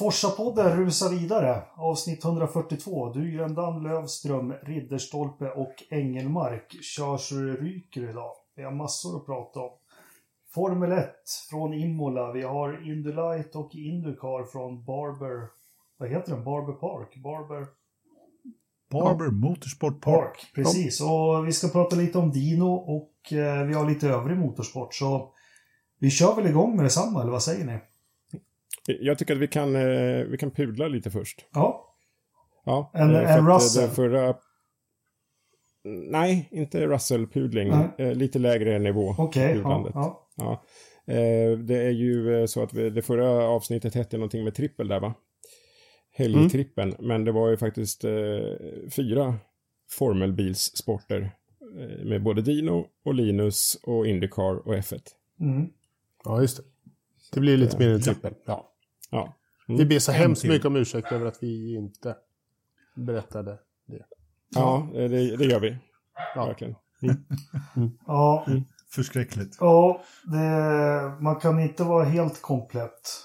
Forsa-podden rusar vidare. Avsnitt 142. Dyrändan, Lövström, Ridderstolpe och Engelmark kör så det ryker idag. Vi har massor att prata om. Formel 1 från Imola. Vi har Indylight och Indycar från Barber... Vad heter den? Barber Park? Barber... Barber ja. Motorsport Park. Park. Precis, och vi ska prata lite om Dino och eh, vi har lite övrig motorsport. Så vi kör väl igång med detsamma, eller vad säger ni? Jag tycker att vi kan, eh, vi kan pudla lite först. Ja. Ja, en, eh, en Russell? Förra... Nej, inte Russell-pudling. Eh, lite lägre nivå. Okej, okay, ja, ja. ja. Det är ju så att vi, det förra avsnittet hette någonting med trippel där va? Helgtrippen. Mm. Men det var ju faktiskt eh, fyra formelbilssporter. Eh, med både Dino och Linus och Indycar och F1. Mm. Ja, just det. Det blir lite mer än trippel. Ja. Ja. Mm. Vi ber så hemskt mycket om ursäkt över att vi inte berättade det. Ja, det, det gör vi. Ja. Verkligen. Mm. Mm. Ja. Mm. Förskräckligt. Ja, det, man kan inte vara helt komplett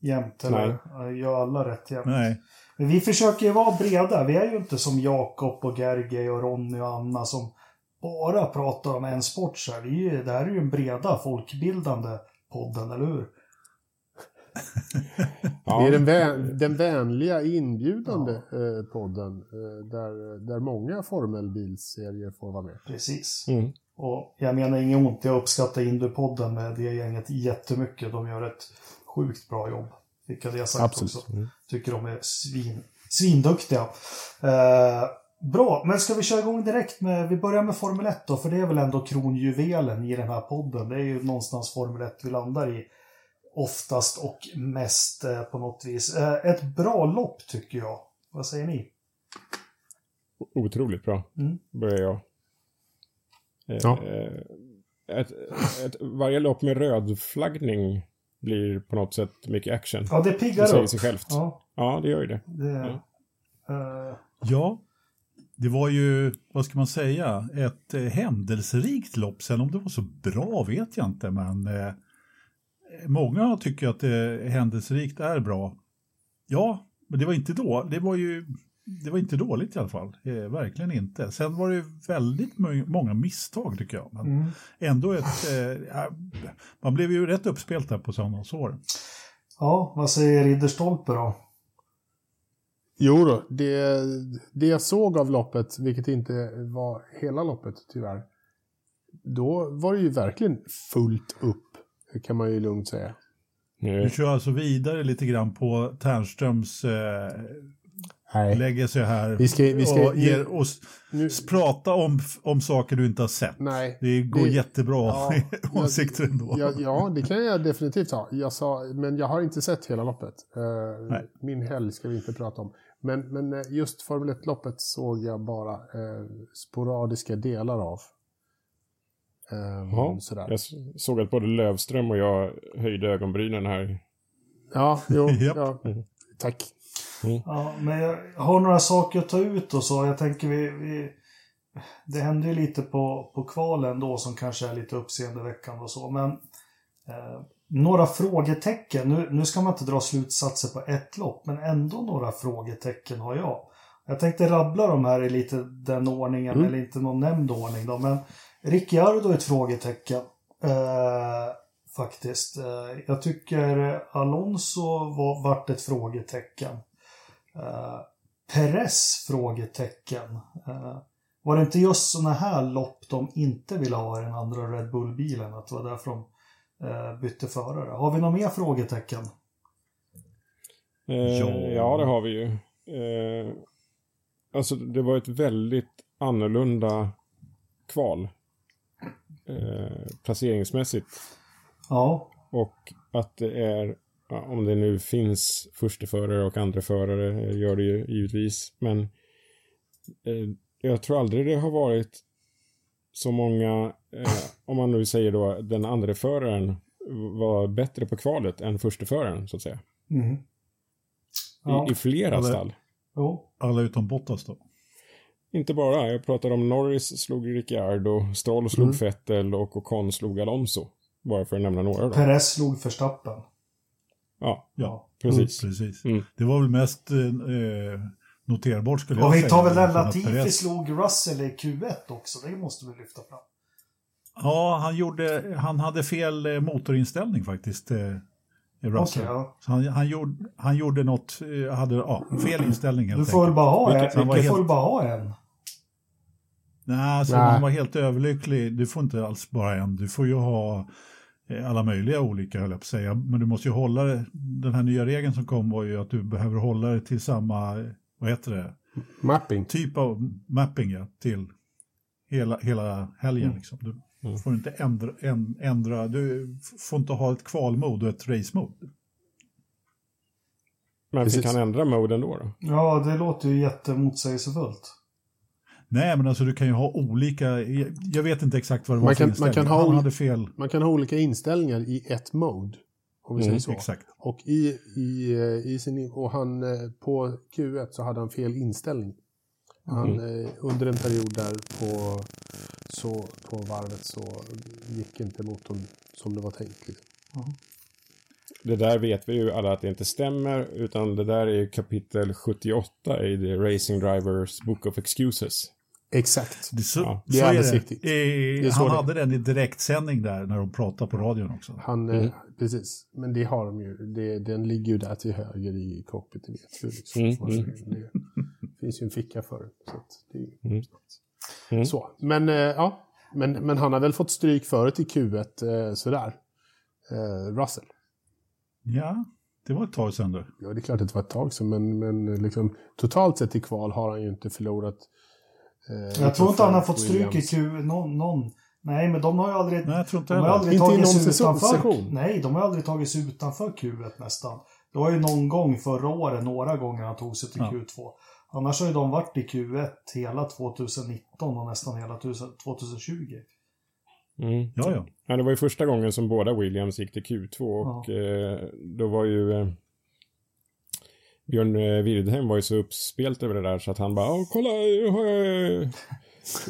jämt. Eller göra alla rätt jämt. Nej. Men vi försöker ju vara breda. Vi är ju inte som Jakob och Gergej och Ronny och Anna som bara pratar om en sport. Så här. Vi är, det här är ju en breda folkbildande podden, eller hur? ja. Det är den, vän, den vänliga inbjudande ja. eh, podden eh, där, där många formelbilserier får vara med. Precis. Mm. Och jag menar inget ont, jag uppskattar Indupodden med det gänget jättemycket. De gör ett sjukt bra jobb. Fick jag det sagt Absolut. också. Mm. Tycker de är svin, svinduktiga. Eh, Bra, men ska vi köra igång direkt med, vi börjar med Formel 1 då, för det är väl ändå kronjuvelen i den här podden. Det är ju någonstans Formel 1 vi landar i. Oftast och mest eh, på något vis. Eh, ett bra lopp tycker jag. Vad säger ni? Otroligt bra, mm. börjar jag. Eh, ja. Ett, ett, varje lopp med rödflaggning blir på något sätt mycket action. Ja, det piggar upp. Det säger sig självt. Ja. ja, det gör ju det. det ja. Uh... ja. Det var ju, vad ska man säga, ett eh, händelserikt lopp. Sen om det var så bra vet jag inte, men eh, många tycker att det händelserikt är bra. Ja, men det var inte då. Det var ju det var inte dåligt i alla fall. Eh, verkligen inte. Sen var det väldigt många misstag tycker jag. Men mm. ändå ett... Eh, man blev ju rätt uppspelt där på söndagsår. Ja, vad säger Ridderstolpe då? Jo då, det, det jag såg av loppet, vilket inte var hela loppet tyvärr, då var det ju verkligen fullt upp, kan man ju lugnt säga. Du kör alltså vidare lite grann på Ternströms eh, Nej. lägger sig här vi ska, vi ska, och ger oss nu, prata om, om saker du inte har sett. Nej, det går det, jättebra ja, åsikter ändå. Ja, ja, det kan jag definitivt ha. Jag sa, men jag har inte sett hela loppet. Uh, min helg ska vi inte prata om. Men, men eh, just Formel 1-loppet såg jag bara eh, sporadiska delar av. Um, ja, sådär. Jag såg att både Lövström och jag höjde ögonbrynen här. Ja, jo, ja. Tack. Mm. Ja, men jag har några saker att ta ut och så. Jag tänker vi, vi det hände ju lite på, på kvalen då som kanske är lite uppseendeväckande och så. Men eh, några frågetecken. Nu, nu ska man inte dra slutsatser på ett lopp, men ändå några frågetecken har jag. Jag tänkte rabbla de här i lite den ordningen, mm. eller inte någon nämnd ordning då, men Ricciardo är ett frågetecken. Eh, faktiskt. Eh, jag tycker Alonso var, vart ett frågetecken. Eh, Perez frågetecken. Eh, var det inte just sådana här lopp de inte ville ha i den andra Red Bull-bilen? Att det var därför de eh, bytte förare. Har vi några mer frågetecken? Eh, ja. ja, det har vi ju. Eh, alltså det var ett väldigt annorlunda kval. Eh, placeringsmässigt. Ja. Och att det är, om det nu finns försteförare och andra förare, gör det ju givetvis. Men eh, jag tror aldrig det har varit så många, eh, om man nu säger då den andra föraren var bättre på kvalet än försteföraren så att säga. Mm. Ja. I, I, flera alla, stall. Jo. Alla utom Bottas då? Inte bara, jag pratar om Norris slog Ricciardo, Stroll slog mm. Vettel och Ocon slog Alonso. Bara för att nämna några då. Perez slog Verstappen. Ja, Ja, precis. precis. Mm. Det var väl mest eh, noterbart skulle jag Och vi säga. tar väl den Latifi Perez- slog Russell i Q1 också. Det måste vi lyfta fram. Ja, han, gjorde, han hade fel eh, motorinställning faktiskt. Eh, Russell. Okej, ja. Så han, han, gjorde, han gjorde något, eh, hade ja, fel inställning helt Du får väl bara ha en. Helt- får väl bara ha en. Nej, alltså, Nej. han var helt överlycklig. Du får inte alls bara en. Du får ju ha eh, alla möjliga olika, höll jag på att säga. Men du måste ju hålla det. Den här nya regeln som kom var ju att du behöver hålla det till samma, vad heter det, Mapping. typ av mapping ja, till hela, hela helgen. Mm. Liksom. Du Mm. får inte ändra, en, ändra, du får inte ha ett kvalmode och ett race-mode. Men Precis. fick han ändra moden då? då? Ja, det låter ju jättemotsägelsefullt. Nej, men alltså du kan ju ha olika, jag, vet inte exakt vad det var Man för kan- man inställning. kan ha hade fel, Man kan ha olika inställningar i ett mode. Om vi Mm, säger så. exakt. Och i, i, i sin, och han eh, på Q1 så hade han fel inställning. Han, Mm. eh, under en period där på, så, på varvet så gick inte motorn som det var tänkt. Liksom. Det där vet vi ju alla att det inte stämmer, utan det där är ju kapitel 78 i The Racing Drivers Book of Excuses. Exakt. Det, så, Ja, det är så alldeles det. riktigt. Eh, är så han det- hade den i direktsändning där när de pratade på radion också. Han, Mm. eh, Precis, men det har de ju. Det, den ligger ju där till höger i cockpiten. Liksom. Mm, mm. Det finns ju en ficka för det. Så, att det är ju Mm. Mm. så. Men, eh, ja. men, men han har väl fått stryk förut i Q1 eh, sådär. Eh, Russell. Ja, det var ett tag sedan då. Ja, det är klart att det var ett tag sedan, men, men liksom, totalt sett i kval har han ju inte förlorat. Eh, Jag tror inte han har fått stryk i Q... Någon, någon. Nej, men de har ju aldrig... Nej, jag tror inte De har heller. aldrig Inte i tagit någon utanför. session. Nej, de har aldrig tagit sig utanför Q1 nästan. Det var ju någon gång förra året, några gånger han tog sig till Ja. Q2. Annars har ju de varit i Q1 hela 2019 och nästan hela 2020. Mm. Ja, ja. Ja, det var ju första gången som båda Williams gick till Q2 och eh, då var ju eh, Björn eh, Wirdheim var ju så uppspelt över det där så att han bara "Åh, kolla, nu har jag eh,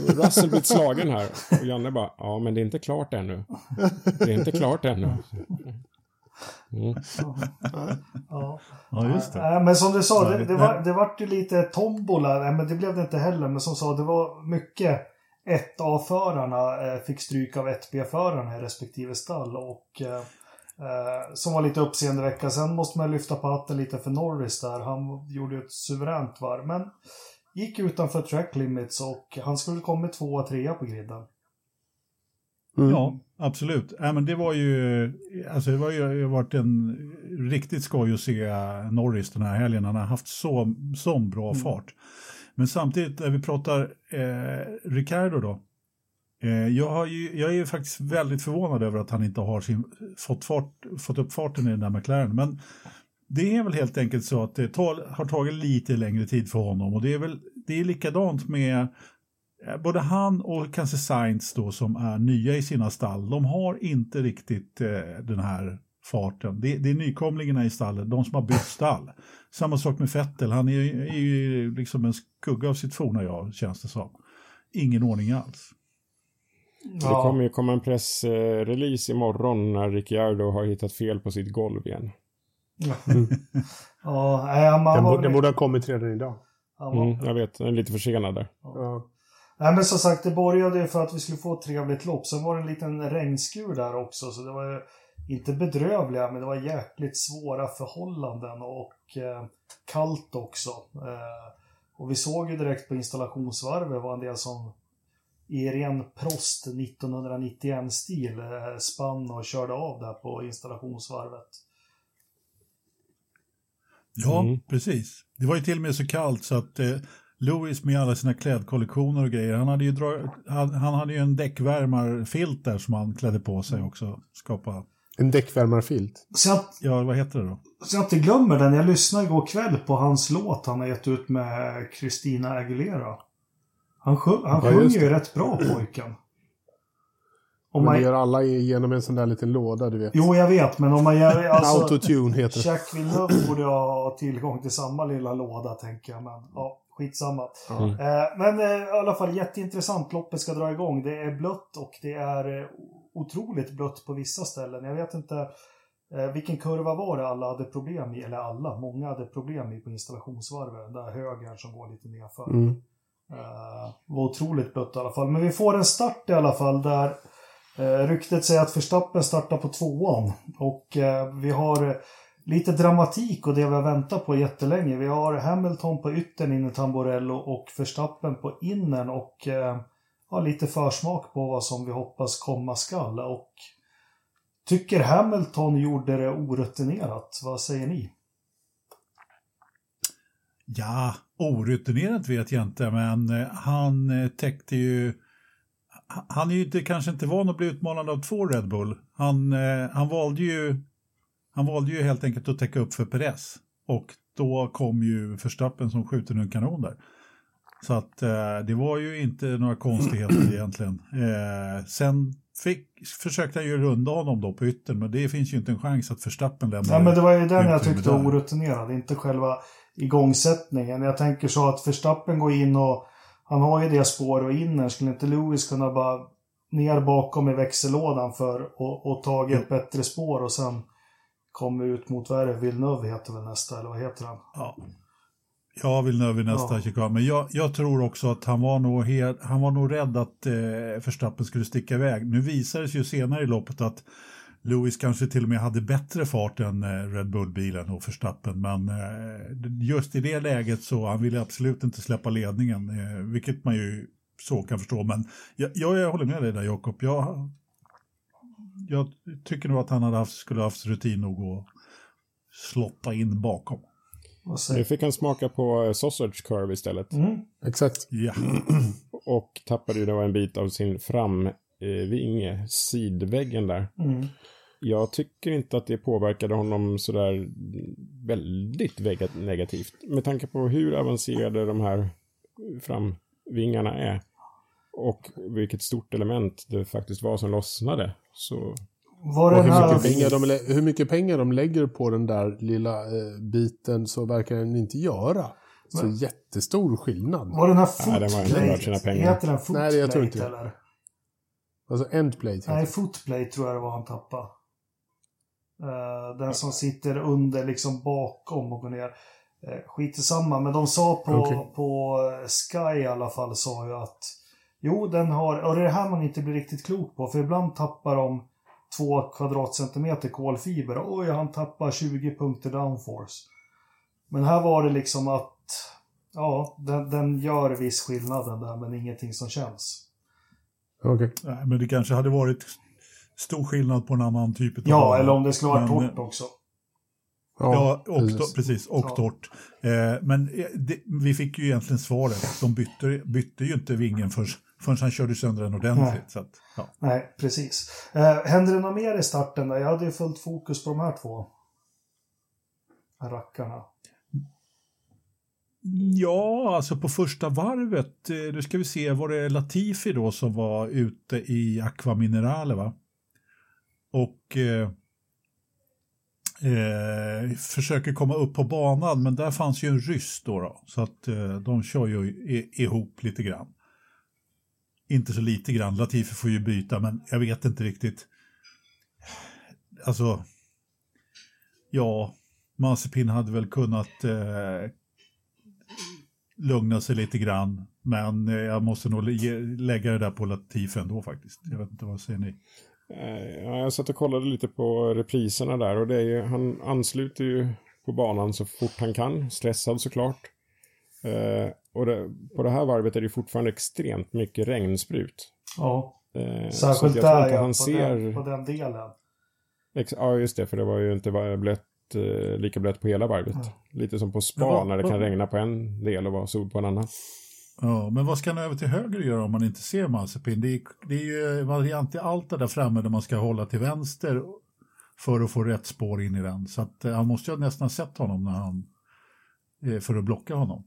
Russell blivit slagen här. Och Janne bara, ja men det är inte klart ännu. Det är inte klart ännu. Mm. Ja. Ja, just det. Nej, men som du sa, det, det, var, det vart ju lite tombola. Men det blev det inte heller. Men som sa, det var mycket 1A-förarna eh, fick stryk av 1B-förarna i respektive stall. Och eh, som var lite uppseendeväckande. Sen måste man lyfta på hatten lite för Norris där. Han gjorde ju ett suveränt varv. Men gick utanför track limits och han skulle kommit tvåa, trea på griden. Mm. Ja, absolut. Ja, men det var ju, alltså det var ju varit en riktigt skoj att se Norris den här helgen. Han har haft så, så bra fart. Men samtidigt när vi pratar eh, Ricardo då. Eh, jag, har ju, jag är ju faktiskt väldigt förvånad över att han inte har sin, fått, fart, fått upp farten i den där McLaren. Men det är väl helt enkelt så att det tar, har tagit lite längre tid för honom. Och det är väl det är likadant med eh, både han och kanske Sainz då som är nya i sina stall. De har inte riktigt eh, den här farten. Det, det är nykomlingarna i stallet, de som har bytt stall. Samma sak med Vettel, han är, är ju liksom en skugga av sitt forna jag, känns det som. Ingen ordning alls. Det kommer ju komma en pressrelease imorgon när Ricciardo har hittat fel på sitt golv igen. Ja, nej, man Den, borde, den borde ha kommit redan idag. Mm, jag vet, den är lite försenad där. Ja. Nej men som sagt, det började ju för att vi skulle få ett trevligt lopp. Sen var det en liten regnskur där också, så det var ju inte bedrövliga, men det var jäkligt svåra förhållanden och eh, kallt också. Eh, och vi såg ju direkt på installationsvarvet var en del som i ren Prost 1991-stil eh, spann och körde av där på installationsvarvet. Ja, Mm. precis. Det var ju till och med så kallt så att eh, Lewis med alla sina klädkollektioner och grejer, han hade ju, dra, han, han hade ju en däckvärmarfilt där som han klädde på sig också. Skapa, En däckvärmarfilt. Så jag, ja vad heter det då? så jag inte glömmer den, jag lyssnade igår kväll på hans låt han har gett ut med Christina Aguilera. Han, sjung, han Ja, sjunger ju rätt bra pojken. Om Men man, det gör alla genom en sån där liten låda, du vet. jo, jag vet, men om man gör... Alltså, Autotune heter det. Jack Villeneuve borde ha tillgång till samma lilla låda, tänker jag. Men ja, skitsamma. Ja. Eh, men eh, i alla fall jätteintressant. Loppet ska dra igång. Det är blött och det är eh, otroligt blött på vissa ställen. Jag vet inte. Eh, vilken kurva var det alla hade problem i? Eller alla, många hade problem i på installationsvarvet. Den där högern som går lite nerför. Mm. Uh, var otroligt blött i alla fall. Men vi får en start i alla fall där uh, ryktet säger att Verstappen startar på tvåan. Och uh, vi har lite dramatik och det vi har väntat på jättelänge. Vi har Hamilton på yttern inne i Tamborello och Verstappen på innern och eh, har lite försmak på vad som vi hoppas komma skall. Och tycker Hamilton gjorde det orutinerat. Vad säger ni? Ja, orutinerat vet jag inte, men eh, han eh, täckte ju... Han är ju inte, kanske inte van att bli utmanad av två Red Bull. Han, eh, han, valde ju, han valde ju helt enkelt att täcka upp för Perez. Och då kom ju Verstappen som skjuter en kanon där. Så att det var ju inte några konstigheter egentligen. Sen fick, försökte han ju runda honom då på yttern, men det finns ju inte en chans att Verstappen lämnar. Ja, men det var ju den jag tyckte orutinerad, inte själva igångsättningen. Jag tänker så att Verstappen går in och han har ju det spår och innern. Skulle inte Lewis kunna bara ner bakom i växellådan för och, och tagit ett bättre spår och sen komma ut mot, vad är det, Villeneuve heter väl nästa, eller vad heter han? Ja. Jag vill nu vid nästa Ja. men jag, jag tror också att han var nog, helt, han var nog rädd att eh, Verstappen skulle sticka iväg. Nu visade det sig ju senare i loppet att Lewis kanske till och med hade bättre fart än eh, Red Bull-bilen och Verstappen, men eh, just i det läget så han ville absolut inte släppa ledningen, eh, vilket man ju så kan förstå. Men jag, jag, håller med dig där Jakob. Jag, jag tycker nog att han hade haft, skulle haft rutin nog att slotta in bakom. Nu fick han smaka på sausage curve istället. mm. Exakt. Ja. Och tappade ju då en bit av sin framvinge, sidväggen där. Mm. Jag tycker inte att det påverkade honom sådär väldigt negativt. Med tanke på hur avancerade de här framvingarna är. Och vilket stort element det faktiskt var som lossnade. Så Var den hur mycket, pengar de, hur mycket pengar de lägger på den där lilla eh, biten så verkar den inte göra så Men- jättestor skillnad. Var den här Nej, den var inte värd sina footplate? pengar. Heter den footplate Nej, jag tror inte det. eller? Alltså endplate. Nej, footplate tror jag det var han tappade. Eh, den som sitter under, liksom bakom och går ner. Uh, skit i samma, men de sa på, Okej. på Sky i alla fall sa ju att Jo, den har, och det är det här man inte blir riktigt klok på, för ibland tappar de två kvadratcentimeter kolfiber. Oj, han tappar 20 punkter downforce. Men här var det liksom att, ja, den, den gör viss skillnad den där, men ingenting som känns. Okej. Nej, men det kanske hade varit stor skillnad på en annan typ av Ja, eller om det skulle vara torrt också. Ja, och precis. precis, och Ja. torrt. Eh, men eh, det, vi fick ju egentligen svaret. De bytte, bytte ju inte vingen förrän, förrän han körde sönder den ordentligt. Nej. Så att, ja. Nej, precis. Eh, hände det något mer i starten där? Jag hade ju fullt fokus på de här två. Rackarna ja, alltså på första varvet, eh, nu ska vi se, var det Latifi då som var ute i Aqua Minerale va? Och eh, eh, försöker komma upp på banan, men där fanns ju en ryss då, då så att eh, de kör ju ihop lite grann. Inte så lite grann, Latifi får ju byta, men jag vet inte riktigt. Alltså, ja, Mazepin hade väl kunnat eh, lugna sig lite grann, men eh, jag måste nog lä- lägga det där på Latifi ändå faktiskt. Jag vet inte, vad säger ni? Eh, Ja, jag satt och kollade lite på repriserna där och det är ju, han ansluter ju på banan så fort han kan, stressad såklart. Eh, och det, på det här varvet är det fortfarande extremt mycket regnsprut. Ja, Eh, så särskilt där ja, han på, ser... den, på den delen. Ex- ja, just det, för det var ju inte blött, eh, lika blött på hela varvet. Lite som på spa Ja, när det ja. kan regna på en del och vara sol på en annan. Ja, men vad ska han över till höger göra om man inte ser Mazepin? Det är, det är ju variant i allt det där framme där man ska hålla till vänster för att få rätt spår in i den. Så att, eh, han måste ju nästan ha sett honom när han, eh, för att blocka honom.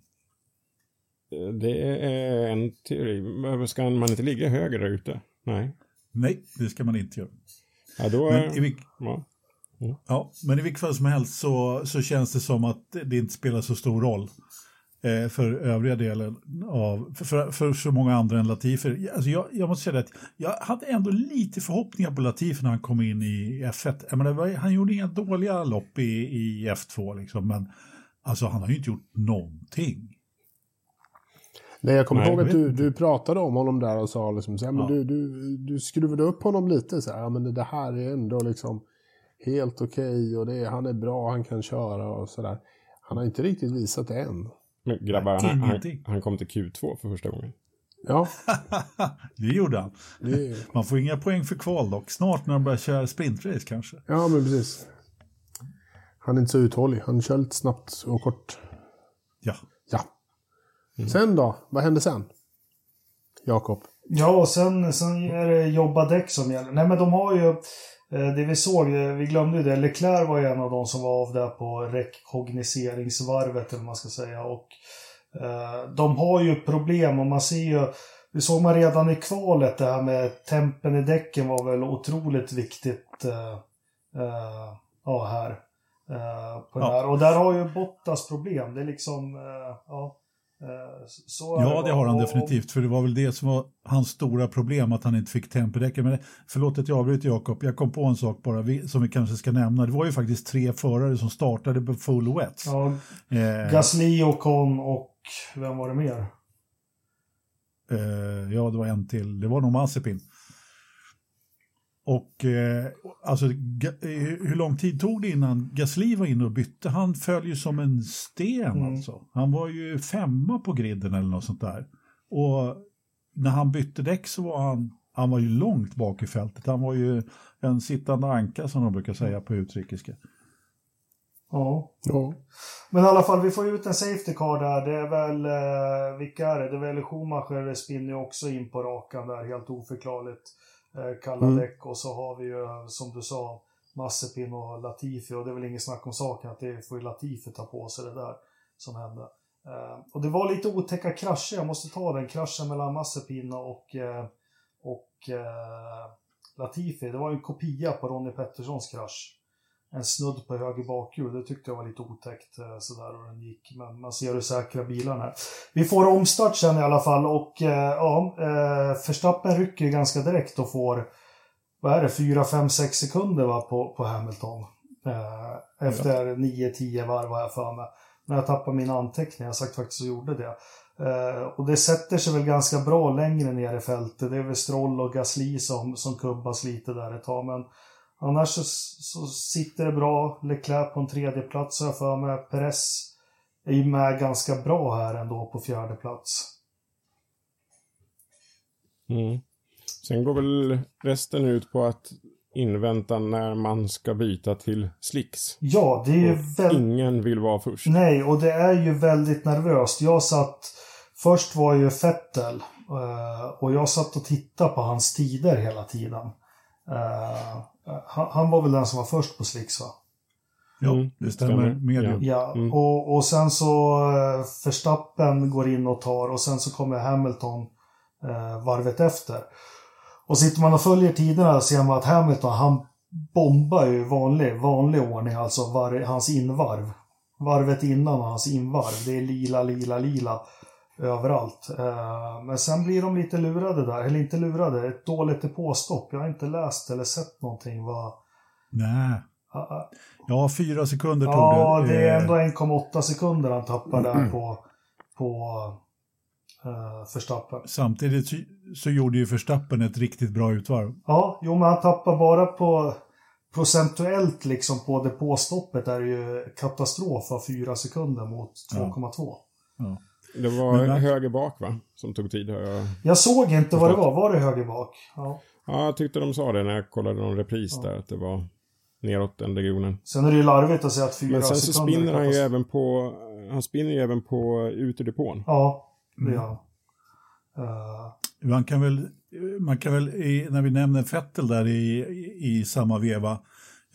Eh, Det är en teori. Men Ska man inte ligga höger där ute? Nej. Nej, det ska man inte göra. Ja, då Men är... i, vilk, Ja. Ja, men i vilket fall som helst så, så känns det som att det inte spelar så stor roll. eh, för övriga delen av, för, för, för så många andra än Latifi. Alltså jag, jag måste säga att jag hade ändå lite förhoppningar på Latifi när han kom in i F1. Jag menar, han gjorde inga dåliga lopp i, i F2 liksom, men alltså han har ju inte gjort någonting. Nej, jag kommer Nej, ihåg att du, du pratade om honom där och sa liksom så här, men Ja. du, du, du skruvade upp honom lite så här, ja men det här är ändå liksom helt okej och det han är bra, han kan köra och sådär. Han har inte riktigt visat det än. Men grabbar, han, han, han kom till Q2 för första gången. Ja, det gjorde han. det är, Man får inga poäng för kval dock. Snart när de börjar köra sprintrace kanske. ja men precis. Han är inte så uthållig, han kör lite snabbt och kort. Ja. Ja. Sen då? Vad hände sen? Jakob? Ja, och sen, sen är det jobba däck som gäller. Nej, men de har ju... eh, Det vi såg, eh, vi glömde ju det. Leclerc var ju en av de som var av där på rekognoseringsvarvet, eller vad man ska säga. Och eh, de har ju problem och man ser ju... Det såg man redan i kvalet, det här med tempen i däcken var väl otroligt viktigt. Ja, här. På den Ja. här. Och där har ju Bottas problem. Det är liksom... Ja, Ja, det har han Och- definitivt. För det var väl det som var hans stora problem, att han inte fick tempodäcken. Men förlåt att jag avbryter Jakob, jag kom på en sak bara som vi kanske ska nämna. Det var ju faktiskt tre förare som startade på full wets. Ja, Eh, Gasly, Ocon och vem var det mer? eh, ja, det var en till. Det var nog Mazepin. Och eh, alltså, eh, hur lång tid tog det innan Gasly var inne och bytte? Han föll ju som en sten Mm. alltså. Han var ju femma på griden eller något sånt där. Och när han bytte däck så var han, han var ju långt bak i fältet. Han var ju en sittande anka som de brukar säga på utrikiska. Ja. Ja. Men i alla fall, vi får ut en safety car där. Det är väl, eh, vilka är det? Det är väl Schumacher spinner ju också in på rakan där, helt oförklarligt. Eh, kalla Mm. däck och så har vi ju, som du sa, Mazepin och Latifi. Och det är väl inget snack om saken att det får ju Latifi ta på sig det där som hände. Eh, och det var lite otäcka krascher, jag måste ta den kraschen mellan Mazepin och, eh, och eh, Latifi. Det var ju en kopia på Ronnie Petterssons krasch en snudd på höger bakhjul. Det tyckte jag var lite otäckt eh, sådär hur den gick. Men man ser hur säkra bilarna är. Vi får omstart sen i alla fall och eh, ja, eh, Verstappen rycker ganska direkt och får, vad är det, 4, 5, 6 sekunder va, på, på Hamilton. Efter 9-10 varv har jag för mig. När jag tappade mina anteckningar, jag sagt faktiskt så gjorde det. Och det sätter sig väl ganska bra längre ner i fältet. Det är väl Stroll och Gasly som, som kubbas lite där ett tag. Men Annars så, så sitter det bra. Leclerc på en tredje plats har jag för mig. Perez är ju med ganska bra här ändå på fjärde plats. Mm. Sen går väl resten ut på att invänta när man ska byta till slicks. Ja, det är ju väldigt... ingen vill vara först. Nej, och det är ju väldigt nervöst. Jag satt... Först var ju Fettel. eh, Och jag satt och tittade på hans tider hela tiden. Eh, Han, han var väl den som var först på slicks va? Ja, Mm, det stämmer. stämmer. Medium. Ja, Mm. och, och sen så eh, Verstappen går in och tar och sen så kommer Hamilton eh, varvet efter. Och sitter man och följer tiderna ser man att Hamilton, han bombar ju vanlig, vanlig ordning, alltså var, hans invarv. Varvet innan och hans invarv. Det är lila, lila, lila överallt. Eh, men sen blir de lite lurade där, eller inte lurade, ett dåligt depåstopp. Jag har inte läst eller sett någonting vad... Nej. Ah, ah. Ja, fyra sekunder tog Ja, det. det är Eh, ändå 1,8 sekunder han tappar där på, på uh, Verstappen. Samtidigt så, gjorde ju Verstappen ett riktigt bra utvarv. Ja, jo men han tappar bara på procentuellt liksom på depåstoppet är det ju katastrof av 4 sekunder mot 2,2. Det var Men- höger bak va? Som tog tid. Har jag... Jag såg inte vad det var, var det höger bak? Ja. Ja, jag tyckte de sa det när jag kollade någon repris där. Att det var neråt den regionen. Sen är det ju larvigt att säga att 4 Men sen så sekunder spinner han ju även på... Han spinner ju även på utedepån. Ja, det Mm. gör han. Eh, Man kan väl, man kan väl i, när vi nämner Fettel där i, i, i samma veva,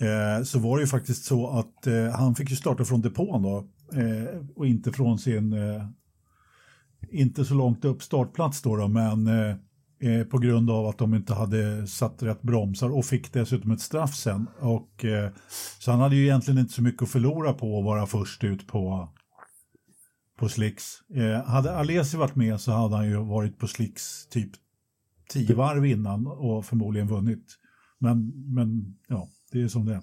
eh, så var det ju faktiskt så att eh, han fick ju starta från depån då eh, och inte från sin, eh, inte så långt upp startplats då, då men eh, eh, på grund av att de inte hade satt rätt bromsar och fick dessutom ett straff sen. Och, eh, så han hade ju egentligen inte så mycket att förlora på att vara först ut på, på slicks. Eh, hade Alesi varit med så hade han ju varit på slicks typ tio varv innan och förmodligen vunnit. Men, men ja, det är som det är.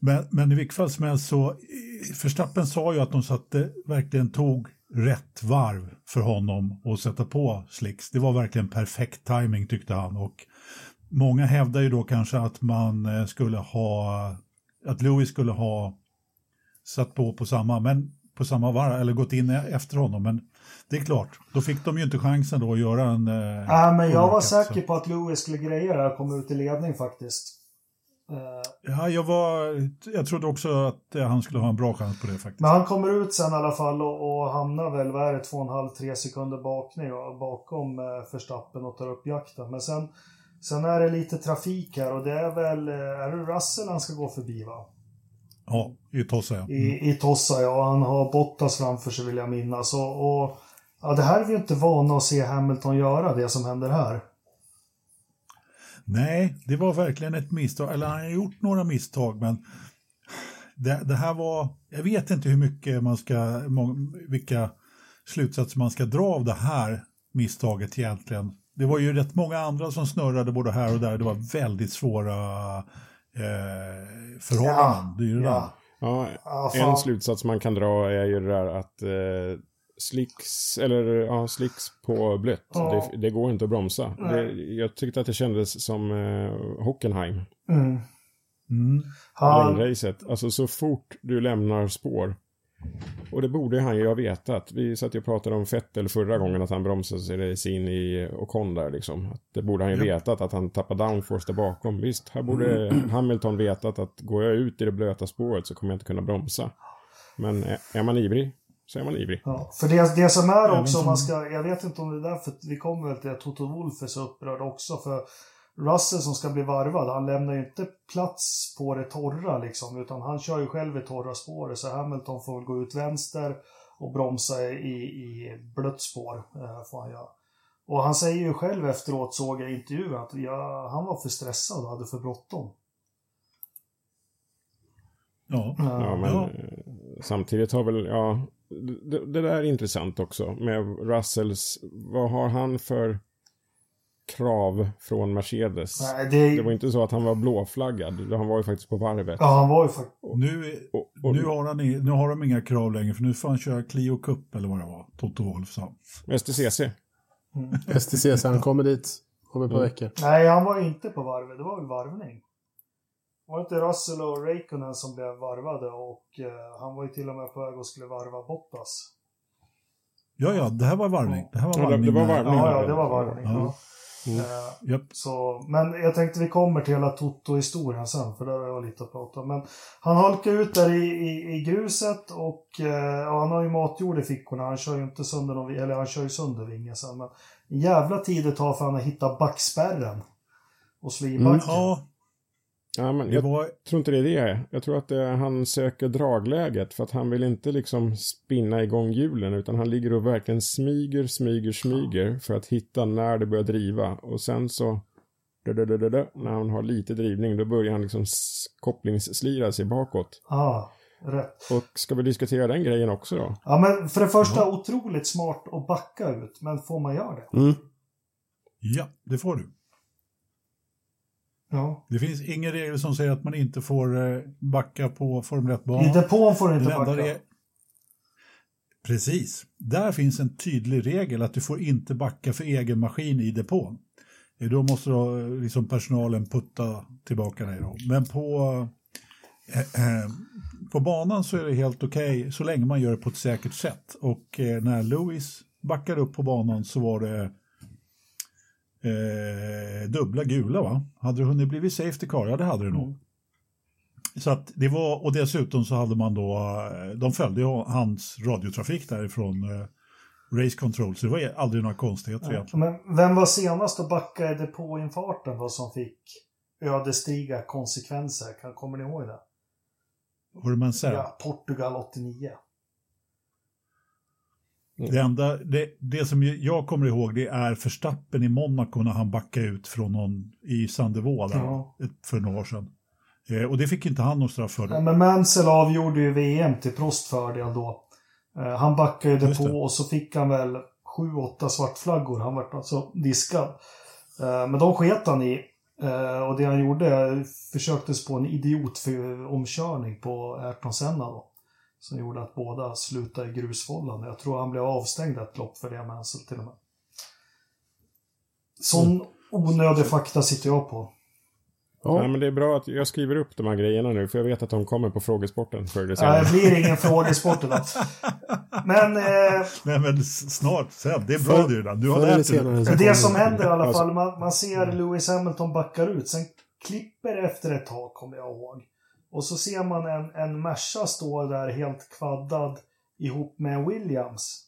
Men, men i vilket fall som helst så, eh, Förstappen sa ju att de satte, verkligen tog rätt varv för honom att sätta på slicks. Det var verkligen perfekt timing tyckte han och många hävdar ju då kanske att man eh, skulle ha, att Lewis skulle ha satt på på samma, men på samma varv, eller gått in efter honom. Men det är klart, då fick de ju inte chansen då att göra en... Eh, Nej, men jag var säker på att Lewis skulle greja det här och komma ut i ledning faktiskt. Uh, ja, jag var... Jag trodde också att han skulle ha en bra chans på det faktiskt. Men han kommer ut sen i alla fall och, och hamnar väl, vad är det, två och halv, tre sekunder bakning, bakom uh, Förstappen och tar upp jakten. Men sen, sen är det lite trafik här och det är väl, är det Russell han ska gå förbi va? Ja, i Tossa ja. Mm. I, I Tossa ja, han har Bottas framför sig vill jag minnas. Och, och ja, det här är vi ju inte vana att se Hamilton göra, det som händer här. Nej, det var verkligen ett misstag. Eller han har gjort några misstag, men det, det, här var... Jag vet inte hur mycket man ska... Vilka slutsatser man ska dra av det här misstaget egentligen. Det var ju rätt många andra som snurrade både här och där. Det var väldigt svåra eh, förhållanden. Ja, det ja. ja, ja en slutsats man kan dra är ju det där att eh, slicks, eller ja, slicks på blött, ja. det, det, går inte att bromsa. Det, jag tyckte att det kändes som eh, Hockenheim. Mm. Mm. Han... Racet. Alltså så fort du lämnar spår och det borde han ju ha vetat. Vi satt ju och pratade om Fettel förra gången att han bromsade sig in i Ocon där liksom. Det borde han ju ja. vetat att han tappade downforce där bakom. Visst, här borde mm. Hamilton vetat att går jag ut i det blöta spåret så kommer jag inte kunna bromsa. Men är man ivrig så är man ivrig. Ja, för det, det som är också, man ska, jag vet inte om det är därför vi kommer väl till att Toto Wolff är så upprörd också. För Russell som ska bli varvad, han lämnar ju inte plats på det torra liksom, utan han kör ju själv i torra spåret. Så Hamilton får gå ut vänster och bromsa i, i blött spår. Eh, får han göra. Och han säger ju själv efteråt, såg jag i intervjun, att ja, han var för stressad och hade för bråttom. Ja. ja, men ja. samtidigt har väl, ja, det, det, där är intressant också med Russells, vad har han för krav från Mercedes. Nej, det... det... var inte så att han var blåflaggad. Han var ju faktiskt på varvet. Ja, han var ju faktiskt... Nu, och, och, nu, har han, nu har de inga krav längre, för nu får han köra Clio Cup eller vad det var. Toto Wolff sa. STCC. Mm. STCC, han kommer dit om ett par mm. veckor. Nej, han var inte på varvet. Det var väl varvning. Var det inte Russell och Raikkonen som blev varvade och eh, han var ju till och med på väg och skulle varva Bottas. Ja, ja, det här var varvning. Det här var varvning. Ja, det, var varvning. Ja, ja, det var varvning. Ja. Mm. Yep. så, men jag tänkte vi kommer till hela Toto-historien sen, för där har jag lite att prata om. Men han halkar ut där i, i, i gruset och ja, han har ju matjord i fickorna. Han kör ju inte sönder någon, eller han kör ju sönder vingen sen. Men en jävla tid det tar för han att hitta backspärren och slå i backen. Mm, ja. Ja, men jag var... tror inte det är det. Jag tror att det är, han söker dragläget för att han vill inte liksom spinna igång hjulen utan han ligger och verkligen smyger, smyger, smyger för att hitta när det börjar driva och sen så när han har lite drivning då börjar han liksom kopplingsslira sig bakåt. Ja, rätt. Och ska vi diskutera den grejen också då? Ja, men för det första mm. otroligt smart att backa ut, men får man göra det? Mm. Ja, det får du. Ja. Det finns ingen regel som säger att man inte får eh, backa på Formel 1-banan. I depån får du inte backa. Är... Precis. Där finns en tydlig regel att du får inte backa för egen maskin i depån. Eh, då måste då, eh, liksom personalen putta tillbaka dig. Då. Men på, eh, på banan så är det helt okej okay, så länge man gör det på ett säkert sätt. Och eh, när Lewis backade upp på banan så var det eh, dubbla gula va? Hade det hunnit blivit Safety Car? Ja det hade det nog. Mm. Så att det var, och dessutom så hade man då, eh, de följde hans radiotrafik därifrån eh, Race Control, så det var aldrig några konstigheter ja, egentligen. Men vem var senast att backa i depåinfarten då som fick ödesdigra konsekvenser? Kommer ni ihåg det? Var det Mansell? Ja, Portugal 89. Mm. Det, enda, det, det som jag kommer ihåg det är förstappen i Monaco när han backade ut från någon i Sandevå ja. för några år sedan. Eh, och det fick inte han någon straff för. Ja, men Mansell avgjorde ju VM till Prost fördel då. Eh, han backade ju Just på det. och så fick han väl sju, åtta svartflaggor. Han vart alltså diskad. Eh, men de sket han i. Eh, och det han gjorde, försöktes på en idiot för omkörning på Ayrton Senna då. Som gjorde att båda slutade i grusfållan. Jag tror han blev avstängd ett lopp för det med Mansell till och med. Sån onödig fakta sitter jag på. Ja. Ja. men det är bra att jag skriver upp de här grejerna nu, för jag vet att de kommer på frågesporten förr eller Nej, senare. det blir ingen frågesport idag. Men eh, Nej, men snart sen. Det är bra För- du redan. Du har lärt dig. det som händer i alla Alltså- fall, man, man ser Lewis Hamilton backar ut. Sen klipper efter ett tag, kommer jag ihåg. Och så ser man en, en Merca stå där helt kvaddad ihop med en Williams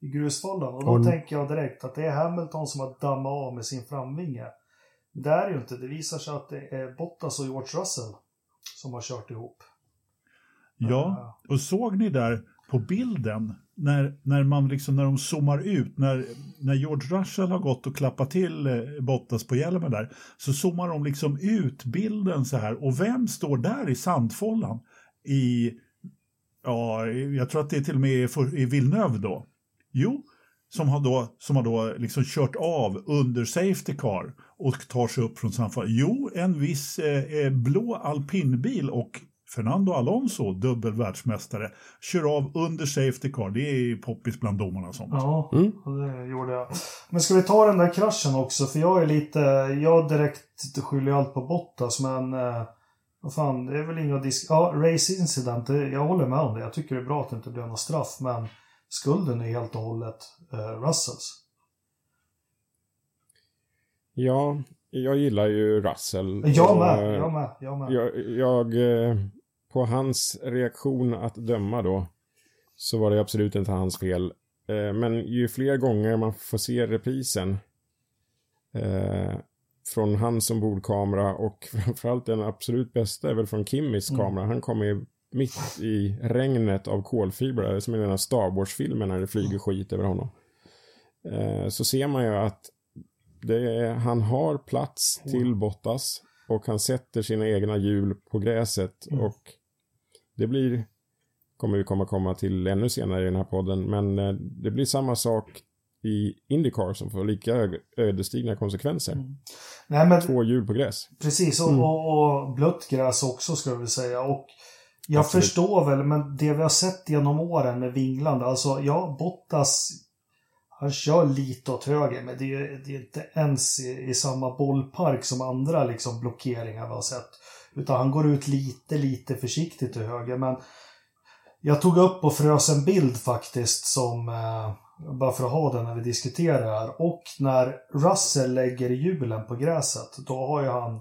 i grusfållan. Och då Mm. tänker jag direkt att det är Hamilton som har dammat av med sin framvinge. Det är ju inte. Det visar sig att det är Bottas och George Russell som har kört ihop. Ja, och såg ni där på bilden när, när, man liksom, när de zoomar ut, när, när George Russell har gått och klappat till eh, Bottas på hjälmen där, så zoomar de liksom ut bilden så här. Och vem står där i sandfållan? I, ja, jag tror att det är till och med för- i Villeneuve då. Jo, som har då, som har då liksom kört av under Safety Car och tar sig upp från sandfållan. Jo, en viss eh, eh blå alpinbil och Fernando Alonso, dubbel världsmästare, kör av under Safety Car. Det är poppis bland domarna och sånt. Ja, Mm. det gjorde jag. Men ska vi ta den där kraschen också? För jag är lite, jag direkt skyller allt på Bottas, men eh, vad fan, det är väl inga disk... Ja, race incident, jag håller med om det. Jag tycker det är bra att det inte blev något straff, men skulden är helt och hållet eh, Russells. Ja, jag gillar ju Russell. Jag med, eh, jag med, jag med. Jag, jag, eh, på hans reaktion att döma då, så var det absolut inte hans fel. Eh, Men ju fler gånger man får se reprisen eh, från hans ombordkamera och framförallt den absolut bästa är väl från Kimmis Mm. kamera. Han kommer ju mitt i regnet av kolfibrer, som i den här Star Wars-filmen när det flyger skit över honom. Eh, Så ser man ju att är, han har plats till Bottas och han sätter sina egna hjul på gräset Mm. och det blir, kommer vi komma komma till ännu senare i den här podden, men eh, det blir samma sak i Indycar som får lika ödesdigra konsekvenser. Mm. Nej, men Två hjul på gräs. Precis, och, Mm. och, och blött gräs också ska vi säga. Och jag Absolut. förstår väl, men det vi har sett genom åren med vinglande, alltså ja, Bottas, han kör lite åt höger, men det är, det är inte ens i, i samma bollpark som andra liksom blockeringar vi har sett. Utan han går ut lite, lite försiktigt till höger, men jag tog upp och frös en bild faktiskt som, eh, bara för att ha den när vi diskuterar här. Och när Russell lägger hjulen på gräset, då har ju han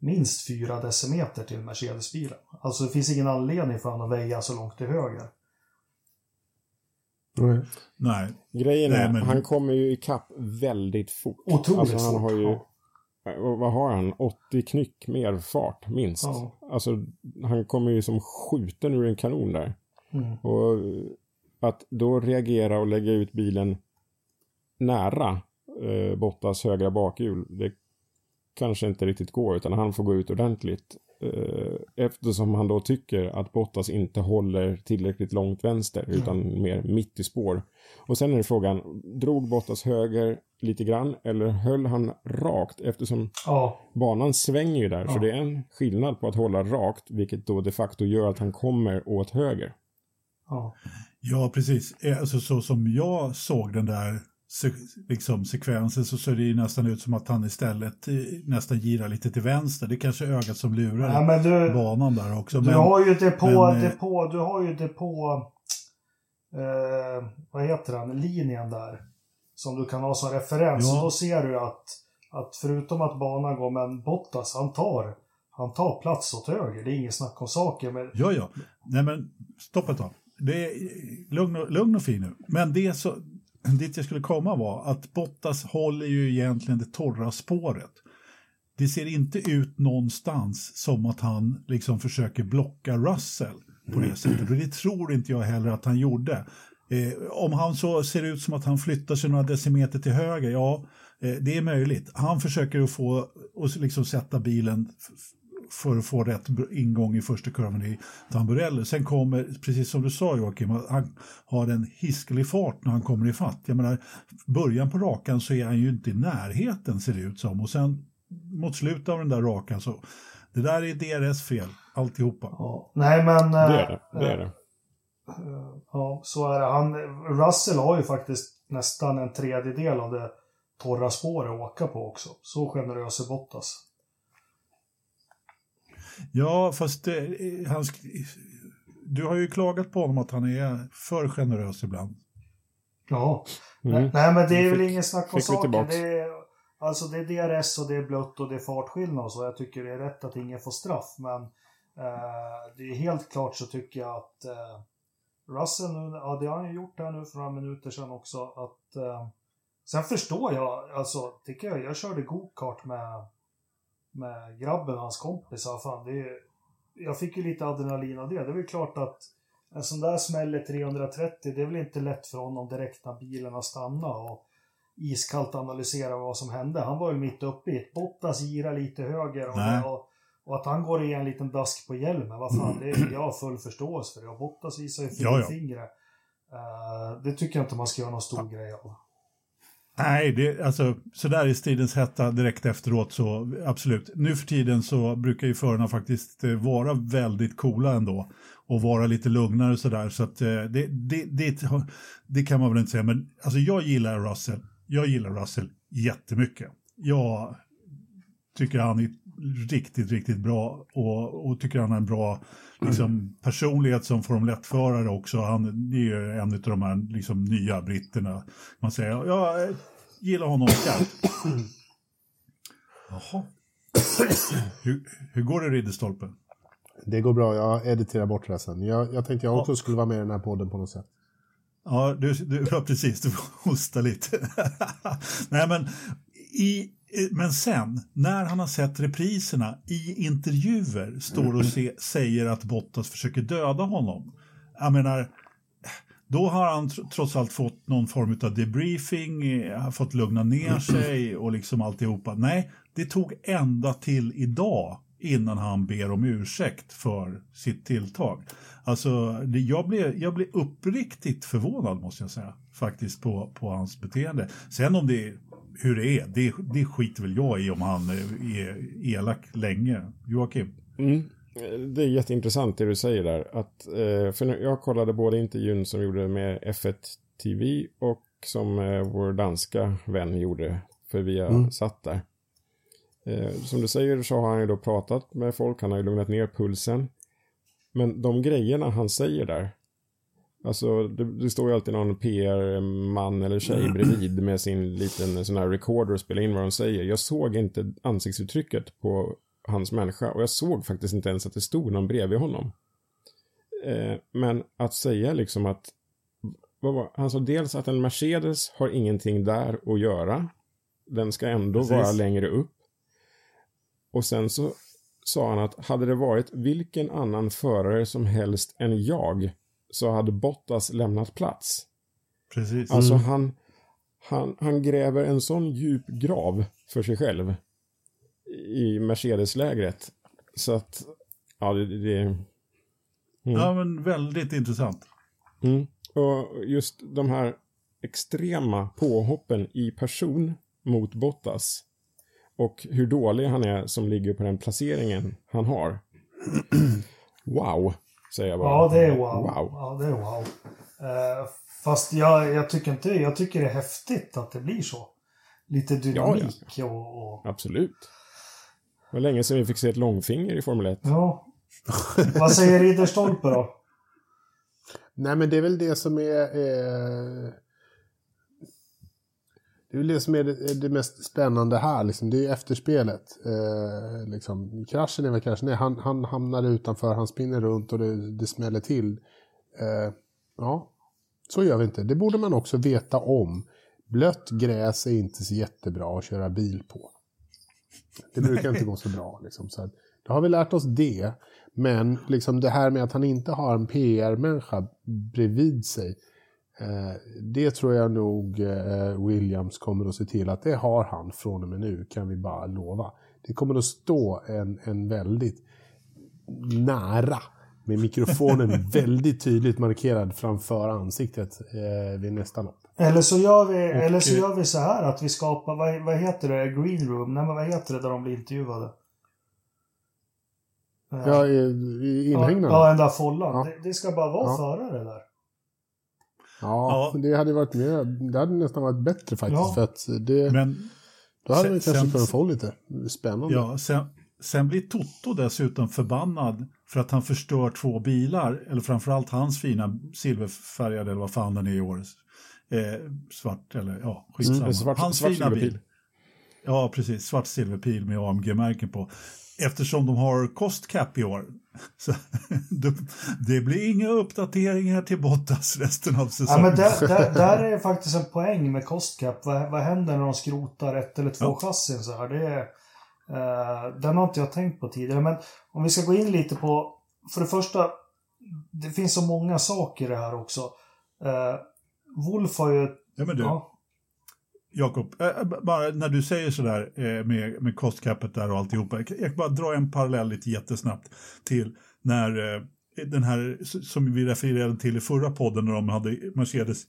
minst fyra decimeter till Mercedesbilen. Alltså det finns ingen anledning för honom att väja så långt till höger. Nej. Nej, Grejen Nej, är, men- han kommer ju ikapp väldigt fort. Otroligt alltså, han fort, har ju, ja. Och vad har han? 80 knyck mer fart, minst. Ja. Alltså, han kommer ju som skjuten ur en kanon där. Mm. Och att då reagera och lägga ut bilen nära eh, Bottas högra bakhjul, det kanske inte riktigt går, utan han får gå ut ordentligt. Eh, eftersom han då tycker att Bottas inte håller tillräckligt långt vänster, utan mer mitt i spår. Och sen är det frågan, drog Bottas höger lite grann, eller höll han rakt? Eftersom Ja, banan svänger ju där, så Ja. det är en skillnad på att hålla rakt, vilket då de facto gör att han kommer åt höger. ja. Ja, precis. Eh, Alltså, så som jag såg den där se, liksom, sekvensen så ser det ju nästan ut som att han istället eh, nästan girar lite till vänster. Det är kanske ögat som lurar ja men du, banan där också. du Men, har ju depå, men, eh, depå, du har ju depå, eh, vad heter den, linjen där. Som du kan ha som referens. Ja. Och då ser du att, att förutom att banan går, men Bottas, han tar, han tar plats åt höger. Det är inget snack om saker. Men, ja, ja. Nej, men stopp ett tag. Det är lugn och, lugn och fin nu. Men det så, dit jag skulle komma var att Bottas håller ju egentligen det torra spåret. Det ser inte ut någonstans som att han liksom försöker blocka Russell på det sättet. Och det tror inte jag heller att han gjorde. Eh, om han så ser ut som att han flyttar sig några decimeter till höger, ja, eh, det är möjligt. Han försöker att få och liksom sätta bilen för att få rätt ingång i första kurvan i Tamburello. Sen kommer, precis som du sa Joakim, han har en hiskelig fart när han kommer i fatt. Jag menar, början på rakan så är han ju inte i närheten ser det ut som. Och sen mot slutet av den där rakan så, det där är DRS fel, alltihopa. Ja. Nej men... Det är det. det, är det. Ja, så är det. Han, Russell har ju faktiskt nästan en tredjedel av det torra spåret att åka på också. Så generös är Bottas. Ja, fast det, han, du har ju klagat på honom att han är för generös ibland. Ja. Mm. Nej, men det är väl ingen snack om saken. Det är, alltså det är DRS och det är blött och det är fartskillnad och så. Jag tycker det är rätt att ingen får straff. Men eh, det är helt klart så tycker jag att eh, Russell nu, ja det har han ju gjort här nu för några minuter sedan också, att eh, Sen förstår jag, alltså, tycker jag, jag körde go-kart med, med grabben och hans kompisar. Fan, det är, jag fick ju lite adrenalin av det. Det är väl klart att en sån där smäller 330, det är väl inte lätt för honom direkt när bilen har stannat och iskallt analysera vad som hände. Han var ju mitt uppe i ett. Bottas gira lite höger och, och, och, att han går i en liten dask på hjälmen, vad fan, det är, jag har full förståelse för det. Och Bottas visar ju fingret. Ja, ja. uh, det tycker jag inte man ska göra någon stor grej av. Nej, det, alltså sådär i stridens hetta direkt efteråt så absolut. Nu för tiden så brukar ju förarna faktiskt eh, vara väldigt coola ändå och vara lite lugnare sådär så att eh, det, det, det, det, kan man väl inte säga men alltså jag gillar Russell. Jag gillar Russell jättemycket. Jag tycker han är riktigt, riktigt bra och, och tycker han är en bra liksom, personlighet som Formel 1-förare också. Han är ju en av de här liksom, nya britterna. Man säger, jag gillar honom skarpt. Jaha. hur, hur går det Ridderstolpen? Det går bra, jag editerar bort det sen. Jag, jag tänkte jag också ja. skulle vara med i den här podden på något sätt. Ja, du, du, ja precis, du får hosta lite. Nej, men i men sen, när han har sett repriserna i intervjuer, står och se, säger att Bottas försöker döda honom. Jag menar, då har han trots allt fått någon form av debriefing, eh, har fått lugna ner sig och liksom alltihopa. Nej, det tog ända till idag innan han ber om ursäkt för sitt tilltag. Alltså, det, jag, blev, jag blev uppriktigt förvånad måste jag säga, faktiskt på, på hans beteende. Sen om det hur det är, det, det skiter väl jag i om han är elak länge. Joakim? Mm. Det är jätteintressant det du säger där. Att, eh, för jag kollade både intervjun som gjorde med F1 TV och som eh, vår danska vän gjorde. För vi har mm. satt där. Eh, som du säger så har han ju då pratat med folk, han har ju lugnat ner pulsen. Men de grejerna han säger där, Alltså det, det, står ju alltid någon PR-man eller tjej bredvid med sin liten sån här recorder och spelar in vad de säger. Jag såg inte ansiktsuttrycket på hans människa och jag såg faktiskt inte ens att det stod någon bredvid honom. Eh, men att säga liksom att vad var, han sa dels att en Mercedes har ingenting där att göra. Den ska ändå Precis. vara längre upp. Och sen så sa han att hade det varit vilken annan förare som helst än jag så hade Bottas lämnat plats. Precis. Alltså mm. han, han, han gräver en sån djup grav för sig själv i Mercedes-lägret. Så att, ja det... det mm. Ja men väldigt intressant. Mm. Och just de här extrema påhoppen i person mot Bottas och hur dålig han är som ligger på den placeringen han har. Wow. Säger jag bara. Ja, det är wow. wow. Ja, det är wow. Uh, fast jag, jag tycker inte Jag tycker det är häftigt att det blir så. Lite dynamik ja, ja. Och, och... Absolut. Det var länge sedan vi fick se ett långfinger i Formel 1. Ja. Vad säger Ridderstolpe då? Nej, men det är väl det som är... Eh... Det är väl det som är det, det mest spännande här, liksom. det är efterspelet. Eh, liksom. Kraschen är väl kraschen, nej, han, han hamnar utanför, han spinner runt och det, det smäller till. Eh, ja, så gör vi inte. Det borde man också veta om. Blött gräs är inte så jättebra att köra bil på. Det brukar inte gå så bra. Liksom. Så då har vi lärt oss det. Men liksom det här med att han inte har en PR-människa bredvid sig det tror jag nog eh, Williams kommer att se till att det har han från och med nu, kan vi bara lova. Det kommer att stå en, en väldigt nära. Med mikrofonen väldigt tydligt markerad framför ansiktet eh, vid nästa lopp. Eller så gör vi, eller så gör vi så här att vi skapar, vad, vad heter det, green room? Nej men vad heter det där de blir intervjuade? Eh, Ja, inhägnaden. Ja, den där follan. Ja. Det, det ska bara vara Ja. förare där. Ja. det hade varit mer, det hade nästan varit bättre faktiskt. Ja. För att det, Men då hade man kanske sen- kunnat få lite spännande. ja, sen, sen blir Toto dessutom förbannad för att han förstör två bilar, eller framförallt hans fina silverfärgade, eller vad fan den är i år. Eh, svart, eller ja, skitsamma. Mm, svart- hans svart fina bil. Ja, precis. Svart silverpil med AMG-märken på. Eftersom de har cost cap i år. Så det, blir inga uppdateringar till Bottas resten av Ja, säsongen. men där, där, där är faktiskt en poäng med cost cap. Vad, vad händer när de skrotar ett eller två Ja. chassin så här? Det är, eh, den har inte jag tänkt på tidigare. Men om vi ska gå in lite på, för det första, det finns så många saker i det här också. Eh, Wolf har ju... ja, men du, Ja, Jakob, eh, eh, bara när du säger sådär eh, med, med kostkappet där och alltihopa. Jag, kan bara dra en parallell lite jättesnabbt till när den här som vi refererade till i förra podden när de hade Mercedes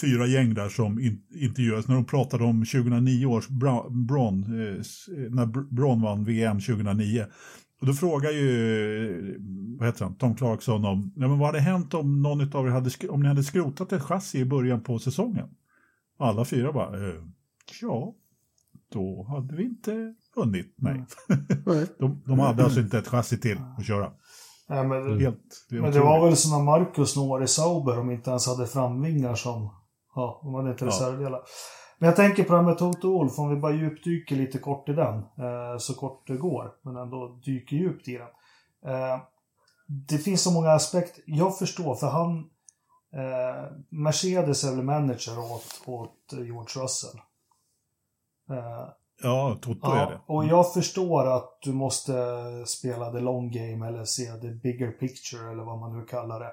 fyra gäng där som in, intervjuades när de pratade om 2009 års Bra- Braun, när Br- Braun vann VM 2009. Och då frågar ju, vad heter han, Tom Clarkson om, ja, men vad hade hänt om någon av er hade, om ni hade skrotat ett chassi i början på säsongen? Alla fyra bara, eh, ja, då hade vi inte vunnit. Nej. De, de hade alltså inte ett chassi till att köra. nej, men, Helt men det var väl som när Marcus når i Sauber de inte ens hade framvingar som... Ja, de hade inte Ja. reservdelar. Men jag tänker på det här med Toto Wolf, om vi bara djupdyker lite kort i den. Eh, så kort det går, men ändå dyker djupt i den. Eh, det finns så många aspekter. Jag förstår, för han... Eh, Mercedes är väl manager åt, åt George Russell. Eh, Ja, Toto är Ja, det. och jag förstår att du måste spela the long game eller se the bigger picture eller vad man nu kallar det.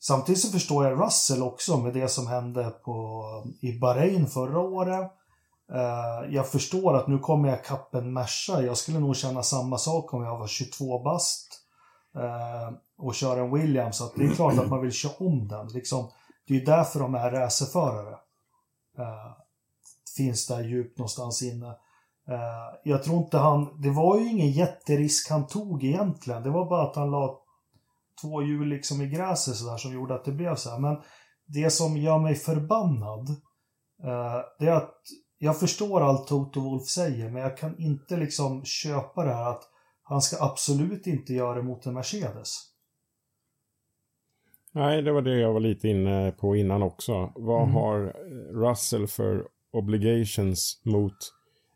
Samtidigt så förstår jag Russell också med det som hände på, i Bahrain förra året. Eh, jag förstår att nu kommer jag kappen Merca. Jag skulle nog känna samma sak om jag var 22 bast eh, och kör en Williams. Att det är klart att man vill köra om den. Liksom, det är ju därför de är racerförare. Eh, finns där djupt någonstans inne. Eh, jag tror inte han... Det var ju ingen jätterisk han tog egentligen. Det var bara att han la två hjul liksom i gräset sådär som gjorde att det blev så här. Men det som gör mig förbannad eh, det är att jag förstår allt Toto Wolf säger men jag kan inte liksom köpa det här att han ska absolut inte göra det mot en Mercedes. Nej, det var det jag var lite inne på innan också. Vad Mm. har eh, Russell för obligations mot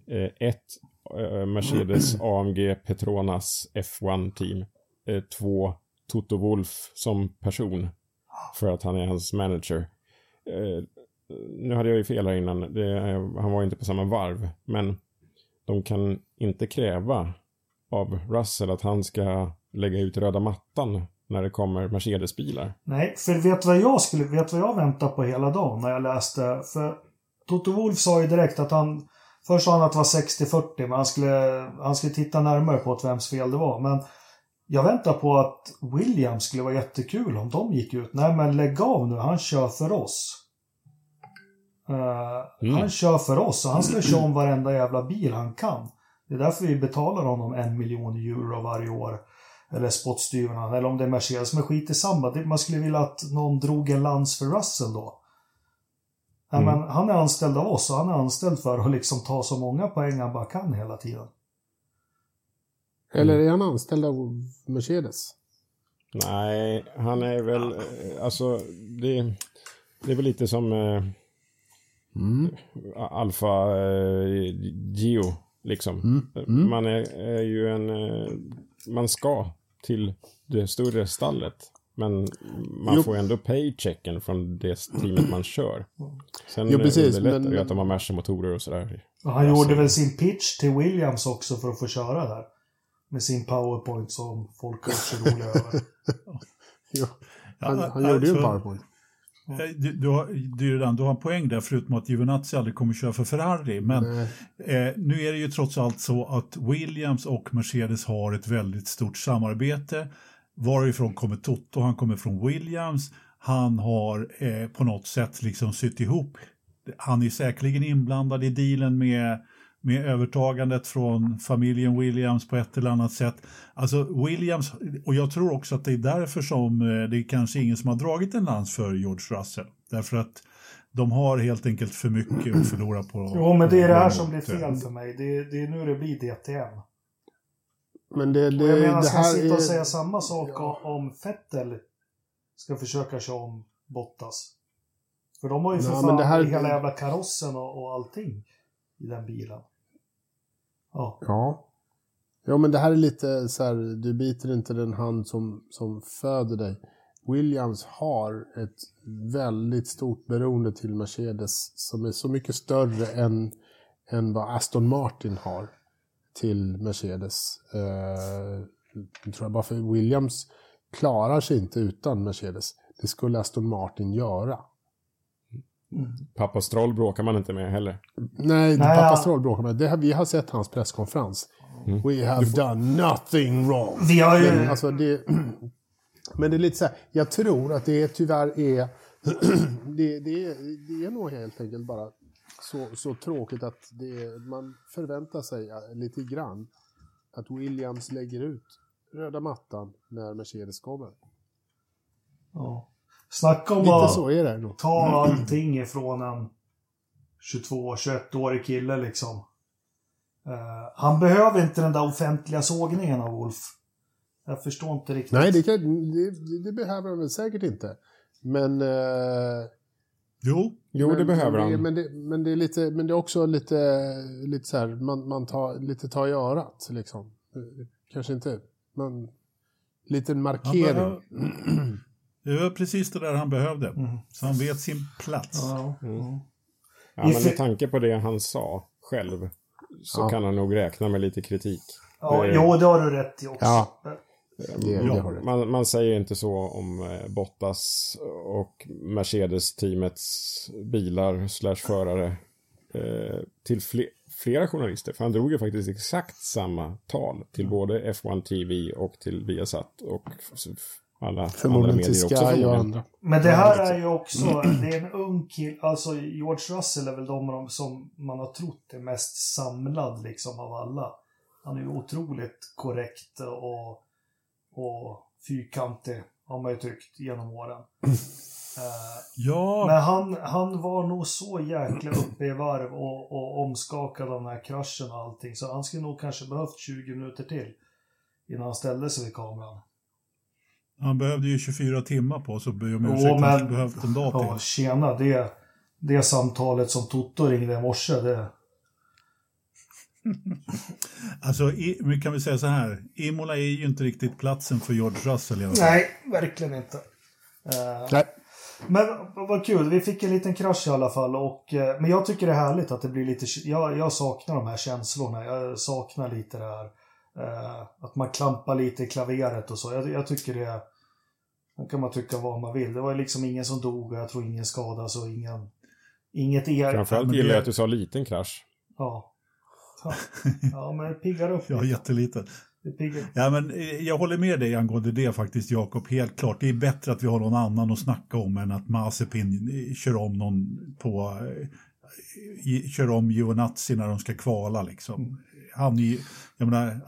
eh, ett eh, Mercedes AMG Petronas F1-team? Eh, två Toto Wolf som person för att han är hans manager. Eh, nu hade jag ju fel här innan. Det, han var inte på samma varv. Men de kan inte kräva av Russell att han ska lägga ut röda mattan när det kommer Mercedes-bilar. Nej, för vet vad jag skulle, vet vad jag väntar på hela dagen när jag läste? För Toto Wolf sa ju direkt att han, först sa han att det var 60-40, men han skulle, han skulle titta närmare på att vems fel det var. Men jag väntar på att Williams skulle vara jättekul om de gick ut. Nej men lägg av nu, han kör för oss. Eh, Mm. Han kör för oss och han ska köra om varenda jävla bil han kan. Det är därför vi betalar honom en miljon euro varje år. Eller spottstyvrarna, eller om det är Mercedes. Men skit i samma. Det- Man skulle vilja att någon drog en lans för Russell då. Ja, Mm. men han är anställd av oss och han är anställd för att liksom ta så många poäng han bara kan hela tiden. Eller är han anställd av Mercedes? Nej, han är väl, eh, alltså det, det är väl lite som eh, Mm. Alfa eh, Gio, liksom. Mm. Mm. Man är, är ju en, eh, man ska till det större stallet. Men man Jo. får ändå paychecken från det teamet man kör. Sen Jo, precis, underlättar det men- ju att de har Merca-motorer och sådär. Och han Alltså- gjorde väl sin pitch till Williams också för att få köra där. Med sin powerpoint som folk är så roliga över. Jo. Ja, Han, han gjorde ju en alltså, powerpoint. Eh, Du, du, har, du, du har en poäng där, förutom att Giovinazzi aldrig kommer köra för Ferrari. Men eh, nu är det ju trots allt så att Williams och Mercedes har ett väldigt stort samarbete. Varifrån kommer Toto? Han kommer från Williams. Han har eh, på något sätt liksom sytt ihop. Han är säkerligen inblandad i dealen med, med övertagandet från familjen Williams på ett eller annat sätt. Alltså Williams, och jag tror också att det är därför som eh, det är kanske ingen som har dragit en lans för George Russell. Därför att de har helt enkelt för mycket att förlora på. Jo, men det är det här som blir fel för mig. Det, det är nu det blir DTM. Men det, Och det, jag menar, det ska här sitta och är... säga samma sak Ja. om Fettel ska försöka köra om Bottas? För de har ju för Ja, fan här- hela jävla karossen och, och allting i den bilen. Ja. Ja. Ja, men det här är lite så här, du biter inte den hand som, som föder dig. Williams har ett väldigt stort beroende till Mercedes som är så mycket större än, än vad Aston Martin har till Mercedes. Eh, jag tror jag bara för Williams klarar sig inte utan Mercedes. Det skulle Aston Martin göra. Pappa Stroll bråkar man inte med heller. Nej, Nej, pappa ja. Stroll bråkar med. Det har, vi har sett hans presskonferens. Mm. We have done nothing wrong. Vi har ju... Men, alltså det, men det är lite så här, jag tror att det tyvärr är, det, det, är- det är nog helt enkelt bara så, så tråkigt att det, man förväntar sig eh, lite grann att Williams lägger ut röda mattan när Mercedes kommer. Ja. Snacka om att så är det nog. ta allting ifrån en 22-21-årig kille liksom. Eh, han behöver inte den där offentliga sågningen av Wolf. Jag förstår inte riktigt. Nej, det, kan, det, det- behöver han väl säkert inte. Men... Eh, Jo, Jo, men, det behöver men det, han. Men det, men det är lite, men det är också lite, lite så här, man, man tar, lite tar i örat liksom. Kanske inte, men liten han markering. det var precis det där han behövde. Mm. Så han vet sin plats. Ja, Mm. ja. Men med tanke på det han sa själv så Ja. kan han nog räkna med lite kritik. Ja, Det- jo, det har du rätt i också. Ja. Det, Ja, det. Man, man säger inte så om eh, Bottas och Mercedes-teamets bilar slash förare eh, till fle flera journalister. För han drog ju faktiskt exakt samma tal till både F1 TV och till Viasat och alla andra Förmodligen medier till också. Förmodligen. andra. Men det här är ju också, det är en ung kille, alltså George Russell är väl de som man har trott är mest samlad liksom av alla. Han är ju otroligt korrekt och, och fyrkantig, har man ju tyckt genom åren. Eh, Ja, Men han, han var nog så jäkla uppe i varv och, och omskakad av den här kraschen och allting. Så han skulle nog kanske behövt 20 minuter till innan han ställde sig vid kameran. Han behövde ju 24 timmar på sig och be om ursäkt. Han men- skulle behövt en dag till. Ja, tjena, det, det samtalet som Toto ringde i morse, det... Alltså, i, kan vi säga så här. Imola är ju inte riktigt platsen för George Russell i alla fall. Nej, verkligen inte. Eh, Nej. Men vad kul, vi fick en liten krasch i alla fall. Och, eh, men jag tycker det är härligt att det blir lite... Jag, jag saknar de här känslorna. Jag saknar lite det här. eh, att man klampar lite i klaveret och så. Jag, jag tycker det... Då kan man tycka vad man vill. Det var ju liksom ingen som dog och jag tror ingen skadas och ingen... Inget er... Framförallt gillar det- jag att du sa liten krasch. Ja. Ja, ja men det piggar upp Ja, lite. jätteliten. Ja, men eh, jag håller med dig angående det faktiskt, Jakob. Helt klart. Det är bättre att vi har någon annan att snacka om än att Mazepin eh, kör om någon på... eh, i- Kör om Giovinazzi när de ska kvala liksom. Han är ju- jag menar,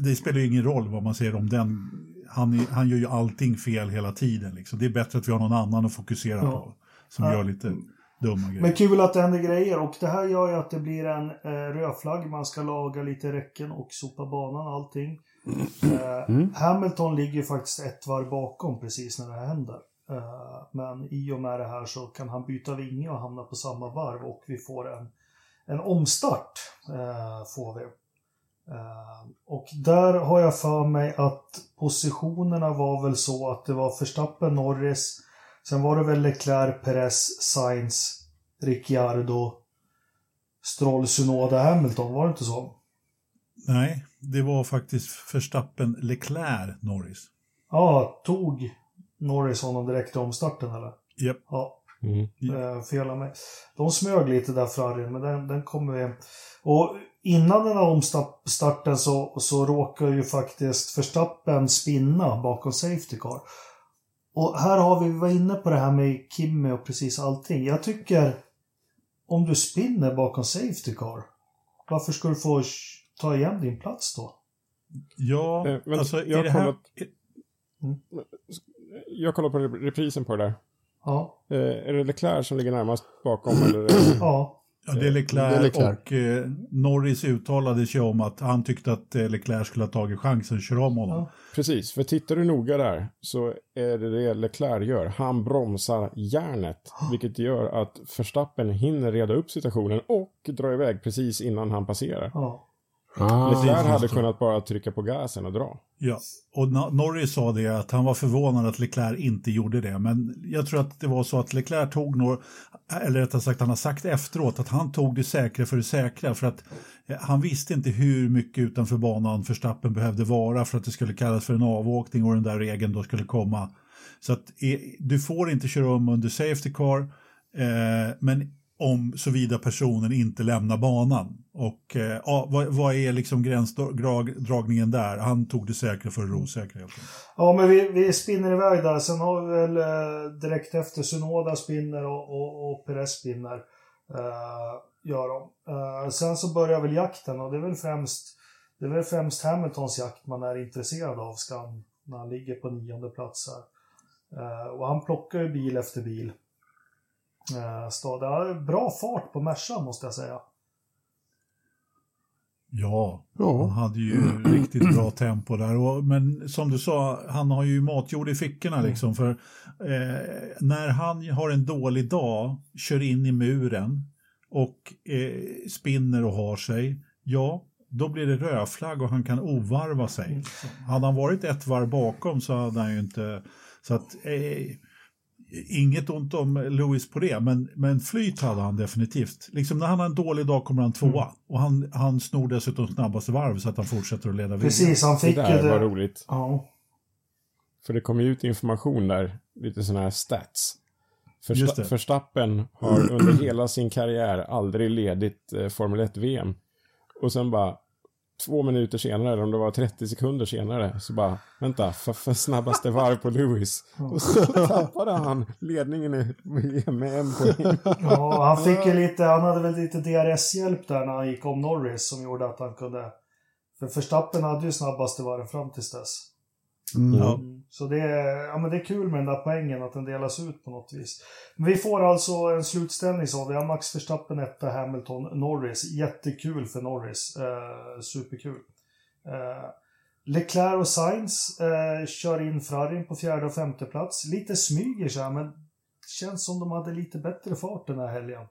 det spelar ju ingen roll vad man säger om den. Han, är, han gör ju allting fel hela tiden liksom. Det är bättre att vi har någon annan att fokusera Ja. på. Som Ja. gör lite dumma grejer. Men kul att det händer grejer och det här gör ju att det blir en eh, rödflagg. Man ska laga lite räcken och sopa banan och allting. Eh, Hamilton ligger faktiskt ett varv bakom precis när det här händer. Eh, men i och med det här så kan han byta vinge och hamna på samma varv och vi får en, en omstart. Eh, får vi. Eh, och där har jag för mig att positionerna var väl så att det var Verstappen, Norris, sen var det väl Leclerc, Perez, Sainz, Ricciardo, Stroll, Sunoda, Hamilton, var det inte så? Nej, det var faktiskt Verstappen, Leclerc, Norris. Ja, tog Norris honom direkt i omstarten eller? Japp. Ja, Mm. Eh, fel av mig. De smög lite där Ferrari, men den, den kommer vi... Och innan den här omstarten så, så råkar ju faktiskt Verstappen spinna bakom Safety Car. Och här har vi, vi var inne på det här med Kimmy och precis allting. Jag tycker, om du spinner bakom Safety Car, varför ska du få ta igen din plats då? Ja, Eh, men alltså jag det här... kollat- Jag kollar på reprisen på det där. Ja, Eh, är det Leclerc som ligger närmast bakom eller? ja, Ja, det är Leclerc, Det är Leclerc. och eh, Norris uttalade sig om att han tyckte att eh, Leclerc skulle ha tagit chansen att köra om honom. Ja. Precis, för tittar du noga där så är det det Leclerc gör. Han bromsar järnet, vilket gör att Verstappen hinner reda upp situationen och dra iväg precis innan han passerar. ja. Ah, Leclerc hade kunnat bara trycka på gasen och dra. Ja, och Norris sa det att han var förvånad att Leclerc inte gjorde det. Men jag tror att det var så att Leclerc tog nog, eller rättare sagt han har sagt efteråt att han tog det säkra för det säkra. För att eh, han visste inte hur mycket utanför banan Verstappen behövde vara för att det skulle kallas för en avåkning och den där regeln då skulle komma. Så att eh, du får inte köra om under Safety Car, eh, men om såvida personen inte lämnar banan. Och eh, ja, vad, vad är liksom gränsdragningen där? Han tog det säkra för det osäkra helt enkelt. Ja, men vi, vi spinner iväg där. Sen har vi väl eh, direkt efter Sunoda spinner och, och, och Perez spinner. Eh, gör de. Eh, sen så börjar väl jakten och det är väl främst det är väl främst Hamiltons jakt man är intresserad av ska han, när han ligger på nionde plats här. Eh, och han plockar ju bil efter bil. Eh, är bra fart på Mercan måste jag säga. Ja, han ja. hade ju riktigt bra tempo där. Och, men som du sa, han har ju matjord i fickorna liksom. För eh, när han har en dålig dag, kör in i muren och eh, spinner och har sig, ja, då blir det rödflagg och han kan ovarva sig. Hade han varit ett varv bakom så hade han ju inte... Så att, eh, inget ont om Lewis på det, men, men flyt hade han definitivt. Liksom när han har en dålig dag kommer han tvåa. Och han, han snor dessutom snabbaste varv så att han fortsätter att leda vidare. Precis, han Det fick ju där var det. roligt. Ja. För det kom ju ut information där, lite sådana här stats. Just det. Första, Verstappen har under hela sin karriär aldrig ledit eh, Formel 1-VM. Och sen bara två minuter senare, eller om det var 30 sekunder senare, så bara, vänta, för, för snabbaste varv på Lewis. Och så tappade han ledningen i med en poäng. Ja, han fick ju lite, han hade väl lite DRS-hjälp där när han gick om Norris som gjorde att han kunde... För Verstappen hade ju snabbaste varv fram tills dess. Mm. Ja. Så det är, ja, men det är kul med den där poängen, att den delas ut på något vis. Men vi får alltså en slutställning så. Vi har Max Verstappen, etta, Hamilton, Norris. Jättekul för Norris. Eh, superkul. Eh, Leclerc och Sainz eh, kör in Ferrarin på fjärde och femte plats. Lite smyger så här, men det känns som de hade lite bättre fart den här helgen.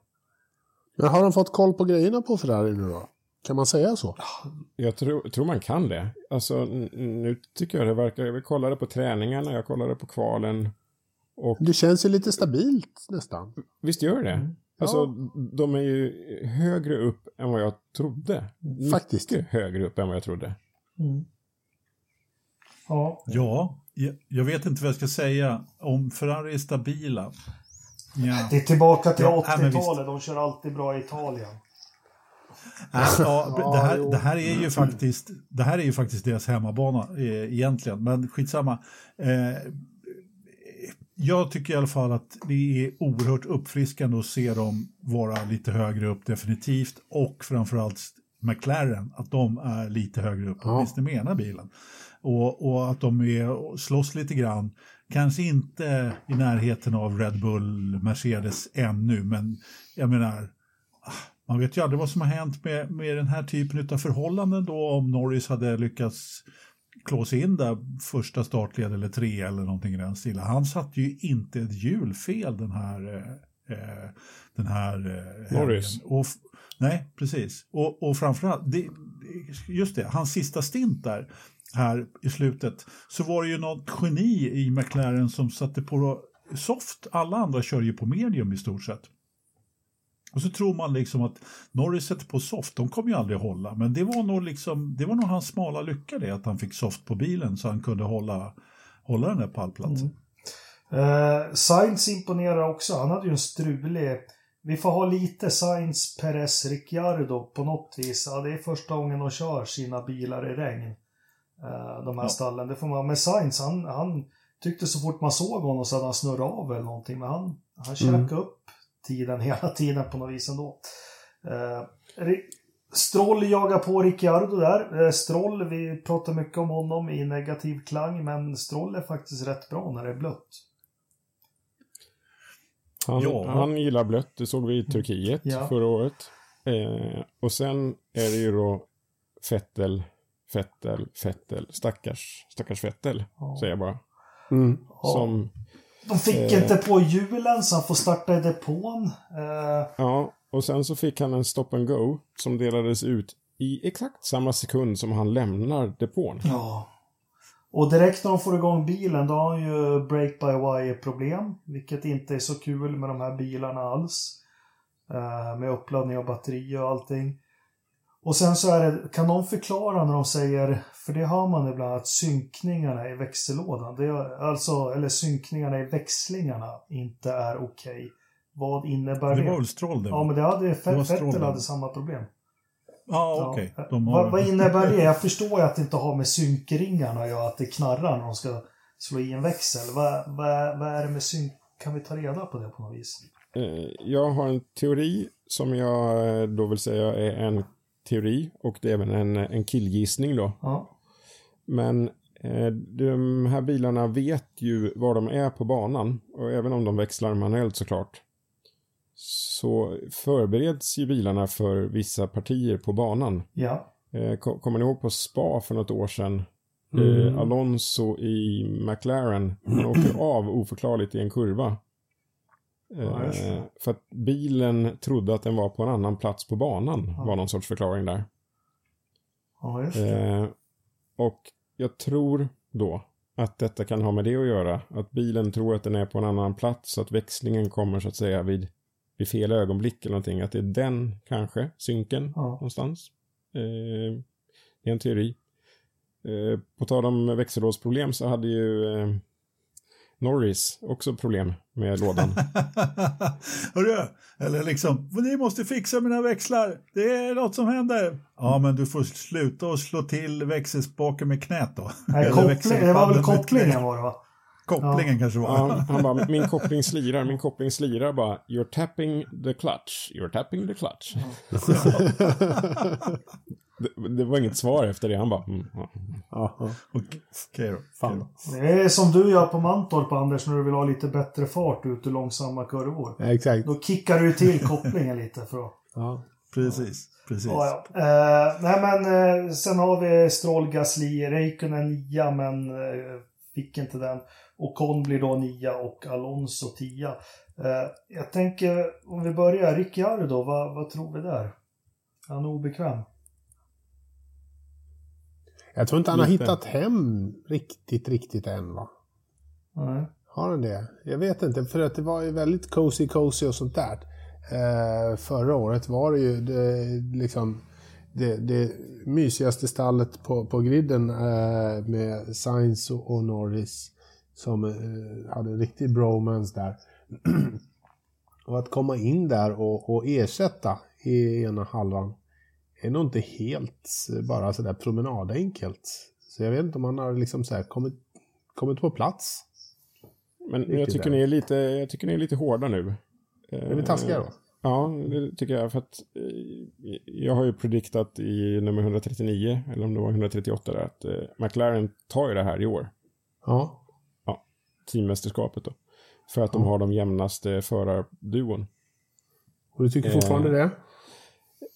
Men har de fått koll på grejerna på Ferrari nu då? Kan man säga så? Jag tror, tror man kan det. Alltså, nu tycker jag det verkar... Jag kollade på träningarna, jag kollade på kvalen. Och Det känns ju lite stabilt nästan. visst gör det? Mm. Alltså, de är ju högre upp än vad jag trodde. Faktiskt. Mycket högre upp än vad jag trodde. Ja, Ja, jag, vet inte vad jag ska säga. Om Ferrari är stabila. Ja. det är tillbaka till Ja, nej, men 80-talet. De kör alltid bra i Italien. Ja, det, här, det, här är ju faktiskt, det här är ju faktiskt deras hemmabana eh, egentligen, men skitsamma. Eh, jag tycker i alla fall att det är oerhört uppfriskande att se dem vara lite högre upp definitivt och framförallt McLaren, att de är lite högre upp, Ja. åtminstone med ena bilen. Och, och att de är slåss lite grann, kanske inte i närheten av Red Bull, Mercedes ännu, men jag menar, man vet ju aldrig vad som har hänt med, med den här typen av förhållanden då om Norris hade lyckats klå sig in där första startled eller tre eller någonting i den stilen. Han satte ju inte ett hjulfel den här, eh, eh, den här eh, Norris. Och, nej, precis. Och, och framförallt, det, just det, hans sista stint där här i slutet så var det ju något geni i McLaren som satte på soft. Alla andra kör ju på medium i stort sett. Och så tror man liksom att Norris sätter på soft, de kommer ju aldrig hålla. Men det var nog liksom, det var nog hans smala lycka det, att han fick soft på bilen så han kunde hålla, hålla den där pallplatsen. Uh, Sainz imponerar också. Han hade ju en strulig... Vi får ha lite Sainz, Perez, Ricciardo på något vis. Ja, det är första gången de kör sina bilar i regn. Uh, de här Ja. stallen. Det får man... Men Sainz, han, han tyckte så fort man såg honom så hade han snurrat av eller någonting. Men han, han käkade Mm. upp tiden hela tiden på något vis ändå. Ri- Stroll jagar på Ricciardo där. Eh, Stroll, vi pratar mycket om honom i negativ klang, men Stroll är faktiskt rätt bra när det är blött. Han, Ja. han gillar blött, det såg vi i Turkiet Ja. förra året. Eh, och sen är det ju då Fettel, Fettel, Fettel, stackars, stackars Fettel, Ja. säger jag bara. Mm. Ja. Som, De fick Eh. inte på hjulen så han får starta i depån. Eh, ja, och sen så fick han en stop and go som delades ut i exakt samma sekund som han lämnar depån. ja. Och direkt när de får igång bilen då har han ju break by wire problem. Vilket inte är så kul med de här bilarna alls. Eh, med uppladdning av batteri och allting. Och sen så är det, kan de förklara när de säger, för det hör man ibland, att synkningarna i växellådan, det är, alltså, eller synkningarna i växlingarna inte är okej. Vad innebär det? Det var väl Stroll det? Ja, va? men det hade Det var Fe- Stroll, Vettel va? hade samma problem. Ja, okej. Ja. De Vad, har... vad innebär det? Jag förstår ju att det inte har med synkringarna att göra, att det knarrar när de ska slå i en växel. Vad, vad, vad är det med synk? Kan vi ta reda på det på något vis? Eh, jag har en teori som jag eh, då vill säga är en teori och det är även en, en killgissning då. Ja. Men eh, de här bilarna vet ju var de är på banan och även om de växlar manuellt såklart så förbereds ju bilarna för vissa partier på banan. Ja. Eh, ko- kommer ni ihåg på Spa för något år sedan? Mm. Eh, Alonso i McLaren, han åker av oförklarligt i en kurva. Ja. Eh, för att bilen trodde att den var på en annan plats på banan, Ja. var någon sorts förklaring där. Ja, just det. Eh, och jag tror då att detta kan ha med det att göra. Att bilen tror att den är på en annan plats, så att växlingen kommer så att säga vid, vid fel ögonblick eller någonting. Att det är den kanske, synken Ja. någonstans. Eh, det är en teori. Eh, på tal om växellådsproblem så hade ju eh, Norris också problem med lådan. Hörru, eller liksom, ni måste fixa mina växlar, det är något som händer. Ja, men du får sluta och slå till växelspaken med knät då. Nej, koppling, det var väl kopplingen var det va? Kopplingen kanske var. Ja, han bara, min koppling slirar, min koppling slirar bara. You're tapping the clutch, you're tapping the clutch. det, det var inget svar efter det, han bara, mm, ja. Ja, ja. Okej okej då. Fan. Det är som du gör på Mantorp Anders när du vill ha lite bättre fart ut ur långsamma kurvor. Ja, exakt. Då kickar du till kopplingen lite för att... Ja. Precis, precis. Ja, ja. Eh, nej men eh, sen har vi Stroll, Gasly, Räikkönen nia men eh, fick inte den. Ocon blir då nia och Alonso tia. Eh, jag tänker om vi börjar, Ricciardo, vad, vad tror vi där? Är Han obekväm. Jag tror inte han har Lite. hittat hem riktigt, riktigt än va? Nej. Har han det? Jag vet inte, för att det var ju väldigt cozy cozy och sånt där. Eh, förra året var det ju det, liksom det, det mysigaste stallet på, på griden eh, med Sainz och, och Norris som eh, hade en riktig bromance där. och att komma in där och, och ersätta i ena halvan är nog inte helt eh, bara sådär promenadenkelt. Så jag vet inte om han har liksom så kommit, kommit på plats. Men jag tycker, där. ni är lite, jag tycker ni är lite hårda nu. Är vi taskiga då? Ja, det tycker jag. För att eh, jag har ju prediktat i nummer 139, eller om det var 138 där, att eh, McLaren tar ju det här i år. Ja. Teammästerskapet då. För att de har de jämnaste förarduon. Och du tycker Eh, fortfarande det?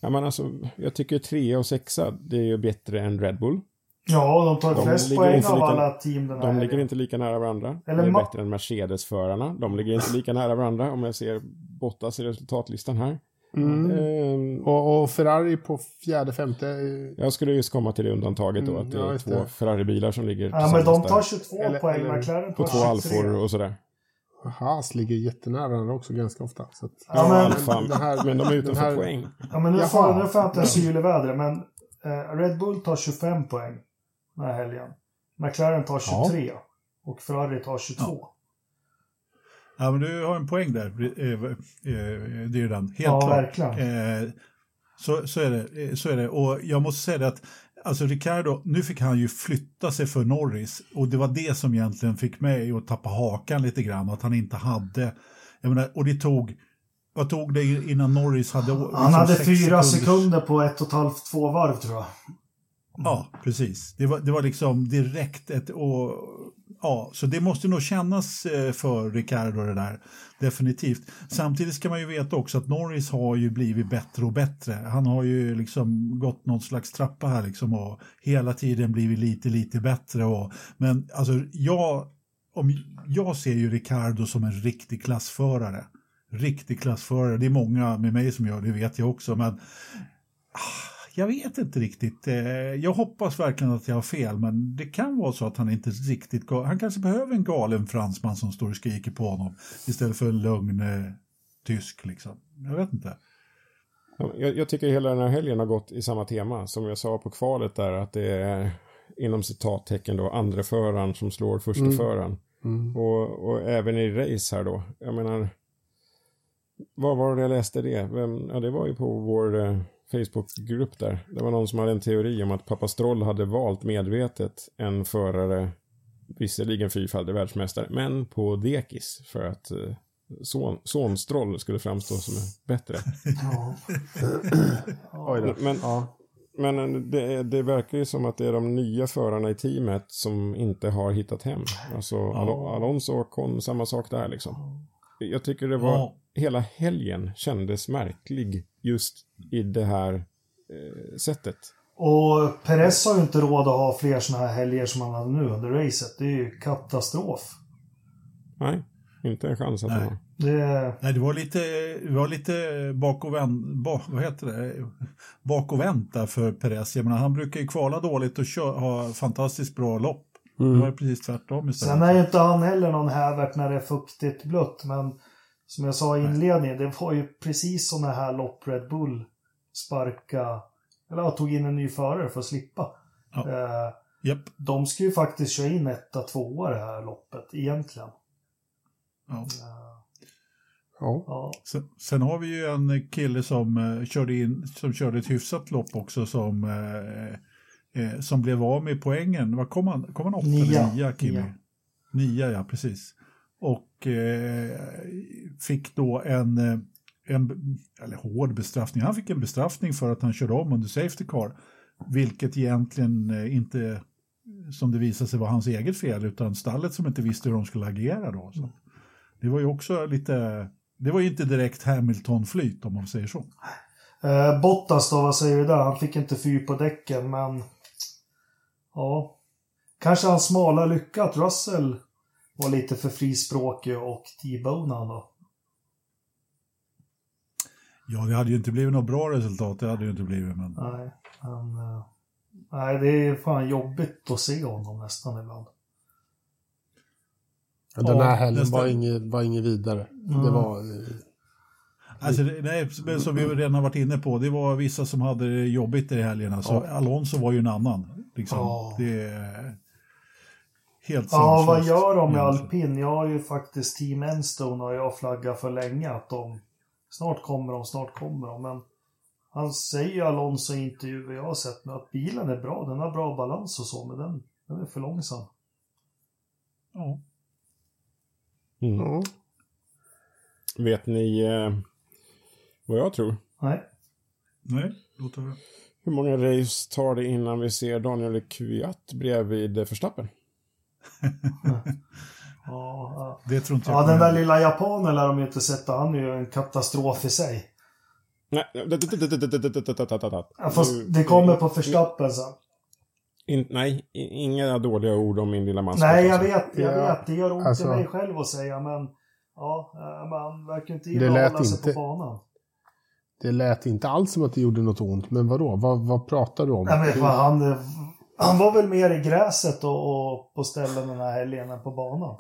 Ja, men alltså, jag tycker trea och sexa, det är ju bättre än Red Bull. Ja, de tar De flest poäng av lika- alla team den här De ligger helgen. inte lika nära varandra. Eller det är bättre än Mercedes-förarna. De ligger inte lika nära varandra om jag ser Bottas i resultatlistan här. Mm. Ehm, Och, och Ferrari på fjärde, femte. eh, jag skulle just komma till det undantaget då, Mm, att det ja, är två det. Ferrari-bilar som ligger Ja, men de tar där. 22 Eller- poäng, eller McLaren På tar två 23. alfor och sådär. Haas ligger jättenära varandra också ganska ofta. Så att, Ja, men- Alfa, den här- men de är den utanför här- poäng. Ja, men nu får, jag inte en syl i vädret, men eh, Red Bull tar 25 poäng den här helgen. McLaren tar 23 och Ferrari tar 22. Ja, men du har en poäng där, eh, eh, är den. Helt Ja, klart. verkligen. Eh, så, så, är det, eh, så är det. Och jag måste säga det att alltså Ricardo, nu fick han ju flytta sig för Norris och det var det som egentligen fick mig att tappa hakan lite grann, att han inte hade, jag menar, och det tog, vad tog det innan Norris hade? liksom Han hade fyra sekunders- sekunder på ett och ett halvt, två varv tror jag. Ja, precis. Det var, det var liksom direkt ett... Och, ja, så det måste nog kännas eh, för Ricardo det där, definitivt. Samtidigt ska man ju veta också att Norris har ju blivit bättre och bättre. Han har ju liksom gått någon slags trappa här liksom och hela tiden blivit lite, lite bättre. Och, men alltså jag, om, jag ser ju Ricardo som en riktig klassförare. Riktig klassförare. Det är många med mig som gör det, vet jag också. Men ah, jag vet inte riktigt. Eh, Jag hoppas verkligen att jag har fel, men det kan vara så att han inte riktigt... Han kanske behöver en galen fransman som står och skriker på honom istället för en lugn eh, tysk. Liksom. Jag vet inte. Ja, Jag, jag tycker hela den här helgen har gått i samma tema. Som jag sa på kvalet där, att det är inom citattecken då andra föraren som slår första Mm. föraren. Mm. Och, och även i race här då. Jag menar, var var det jag läste det? Vem, ja, det var ju på vår eh, Facebookgrupp där. Det var någon som hade en teori om att pappa Stroll hade valt medvetet en förare, visserligen fyrfaldig världsmästare, men på dekis för att eh, son, son Stroll skulle framstå som bättre. Ja. Men, Ja. men det, det verkar ju som att det är de nya förarna i teamet som inte har hittat hem. Alltså Al- Alonso och Con, samma sak där liksom. Jag tycker det var, Ja. hela helgen kändes märklig just i det här eh, sättet. Och Perez har ju inte råd att ha fler såna här helger som han hade nu under racet. Det är ju katastrof. Nej, inte en chans att Nej. han har. Det, Nej, det var lite, det var lite bak och vänt, bak, vad heter det? Bak och vänt där för Perez. Jag menar, han brukar ju kvala dåligt och kö, ha fantastiskt bra lopp. Det var ju precis tvärtom istället. sen är ju inte han heller någon hävert när det är fuktigt blött, men som jag sa i inledningen, det var ju precis såna här lopp Red Bull sparka, eller ja, tog in en ny förare för att slippa. Ja. Eh, Japp. de ska ju faktiskt köra in etta, tvåa det här loppet, egentligen. Ja. Eh, Ja. ja. Sen, sen har vi ju en kille som, eh, körde, in, som körde ett hyfsat lopp också som, eh, eh, som blev av med poängen. Vad kom han? Kom han åtta Nia. eller nia, Kimi? Nia. Nia, ja precis. Och eh, fick då en, eh, en, eller hård bestraffning. Han fick en bestraffning för att han körde om under Safety Car. Vilket egentligen eh, inte, som det visade sig, var hans eget fel, utan stallet som inte visste hur de skulle agera då. Så. Det var ju också lite, det var ju inte direkt Hamilton-flyt om man säger så. Eh, Bottas då, vad säger vi där? Han fick inte fyr på däcken, men... Ja. Kanske hans smala lycka att Russell var lite för frispråkig och T-bonade då. Ja, det hade ju inte blivit något bra resultat, det hade det ju inte blivit. Men... Nej, men... eh, nej, det är fan jobbigt att se honom nästan ibland. Den här helgen nästan. var inget, var inget vidare. Det Mm. var... eh, Alltså, det- nej, men som vi redan har varit inne på, det var vissa som hade det jobbigt i helgen. Alltså, Ja. Alonso var ju en annan. Liksom. Ja. Det helt Ja, vad gör de med egentligen. alpin? Jag har ju faktiskt Team Enstone och jag flaggat för länge att de... Snart kommer de, snart kommer de, men... Han säger ju Alonso i intervjuer jag har sett nu att bilen är bra, den har bra balans och så, men den, den är för långsam. Ja. Mm. ja. Vet ni eh, vad jag tror? Nej. Nej, låt höra. Hur många race tar det innan vi ser Daniel Kvyat bredvid Verstappen? Ja. Det tror inte jag. ja den där lilla japanen lär de ju inte sätta. Han är ju en katastrof i sig. Nej, Ja, fast det kommer på Verstappen sen. In, nej, inga dåliga ord om min lilla maskot. Nej, jag alltså. vet, jag Ja, vet. Det gör ont alltså- i mig själv att säga, men... Ja, eh, man verkar inte gilla att hålla sig inte- på banan. Det lät inte alls som att det gjorde något ont, men vadå? Vad, vad pratar du om? Nej, men fan, han, han var väl mer i gräset och, och på ställen den här helgen än på banan.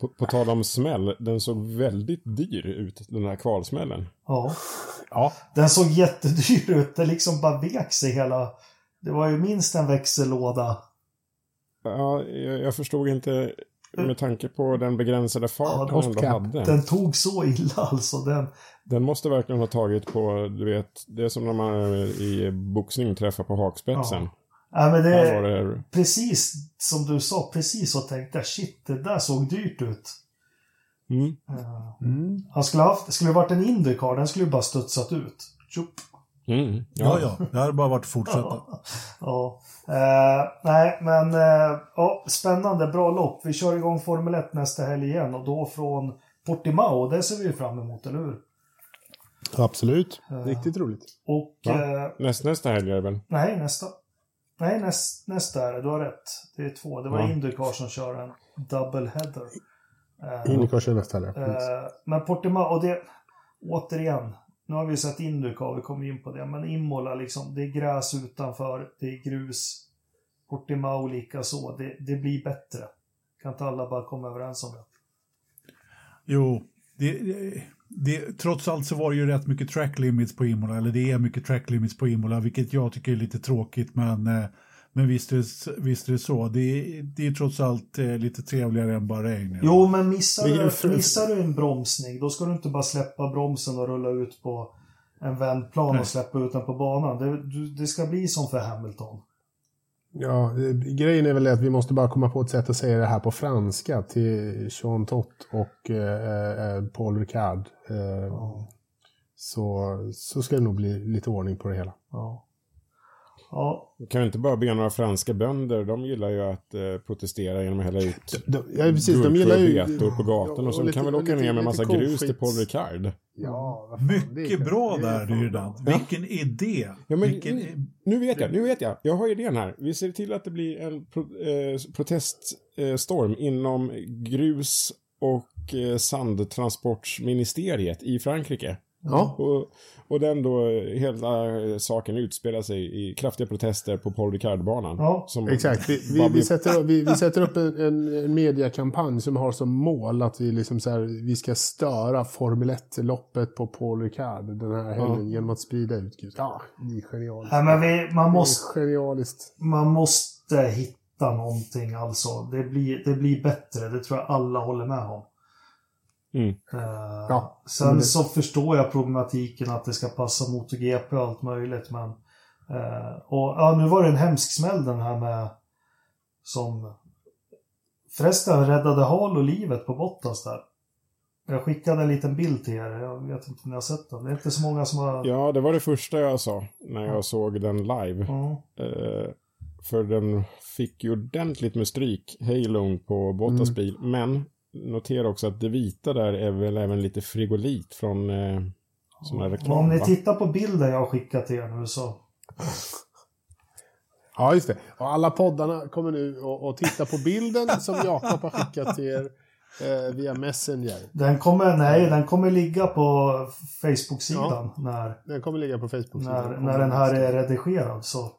På, på tal om smäll, den såg väldigt dyr ut, den här kvalsmällen. Ja. Ja, Den såg jättedyr ut. Det liksom bara vek sig hela... Det var ju minst en växellåda. Ja, jag, jag förstod inte med tanke på den begränsade fart Ja, han ändå hade. Den tog så illa alltså. Den, Den måste verkligen ha tagit på, du vet, det är som när man i boxning träffar på hakspetsen. ja, men det, var det, precis som du sa, precis så tänkte jag. Shit, det där såg dyrt ut. mm, Eh, Mm. Han skulle haft, det skulle ha varit en Indycar, den skulle ju bara studsat ut. Tjup. Mm, Ja, ja, det hade bara varit att fortsätta. Ja. Eh, nej, men eh, ja, spännande, bra lopp. Vi kör igång Formel 1 nästa helg igen och då från Portimao. Det ser vi ju fram emot, eller hur? Absolut. Ja. Riktigt roligt. Och Ja. eh, näst, nästa helg är det väl? nej, nästa. Nej, näst, nästa är det. Du har rätt. Det är två. Det var Ja. Indycar som kör en double header. Eh, Indycar kör nästa helg. Eh, men Portimao, och det, återigen, nu har vi sett Indycar, vi kommer in på det, men Imola liksom, det är gräs utanför, det är grus. Portimao likaså, det, det blir bättre. Kan inte alla bara komma överens om det? Jo, det, det, trots allt så var det ju rätt mycket track limits på Imola, eller det är mycket track limits på Imola, vilket jag tycker är lite tråkigt, men, eh, men visst, är det, visst är det så. Det, är- det är trots allt eh, lite trevligare än bara regn. Jo, men missar du, missar du en bromsning, då ska du inte bara släppa bromsen och rulla ut på en vändplan Nej. och släppa ut den på banan. Det, du, det ska bli som för Hamilton. Ja, eh, grejen är väl att vi måste bara komma på ett sätt att säga det här på franska till Jean Tott och eh, eh, Paul Ricard. Eh, så, så ska det nog bli lite ordning på det hela. Ja. Ja, Kan vi inte bara be några franska bönder, de gillar ju att eh, protestera genom att hälla ut De, ja, precis, de gillar ju... betor på gatan och så lite- kan väl åka lite- ner med lite massa grus till Paul Ricard. Ja, fan, Mycket klart. bra Det är där, fan Rydand. bra. Vilken idé! Ja, men, Vilken, Nu vet jag, nu vet jag. Jag har idén här. Vi ser till att det blir en pro, eh, proteststorm inom grus och eh, sandtransportministeriet i Frankrike. Ja, Och, och den då, hela saken utspelar sig i kraftiga protester på Paul Ricard-banan. Ja, som exakt. Vi, vi, vi, sätter, vi, vi sätter upp en, en, mediakampanj som har som mål att vi, liksom så här, vi ska störa Formel 1-loppet på Paul Ricard den här helgen genom att sprida ut grus. Ja, det är genialiskt. Nej, men vi, man, Det måste, är genialiskt. man måste hitta någonting alltså. Det blir, det blir bättre, det tror jag alla håller med om. Mm. Eh, Ja, sen det- så förstår jag problematiken att det ska passa MotoGP och allt möjligt, men... eh, och ja, nu var det en hemsk smäll den här med... Som... Förresten räddade Halo livet på Bottas där. Jag skickade en liten bild till er, jag vet inte om ni har sett den. Det är inte så många som har... Ja, det var det första jag sa när jag såg den live. Mm. Eh, för den fick ju ordentligt med stryk, Halon på Bottas Mm. bil. Men notera också att det vita där är väl även lite frigolit från eh, sån här reklam. om ni va? tittar på bilden jag har skickat till er nu så... Ja, just det. Och alla poddarna kommer nu att titta på bilden som Jakob har skickat till er eh, via Messenger. Den kommer, nej, den kommer ligga på Facebook-sidan när, Den kommer ligga på Facebook. när, när den här är redigerad. Så.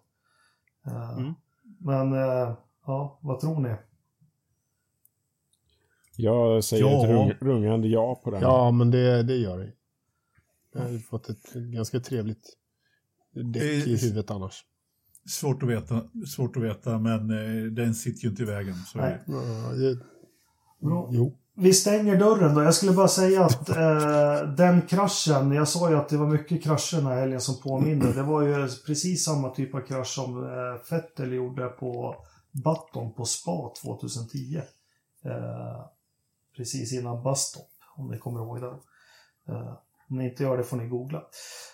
Eh, Mm. Men, eh, ja, vad tror ni? Jag säger Ja. ett rung, rungande ja på den. Ja, men det, det gör det. Jag har ju fått ett ganska trevligt däck i huvudet annars. svårt, att veta, svårt att veta, men eh, den sitter ju inte i vägen. Så Nej. Det, Bra. jo. Vi stänger dörren då. Jag skulle bara säga att eh, den kraschen, jag sa ju att det var mycket krascher den här helgen som påminner. Det var ju precis samma typ av krasch som eh, Vettel gjorde på Button på Spa 2010. Eh, precis innan Busstop, om ni kommer ihåg det. Eh, om ni inte gör det får ni googla.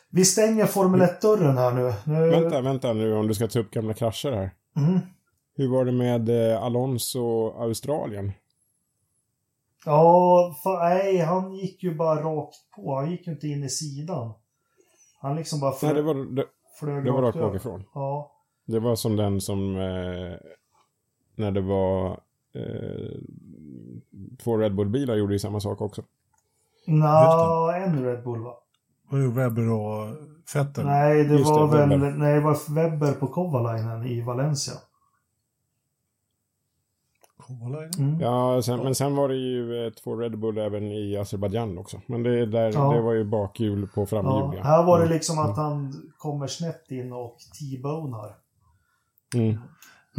Vi stänger Formel 1-dörren här nu. nu Vänta, vänta nu om du ska ta upp gamla krascher här. Mm. Hur var det med eh, Alonso Australien? Ja, för, nej, han gick ju bara rakt på. Han gick ju inte in i sidan. Han liksom bara Nej, flög, det var, det, flög det var rakt bakifrån. Ja. Det var som den som eh, när det var två Red Bull-bilar gjorde ju samma sak också. Nå, en Red Bull va? var det Webber och Vettel. Nej, det Just var det, väl Webber. nej, det var Webber på Kovalainen i Valencia. Kovalainen. Mm. Ja, sen, men sen var det ju eh, två Red Bull även i Azerbajdzjan också. Men det, där, Ja. det var ju bakhjul på framhjul. Ja, här var det Mm. liksom att han kommer snett in och T-bonar. Mm.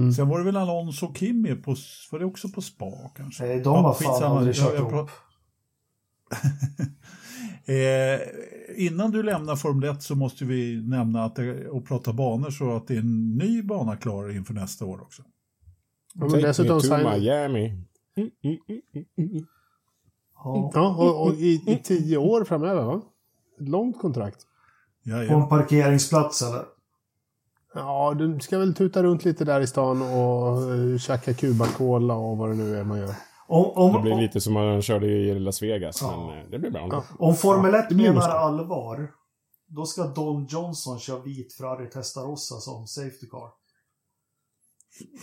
Mm. Sen var det väl Alonso och Kimi, på, var det också på spa kanske? Nej, de har fan skitsamma. aldrig kört ihop. eh, innan du lämnar Formel 1 så måste vi nämna att det, och prata banor så att det är en ny bana klar inför nästa år också. Ja, men Take me to Miami. Mm, mm, mm. Ja. Ja, och, och i, i tio år framöver va? Ett långt kontrakt. Ja, På en ja. parkeringsplats eller? Ja, du ska väl tuta runt lite där i stan och uh, käka Cuba-cola och vad det nu är man gör. Om, om, Det blir om, lite som man körde i Las Vegas, Ja. men eh, det blir bra. Ja. om Formel 1 det blir menar allvar, då ska Don Johnson köra vit Ferrari Testarossa som safety car.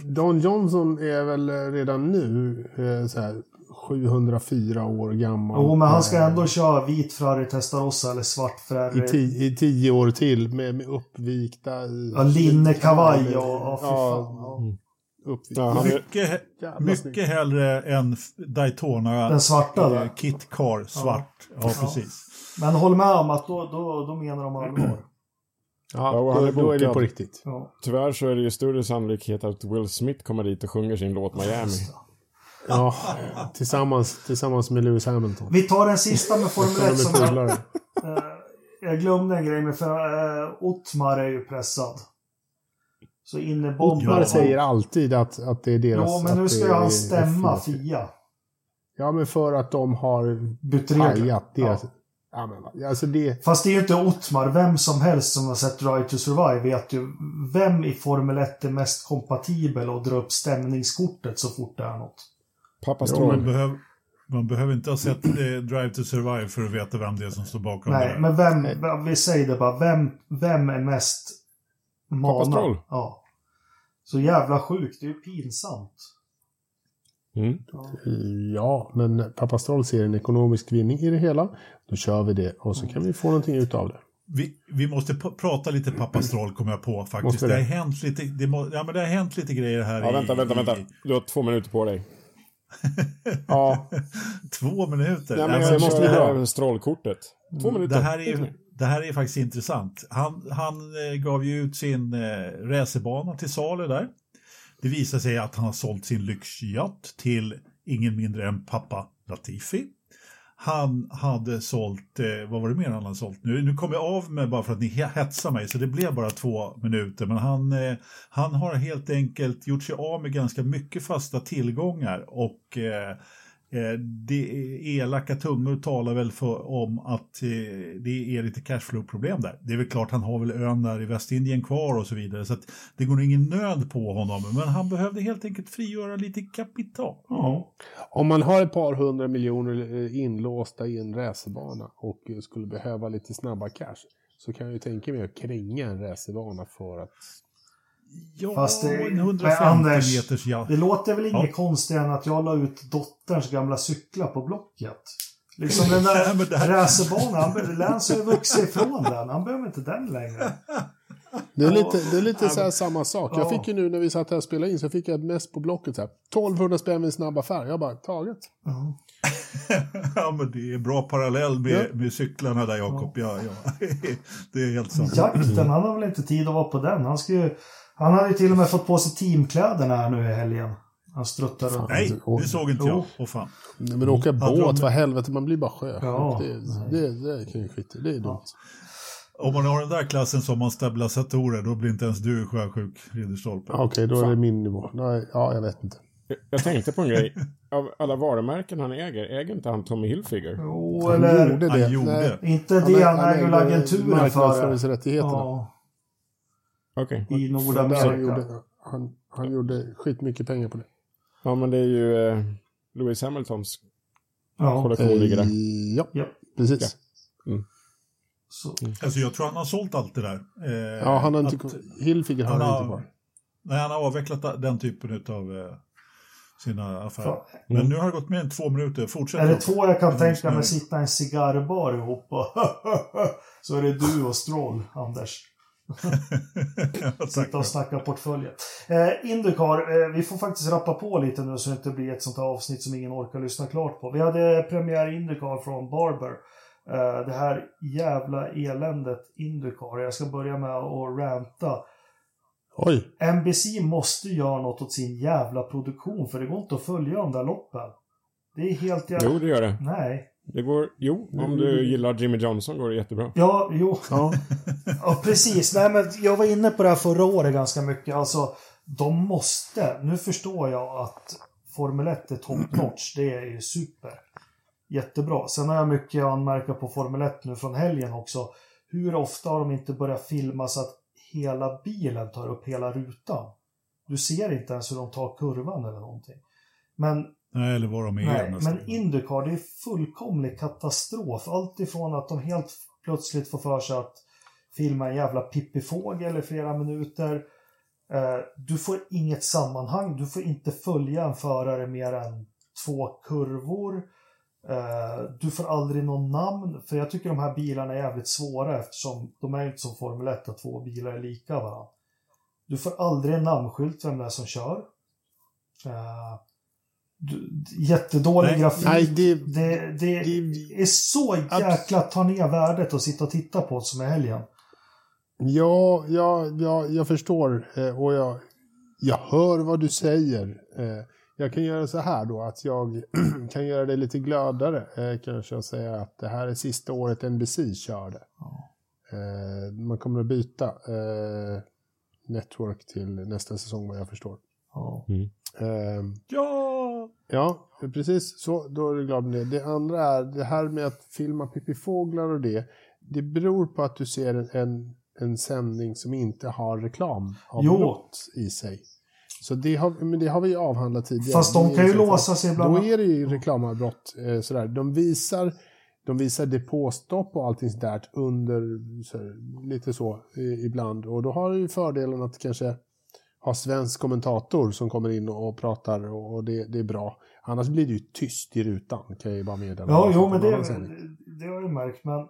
Don Johnson är väl eh, redan nu så här 704 år gammal. Jo, men han ska Eh, ändå köra vit Ferrari Testarossa eller svart I, Ferrari. ti, I tio år till med, med uppvikta... Ja, linnekavaj och... Ja, fy Ja, fan. Ja. Mm. Ja, han är, Mycket, mycket hellre än Daytona Den svarta eh, där. Kit Car, svart. Ja, precis. Men håll med om att då, då, då menar de allvar. Ja, Ja, då, är då är det på riktigt. Ja. tyvärr så är det ju större sannolikhet att Will Smith kommer dit och sjunger sin låt Miami. Ja, tillsammans, tillsammans med Lewis Hamilton. Vi tar den sista med Formel De 1 är som jag, eh, jag glömde en grej med för eh, Ottmar är ju pressad. Så. Ottmar säger alltid att, att det är deras... Jo, men nu ska han stämma. FIA. Ja, men för att de har pajat deras... Ja. Ja. men, alltså det... Fast det är ju inte Ottmar. Vem som helst som har sett Drive to Survive vet ju vem i Formel 1 är mest kompatibel att dra upp stämningskortet så fort det är något. Pappa Jo, Stroll. Man, behöv, man behöver inte ha sett Drive to Survive för att veta vem det är som står bakom det Nej, men vem, vi säger det bara, vem, vem är mest manad? Stroll. Ja. Så jävla sjukt, det är ju pinsamt. Mm. Ja, men pappa Stroll ser en ekonomisk vinning i det hela. Då kör vi det och så kan vi få någonting ut av det. Vi, vi måste prata lite pappa Stroll kommer jag på faktiskt. Det det? har, hänt lite, det, må, ja, men det har hänt lite grejer här Ja, i... vänta, vänta, vänta. i Du har två minuter på dig. Ja, två minuter. Ja, men Nej, jag måste vi dra. Strollkortet. Två minuter. Det här, är ju, det här är faktiskt intressant. Han, han eh, gav ju ut sin eh, racerbana till salu där. Det visar sig att han har sålt sin lyxyacht till ingen mindre än pappa Latifi. Han hade sålt, eh, vad var det mer han hade sålt? Nu, nu kom jag av med bara för att ni hetsar mig så det blev bara två minuter. Men han, eh, han har helt enkelt gjort sig av med ganska mycket fasta tillgångar och eh, Eh, det elaka tungor talar väl för, om att eh, det är lite cashflow-problem där. Det är väl klart han har väl ön där i Västindien kvar och så vidare så att det går ingen nöd på honom men han behövde helt enkelt frigöra lite kapital. Ja. om man har ett par hundra miljoner eh, inlåsta i en racerbana och eh, skulle behöva lite snabba cash så kan jag ju tänka mig att kränga en racerbana för att... Ja, Fast det- en men 150 Anders, meters ja. Det låter väl inget Ja. konstigare än att jag la ut dotterns gamla cyklar på Blocket. Liksom den Nej, där det här- racerbanan, Lance har ju vuxit ifrån den. Han behöver inte den längre. Det är lite, det är lite så här samma sak. Jag Ja. fick ju nu när vi satt här och spelade in så fick jag ett mess på Blocket så här. 1200 spänn med en snabb affär. Jag bara, taget. Ja. ja men det är bra parallell med, Ja. med cyklarna där Jakob. Ja. Ja, det är helt sant. Jakten, han har väl inte tid att vara på den. Han ska ju... Han hade ju till och med fått på sig teamkläderna här nu i helgen. Han struttar runt. Nej, det såg inte jag. Åh fan. Nej, men åka båt, drömde- vad helvete, man blir bara sjösjuk. Ja. Det, det, det kan ju skita. Det är dumt. Om man har den där klassen som har stabilisatorer då blir inte ens du sjösjuk, Ridderstolpe. Okej, då är det min nivå. Nej, ja, jag vet inte. Jag- Jag tänkte på en grej. Av alla varumärken han äger, äger inte han Tommy Hilfiger? Jo, Han eller... gjorde Han det. gjorde. Nej, Inte det, han äger väl agenturen för det. Marknadsföringsrättigheterna. Ja, Okej. i Där han, Nordamerika. gjorde, han, han gjorde skitmycket pengar på det. Ja, men det är ju eh, Lewis Hamiltons Ja, kollektion ligger där. Eh, ja, ja. precis. Så. Alltså jag tror han har sålt allt det där. Eh, Ja, han har inte... att- har han han har- inte kvar. Nej, han har avvecklat den typen av eh, sina affärer. Fan. Men Mm. nu har det gått mer än två minuter. Fortsätt. Är det två jag kan Mm, tänka mig snurr. sitta i en cigarrbar ihop och så är det du och Stroll, Anders. Sitta och snacka portföljer. Eh, Indycar, eh, vi får faktiskt rappa på lite nu så det inte blir ett sånt här avsnitt som ingen orkar lyssna klart på. Vi hade premiär Indycar från Barber. Eh, det här jävla eländet Indycar. Jag ska börja med att ranta. Oj. NBC måste göra något åt sin jävla produktion för det går inte att följa de där loppen. Det är helt jävla... Jo, det gör det. Nej. Det går, jo, om du gillar Jimmy Johnson går det jättebra. Ja, jo. Ja. Ja, precis. Nej, men jag var inne på det här förra året ganska mycket. Alltså, de måste. Nu förstår jag att Formel 1 är top notch. Det är ju super. Jättebra. Sen har jag mycket att anmärka på Formel 1 nu från helgen också. Hur ofta har de inte börjat filma så att hela bilen tar upp hela rutan? Du ser inte ens hur de tar kurvan eller någonting. Men Nej, eller vad de är. Nej, nästan. men Indycar det är fullkomlig katastrof. Allt ifrån att de helt plötsligt får för sig att filma en jävla pippifågel i flera minuter. Eh, du får inget sammanhang. Du får inte följa en förare mer än två kurvor. Eh, du får aldrig någon namn. För jag tycker de här bilarna är jävligt svåra eftersom de är inte som Formel 1 att två bilar är lika varandra. Du får aldrig en namnskylt vem det är som kör. Jättedålig Nej, grafik. nej, det- det, det, det- är så jäkla ta ner värdet att sitta och titta på som i helgen. Ja, ja, ja, jag förstår eh, och jag, jag hör vad du säger. Eh, Jag kan göra så här då att jag kan göra det lite gladare. Eh, Kanske och säga att det här är sista året NBC körde. Eh, Man kommer att byta Network till nästa säsong vad jag förstår. Ja. Eh, Ja! Ja, precis. Så, då är du glad med det. Det andra är det här med att filma pippifåglar och det. Det beror på att du ser en, en, en sändning som inte har reklam av Jo. något i sig. Så det har, men det har vi ju avhandlat tidigare. Fast de kan ju att- låsa sig ibland. Då är det ju reklamavbrott. Eh, sådär. De visar de visar depåstopp och allting sådär under så, lite så eh, ibland. Och då har du ju fördelen att kanske ha svensk kommentator som kommer in och, pratar och, det, det är bra. Annars blir det ju tyst i rutan kan jag ju bara meddela. Ja, jo, men En det, det har jag märkt. Men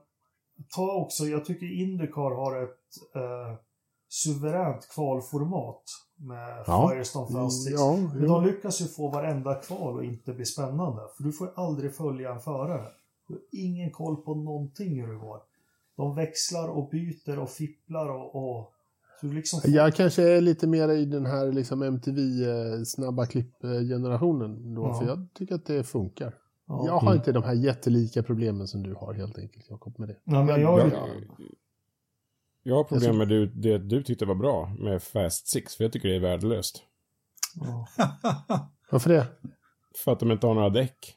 ta också, jag tycker Indycar har ett eh, suveränt kvalformat med Ja. Firestone Fast Six. Ja, Men de lyckas ju få varenda kval och inte bli spännande. För du får aldrig följa en förare. Du har ingen koll på någonting hur det går. De växlar och byter och fipplar och... och liksom får... Jag kanske är lite mer i den här liksom MTV eh, snabba klipp-generationen då, Ja. för jag tycker att det funkar. Ja. Jag har inte de här jättelika problemen som du har helt enkelt, Jakob, med det. Nej, men jag, Jag, jag har problem med det, det du tyckte var bra med Fast Six, för jag tycker det är värdelöst. ja. Varför det? För att de inte har några däck.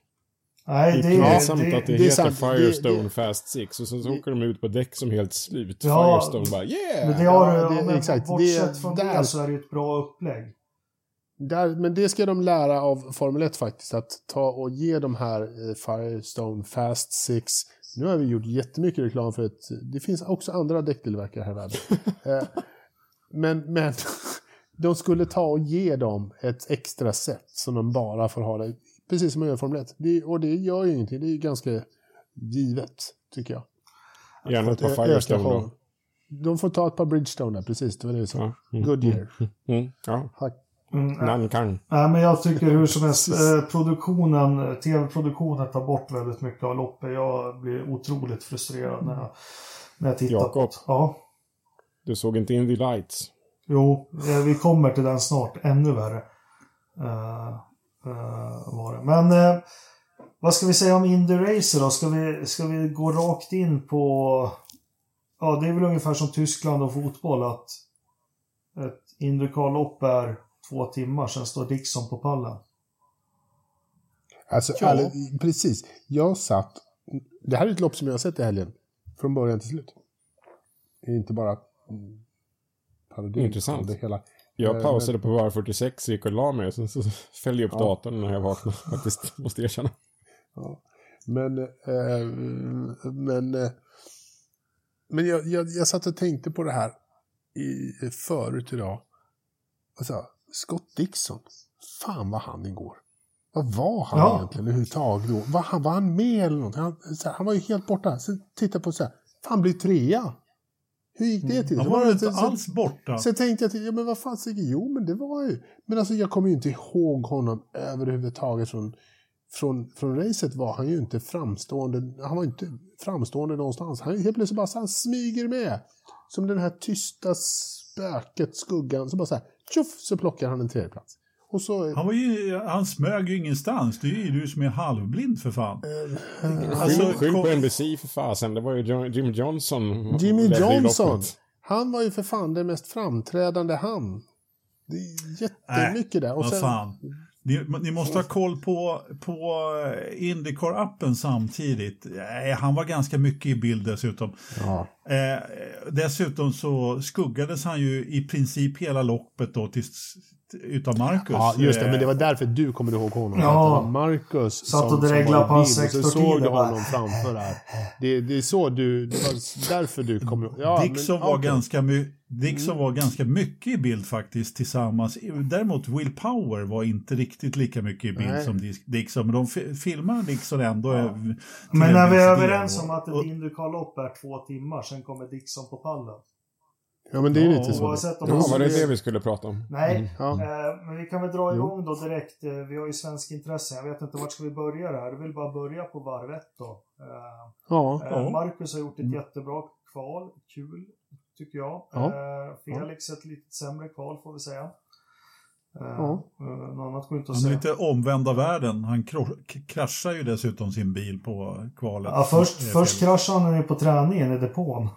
Nej, Det det är pinsamt det, att det, det heter sant. Firestone det- Fast Six och sen så åker de ut på däck som helt slut. Ja, Firestone bara yeah! Men det har Ja, det- men exakt. bortsett Det- från där- det så är det ett bra upplägg. Där, men det ska de lära av Formel 1 faktiskt, att ta och ge de här eh, Firestone Fast Six. Nu har vi gjort jättemycket reklam för ett, det finns också andra däcktillverkare här i världen. eh, men, men de skulle ta och ge dem ett extra sätt som de bara får ha det, precis som man gör i Formel 1. Det, och det gör ju ingenting, det är ju ganska givet, tycker jag. Gärna ett par öka Firestone då. De får ta ett par Bridgestone där, precis, det var det vi sa. Ja. Mm. Goodyear. Mm. Ja, Tack. Mm, Nankang. Nej, men jag tycker hur som helst, eh, produktionen, tv-produktionen tar bort väldigt mycket av loppet. Jag blir otroligt frustrerad när jag, när jag tittar Jakob. Ja, Du såg inte in the lights. jo, eh, vi kommer till den snart. Ännu värre. Eh, eh, var det. Men eh, vad ska vi säga om Indy Racer då? Ska vi, ska vi gå rakt in på... Ja, det är väl ungefär som Tyskland och fotboll att ett Indycar-lopp är två timmar, sen står Dixon på pallen. Alltså, Ja. precis. Jag satt... Det här är ett lopp som jag har sett i helgen. Från början till slut. Det är inte bara mm, parodin. Intressant. Det hela. Jag Eh, pausade på var 46, gick och la mig och sen så följde jag upp Ja. datorn när jag vaknade faktiskt, måste erkänna. Ja. Men, eh, men, eh, men jag, jag, jag satt och tänkte på det här i, förut idag. Alltså, Scott Dixon. Fan vad han igår. Vad var han Ja. egentligen överhuvudtaget då? Var han, var han med eller något? Han, så här, han var ju helt borta. Sen titta på så här. Fan, blir trea. Hur gick det till? Han var det- inte så- alls borta. Sen tänkte jag, till, ja men vad fan, Sigge, jo men det var ju... Men alltså jag kommer ju inte ihåg honom överhuvudtaget från, från, från racet var han ju inte framstående, han var inte framstående någonstans. Han helt plötsligt bara så han smyger med. Som den här tysta spöket, skuggan, så bara så här, tjoff, så plockar han en tredje plats. Och så... Han, var ju, han smög ju ingenstans. Det är ju du som är halvblind för fan. Skyll, Alltså, skyll på NBC för fasen. Det var ju Jo- Jim Johnson. Jimmy Johnson, han var ju för fan den mest framträdande han. Det är jättemycket där. Och sen, fan. Ni, ni måste ha koll på, på eh, Indycar-appen samtidigt. Eh, Han var ganska mycket i bild dessutom. ja. Eh, dessutom så skuggades han ju i princip hela loppet då tills, utav Marcus. ja, just det. Eh, Men det var därför du kommer ihåg honom. Ja. För att det var Marcus Satt och dreglade på hans bild, och så såg du bara. honom framför där. Det, det är så du... Det var därför du kommer ihåg. Ja, Dixon, men, var okej. ganska my- Dixon var ganska mycket i bild faktiskt tillsammans. Däremot Will Power var inte riktigt lika mycket i bild Nej. som Dixon. Men de fi- filmar Dixon ändå. eh, till Men en när vi är överens om att ett Och- Indycar-lopp är två timmar, sen kommer Dixon på pallen. Ja, men det är Ja, lite så. Oavsett om Ja, var det det vi skulle prata om? Nej, Ja. eh, men vi kan väl dra igång då direkt. Eh, vi har ju svensk intresse. Jag vet inte vart ska vi börja det här. Du vill bara börja på varv ett då. Eh, Ja. eh, Marcus har gjort ett jättebra kval. Kul, tycker jag. Ja. Eh, Felix ett lite sämre kval får vi säga. Ja. något annat går inte att Han är säga. lite omvända världen. Han kraschar ju dessutom sin bil på kvalet. Ja, först, först kraschade han ju på träningen i depån.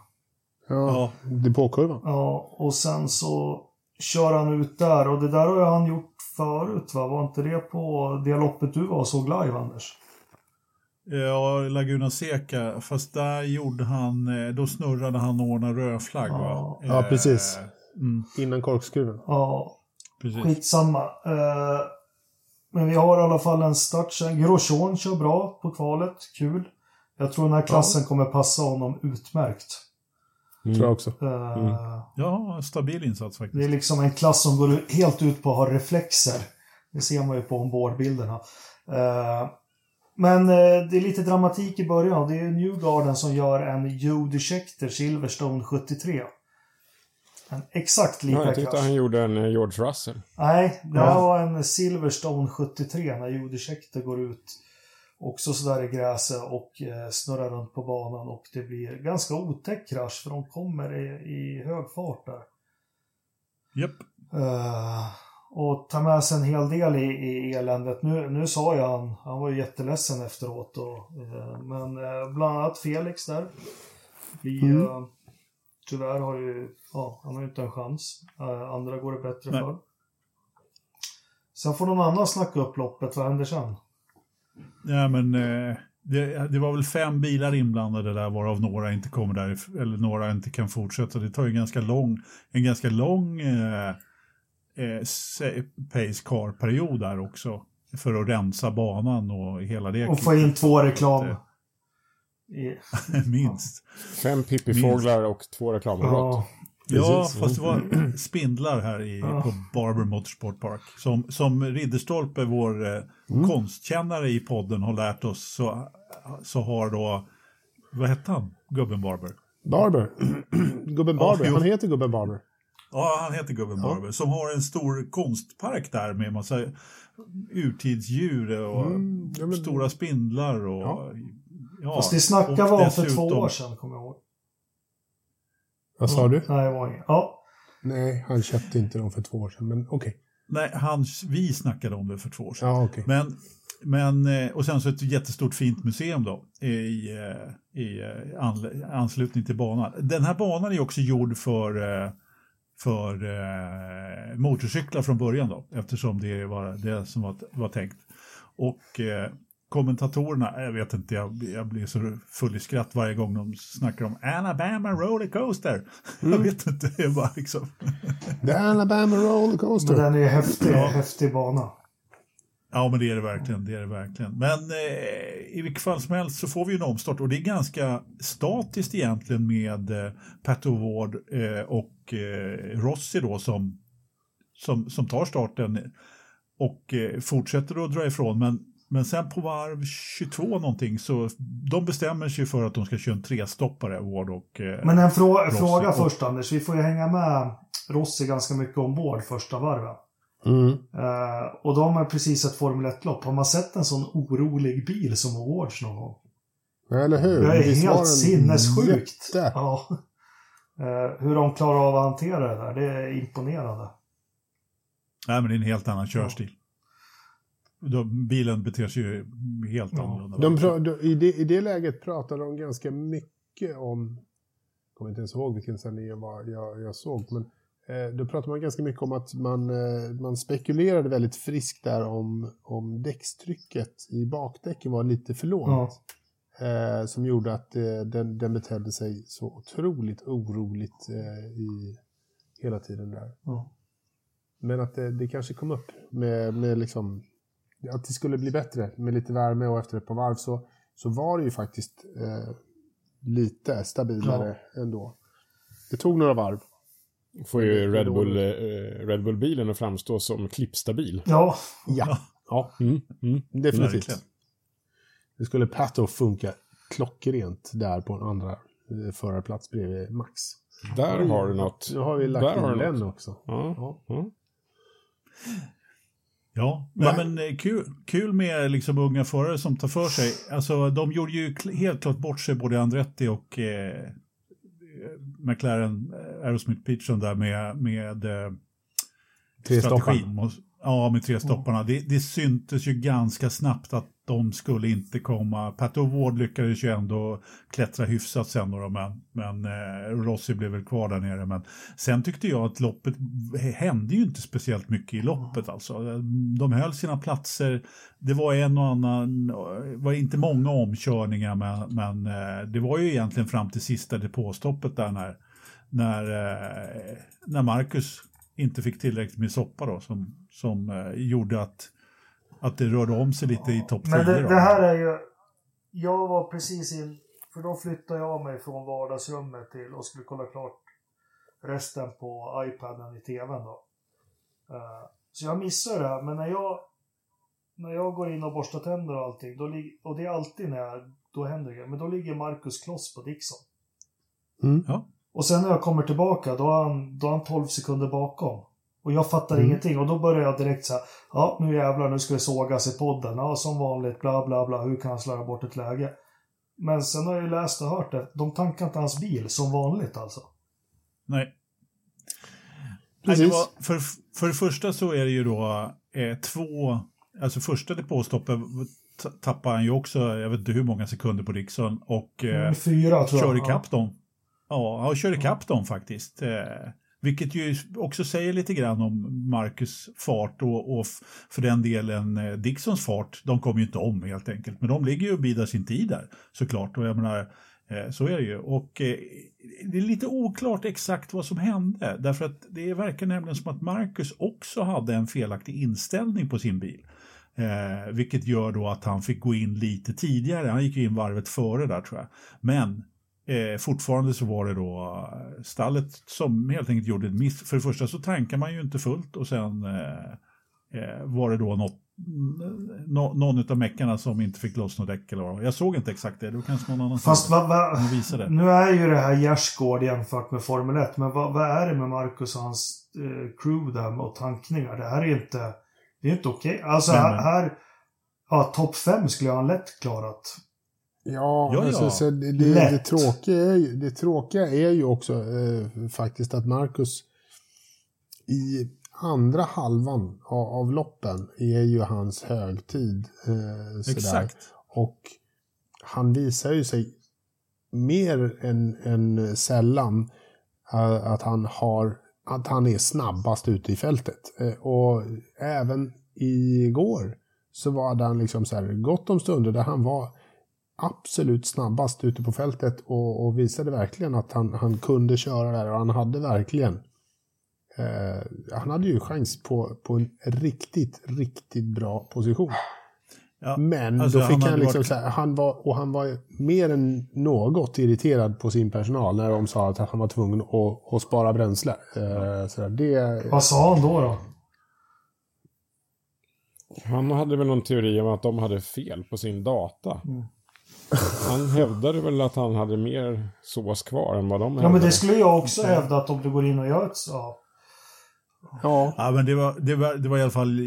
Ja. Ja, Depåkurvan. Ja, och sen så kör han ut där och det där har han gjort förut va? Var inte det på det loppet du var och såg live Anders? ja, Laguna Seca. Fast där gjorde han, eh, då snurrade han och ordnade rödflagg va? Ja. Ja, Eh, precis. Mm, Innan korkskruven. Ja, precis. skitsamma. Eh, men vi har i alla fall en start sen. Grosjean kör bra på kvalet, kul. Jag tror den här klassen kommer passa honom utmärkt. Mm. Tror jag också. Eh, Ja, stabil insats Det är faktiskt. liksom en klass som går helt ut på att ha reflexer. Det ser man ju på ombordbilderna. Eh, Men eh, det är lite dramatik i början. Det är Newgarden som gör en Judy Scheckter Silverstone 73. En exakt lika Ja, jag tyckte krasch. han gjorde en George Russell. Nej, det här var en Silverstone 73 när Judy Scheckter går ut också sådär i gräset och eh, snurrar runt på banan och det blir ganska otäck krasch för de kommer i, i hög fart där. Japp. Eh, och tar med sig en hel del i, i eländet. Nu, nu sa jag han, han var ju jätteledsen efteråt. Och, eh, men eh, bland annat Felix där. Vi, Mm. tyvärr har ju, ja, han har ju inte en chans. Andra går det bättre Nej. för. Sen får någon annan snacka upp loppet. Vad händer sen? Ja, men eh, det, det var väl fem bilar inblandade där varav några inte kommer där eller några inte kan fortsätta. Det tar ju en ganska lång, en ganska lång eh, eh, pace car-period där också. För att rensa banan och hela det. Och få in två reklam. Minst. Fem pippifåglar och två reklambrott. ja, Ja, Precis. fast det var spindlar här i, Ja. på Barber Motorsport Park. Som, som Ridderstolpe, vår eh, konstkännare i podden, har lärt oss så, så har då, vad hette han, gubben Barber? Barber. Gubben Barber. jo. Han heter Gubben Barber. Ja, han heter gubben Barber. Som har en stor konstpark där med massa urtidsdjur och Mm, ja, men- stora spindlar och... Ja. Ja. Fast det snackade var för två år sedan, kommer jag ihåg. Vad sa du? Nej, var inget. Ja, Nej, han köpte inte dem för två år sedan, men okej. Nej, han, vi snackade om det för två år sedan. Ja, okej. Men, men, eh, och sen så ett jättestort fint museum då i, eh, i eh, anslutning till banan. Den här banan är också gjord för, för eh, motorcyklar från början då, eftersom det var det som var, var tänkt. Och eh, kommentatorerna, jag vet inte, jag, jag blir så full i skratt varje gång de snackar om Alabama Rollercoaster. Jag vet inte, det är bara liksom... The Alabama men Rollercoaster. den är häftig, häftig bana. Ja, men det är det verkligen. Det är det verkligen. Men eh, i vilket fall som helst så får vi ju en omstart och det är ganska statiskt egentligen med eh, Pat O'Ward eh, och eh, Rossi då som, som, som tar starten och eh, fortsätter att dra ifrån. Men, men sen på varv 22 någonting så de bestämmer sig för att de ska köra en trestoppare, Ward och... Eh, Men en frå Rossi. fråga först Anders. Vi får ju hänga med Rossi ganska mycket ombord första varven. Mm. Eh, och de har precis ett Formel 1-lopp. Har man sett en sån orolig bil som Awards någon gång? Eller hur? Det är Visst helt sinnessjukt. jätte- Ja. Eh, hur de klarar av att hantera det där, det är imponerande. Nej, men det är en helt annan körstil. Då, bilen beter sig ju helt Ja. annorlunda. De, pra- de, i, det, I det läget pratade de ganska mycket om, jag kommer inte ens ihåg vilken sändning jag, var, jag, jag såg, men eh, då pratade man ganska mycket om att man, eh, man spekulerade väldigt friskt där om, om däckstrycket i bakdäcken var lite för lågt. Eh, som gjorde att eh, den, den betedde sig så otroligt oroligt eh, i hela tiden där. Ja. Men att det, det kanske kom upp med, med liksom, att det skulle bli bättre med lite värme och efter ett par varv så, så var det ju faktiskt eh, lite stabilare ändå. Det tog några varv. Får ju Bull, eh, Red Bull-bilen att framstå som klippstabil. Ja, Ja, ja Mm, mm. definitivt. Verkligen. Det skulle Pato funka klockrent där på en andra eh, förarplats bredvid Max. Där har du något. Nu har vi lagt Där in den något. också. Ja. Ja. Ja. Nej, men eh, kul, kul med liksom unga förare som tar för sig. Alltså, de gjorde ju helt klart bort sig, både Andretti och eh, McLaren eh, Aerosmith Peterson där med, med eh, Tre strategin. Måste- Ja, med tre stopparna. Det, det syntes ju ganska snabbt att de skulle inte komma. Pat O'Ward lyckades ju ändå klättra hyfsat sen då, men, men eh, Rossi blev väl kvar där nere. Men sen tyckte jag att loppet hände ju inte speciellt mycket i loppet alltså. De höll sina platser. Det var en och annan, var inte många omkörningar, men, men eh, det var ju egentligen fram till sista depåstoppet där när, när, eh, när Marcus inte fick tillräckligt med soppa då, som, som eh, gjorde att, att det rörde om sig lite i topp 10. men det, det här är ju... Jag var precis in... För då flyttade jag mig från vardagsrummet till och skulle kolla klart resten på iPaden i TVn då. Eh, så jag missade det här, men när jag... När jag går in och borstar tänder och allting, då lig, och det är alltid när jag, då händer det men då ligger Marcus Kloss på Dixon. Mm. Ja. Och sen när jag kommer tillbaka, då är han, då är han 12 sekunder bakom. Och jag fattar Mm. ingenting. Och då börjar jag direkt säga, ja nu jävlar, nu ska det sågas i podden. Ja, som vanligt, bla bla bla, hur kan han slarva bort ett läge? Men sen har jag ju läst och hört det. De tankar inte hans bil, som vanligt alltså. Nej. Nej, Precis. det var, för, för det första så är det ju då eh, två, alltså första depåstoppet tappar han ju också, jag vet inte hur många sekunder på Dixon och eh, Mm, Fyra tror jag. kör ikapp dem. Ja, han kör ikapp dem faktiskt. Eh, vilket ju också säger lite grann om Marcus fart och, och för den delen eh, Dixons fart. De kommer ju inte om helt enkelt, men de ligger ju och bidar sin tid där såklart. Och jag menar, eh, så är det ju. Och eh, det är lite oklart exakt vad som hände, därför att det verkar nämligen som att Marcus också hade en felaktig inställning på sin bil. Eh, vilket gör då att han fick gå in lite tidigare. Han gick ju in varvet före där tror jag. Men eh, fortfarande så var det då eh, stallet som helt enkelt gjorde ett miss. För det första så tankar man ju inte fullt och sen eh, eh, var det då något nå, någon av meckarna som inte fick loss något däck eller vad. Jag såg inte exakt det, då kanske någon annan Fast det. vad, vad, De visade. nu är ju det här gärdsgård jämfört med Formel 1, men vad, vad är det med Marcus och hans eh, crew där och tankningar? Det här är inte, det är inte okej. Alltså Nej, här, här ja, topp 5 skulle han lätt klarat. Ja, Ja, alltså, ja. Så det, det, det, tråkiga är ju, det tråkiga är ju också eh, faktiskt att Marcus i andra halvan av, av loppen är ju hans högtid. Eh. Exakt. Och han visar ju sig mer än, än sällan eh, att han har att han är snabbast ute i fältet. Eh, och även igår så var han liksom så här gott om stunder där han var absolut snabbast ute på fältet och, och visade verkligen att han, han kunde köra där och han hade verkligen eh, han hade ju chans på, på en riktigt, riktigt bra position. Ja, Men alltså, då fick han han, liksom varit- så här, han var, och han var mer än något irriterad på sin personal när de sa att han var tvungen att, att spara bränsle. Eh, så där, det, Vad sa han då? då? Han hade väl någon teori om att de hade fel på sin data. Mm. Han hävdade väl att han hade mer sås kvar än vad de Ja, hävdade. men det skulle jag också hävda att om du går in och gör ett... Ja. Ja, Ja, men det var, det, var, det var i alla fall,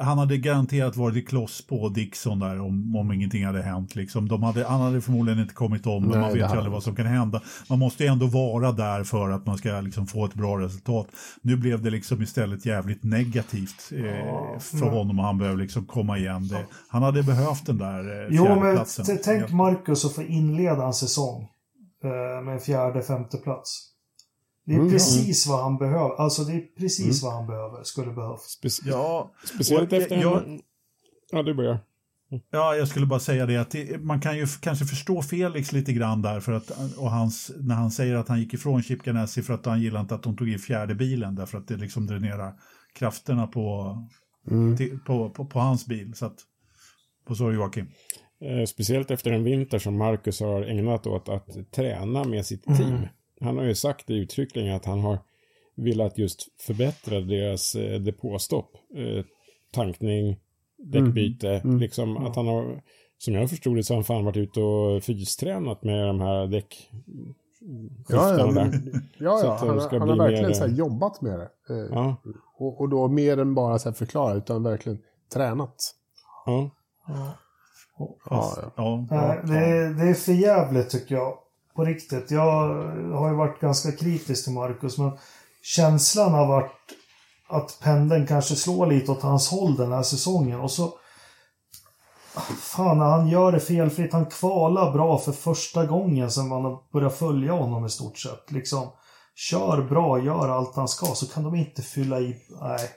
han hade garanterat varit i kloss på Dixon där om, om ingenting hade hänt. Liksom. De hade, han hade förmodligen inte kommit om, men Nej, man det vet ju aldrig vad som kan hända. Man måste ju ändå vara där för att man ska liksom få ett bra resultat. Nu blev det liksom istället jävligt negativt eh, Ja, för men- honom och han behöver liksom komma igen. Det, han hade behövt den där eh, Jo, men fjärdeplatsen. t- tänk Marcus att få inleda en säsong eh, med fjärde, femte plats. Det är Mm. precis vad han behöver. Alltså det är precis Mm. vad han behöver, skulle behövas. Speci- Ja, Speciellt Och efter jag- en... Ja, du börjar. Ja, jag skulle bara säga det att det, man kan ju kanske förstå Felix lite grann där för att, och hans, när han säger att han gick ifrån Chip Ganassi för att han gillar inte att de tog in fjärde bilen därför att det liksom dränerar krafterna på, mm. till, på, på, på hans bil. Så att, sa du Joakim? Eh, speciellt efter en vinter som Marcus har ägnat åt att träna med sitt Mm. Han har ju sagt det uttryckligen att han har velat just förbättra deras eh, depåstopp. Eh, tankning, däckbyte, Mm. liksom att han har, som jag förstod det så har han fan varit ute och fystränat med de här däck... ja, ja, där. ja, Så ja han, ska han har verkligen mer- så här jobbat med det. Eh, Ja, och, och då mer än bara så här förklara, utan verkligen tränat. ja. Ja. Ja, ja. Ja, det, är, det är för jävligt tycker jag. På riktigt. Jag har ju varit ganska kritisk till Marcus, men känslan har varit att pendeln kanske slår lite åt hans håll den här säsongen. Och så... Fan, han gör det felfritt. Han kvalar bra för första gången sedan man börjat följa honom i stort sett. Liksom, kör bra, gör allt han ska, så kan de inte fylla i... Nej.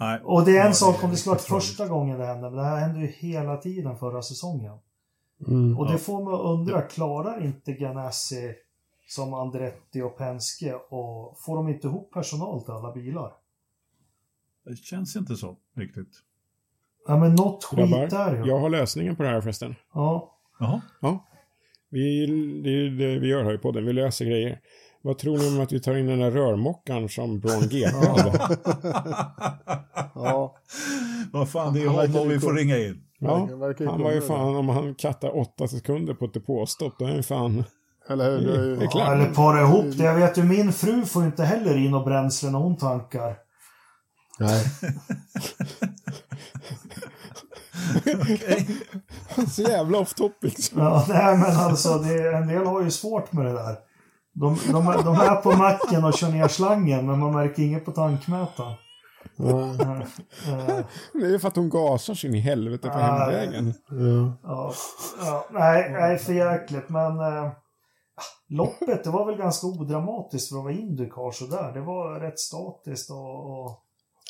nej. Och det är en Ja, sak om det skulle varit första gången det hände, men det här hände ju hela tiden förra säsongen. Mm. Och det Ja. får mig att undra, klarar inte Ganassi som Andretti och Penske och får de inte ihop personal till alla bilar? Det känns inte så riktigt. Ja men något skit Grabbar, där ju. jag har lösningen på det här förresten. Ja. Jaha. Ja. Vi, det är det vi gör här i podden, vi löser grejer. Vad tror ni om att vi tar in den där rörmokaren som Braun GP hade? ja. Vad fan, det är honom vi får ringa in. Ja, han var ju fan, om han kattar åtta sekunder på ett depåstopp, då är han fan... Eller hur? Det är ju- ja eller para ihop det. Jag vet ju min fru får inte heller in och bränsle när hon tankar. Nej. Så jävla off topic. Ja, nej men alltså det, en del har ju svårt med det där. De, de, de är på macken och kör ner slangen men man märker inget på tankmätaren. Det är ju för att hon gasar sin i helvete på hemvägen. Ja. Ja, ja, nej, nej, för jäkligt. Men eh, loppet, det var väl ganska odramatiskt för att vara Indycar sådär. Det var rätt statiskt och... och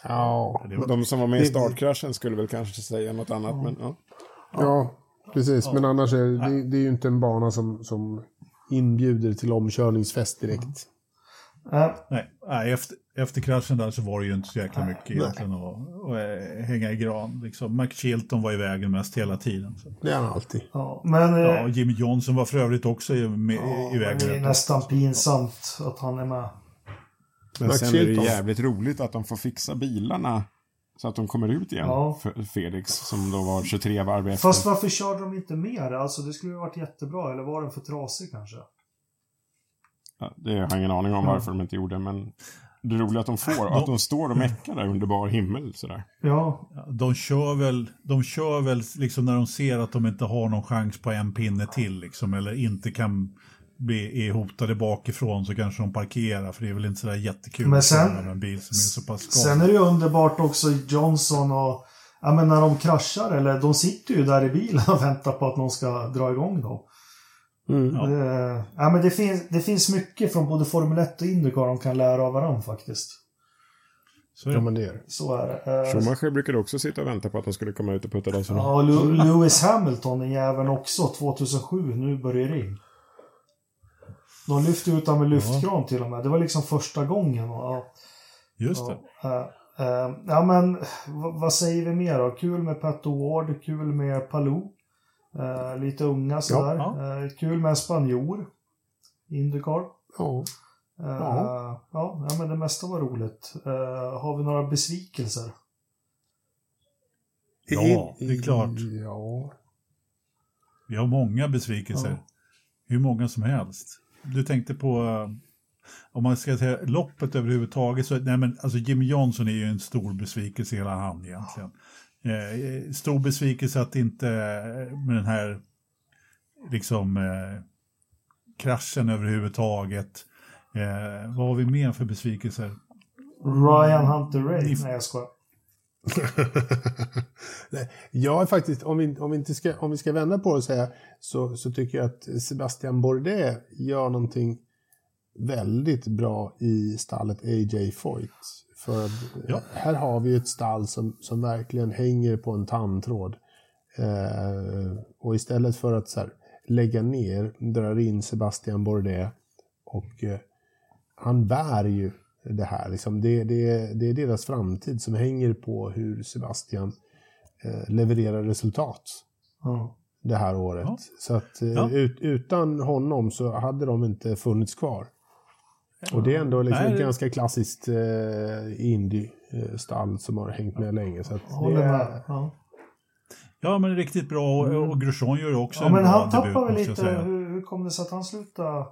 Ja. De som var med i startkraschen skulle väl kanske säga något annat, men ja. ja, precis. Men annars är det, det är ju inte en bana som, som inbjuder till omkörningsfest direkt. Eh, nej, nej, efter, efter kraschen där så var det ju inte så jäkla Nej, mycket egentligen att, att eh, hänga i gran. Liksom. McChilton var i vägen mest hela tiden. Så. Det är han alltid. ja, men... Ja, Eh, Jimmy Johnson var för övrigt också i, med, i vägen. det är nästan pinsamt att han är med. Men Max sen är det jävligt roligt att de får fixa bilarna så att de kommer ut igen. Ja. Felix, som då var 23 varv efter. Fast varför körde de inte mer? Alltså det skulle ju varit jättebra. Eller var den för trasig kanske? Ja, det har jag ingen aning om varför de inte gjorde, men det roliga att de får, att de står och meckar där under bar himmel sådär. Ja, Ja, De kör väl, de kör väl liksom när de ser att de inte har någon chans på en pinne till liksom, eller inte kan bli är hotade bakifrån så kanske de parkerar för det är väl inte sådär jättekul Men att sen- köra med en bil som är så pass Sen skadad. är det ju underbart också Johnson och... Ja men när de kraschar eller de sitter ju där i bilen och väntar på att någon ska dra igång dem. Mm. Ja. Det, ja, men det, finns, det finns mycket från både Formel 1 och Indycar de kan lära av varandra faktiskt. Så är Ja, det. men det är. Så är det. Eh, Schumacher brukade också sitta och vänta på att de skulle komma ut och putta dig Ja, Lewis Hamilton, den jäveln också, 2007, nu börjar det ring. De lyfte ut honom med lyftkran till och med. Det var liksom första gången. Och, ja, Just det. ja, eh, eh, ja, men vad säger vi mer då? Kul med Pat Ward, kul med Palou. Eh, lite unga sådär. Ja, Eh, kul med en spanjor. Indycar. Ja. Eh, Ja. ja, ja, men det mesta var roligt. Eh, har vi några besvikelser? Ja, det är klart. Ja. Vi har många besvikelser. Ja. Hur många som helst. Du tänkte på om man ska säga loppet överhuvudtaget så, nej men alltså Jimmy Johnson är ju en stor besvikelse hela han egentligen. Eh, stor besvikelse att inte eh, med den här liksom eh, kraschen överhuvudtaget. Eh, vad har vi mer för besvikelser? Ryan Hunter Ray. Ni- Nej, jag skojar. Nej, jag är faktiskt, om vi, om vi, inte ska, om vi ska vända på det och säga, så, så tycker jag att Sebastian Bourdais gör någonting väldigt bra i stallet AJ Foyt. För Ja. här har vi ett stall som, som verkligen hänger på en tandtråd. Eh, och istället för att så här, lägga ner, drar in Sebastian Bourdais och eh, han bär ju det här. Liksom. Det, det, det är deras framtid som hänger på hur Sebastian eh, levererar resultat Ja. det här året. Ja. Så att eh, Ja. ut, utan honom så hade de inte funnits kvar. Och det är ändå liksom Nej. ett ganska klassiskt eh, indie-stall som har hängt med länge. Så att det är, med. Ja. Ja, men riktigt bra och, och Grosjean gör också ja, en men bra han debut, tappade väl lite. säga. Hur, hur kom det sig att han slutade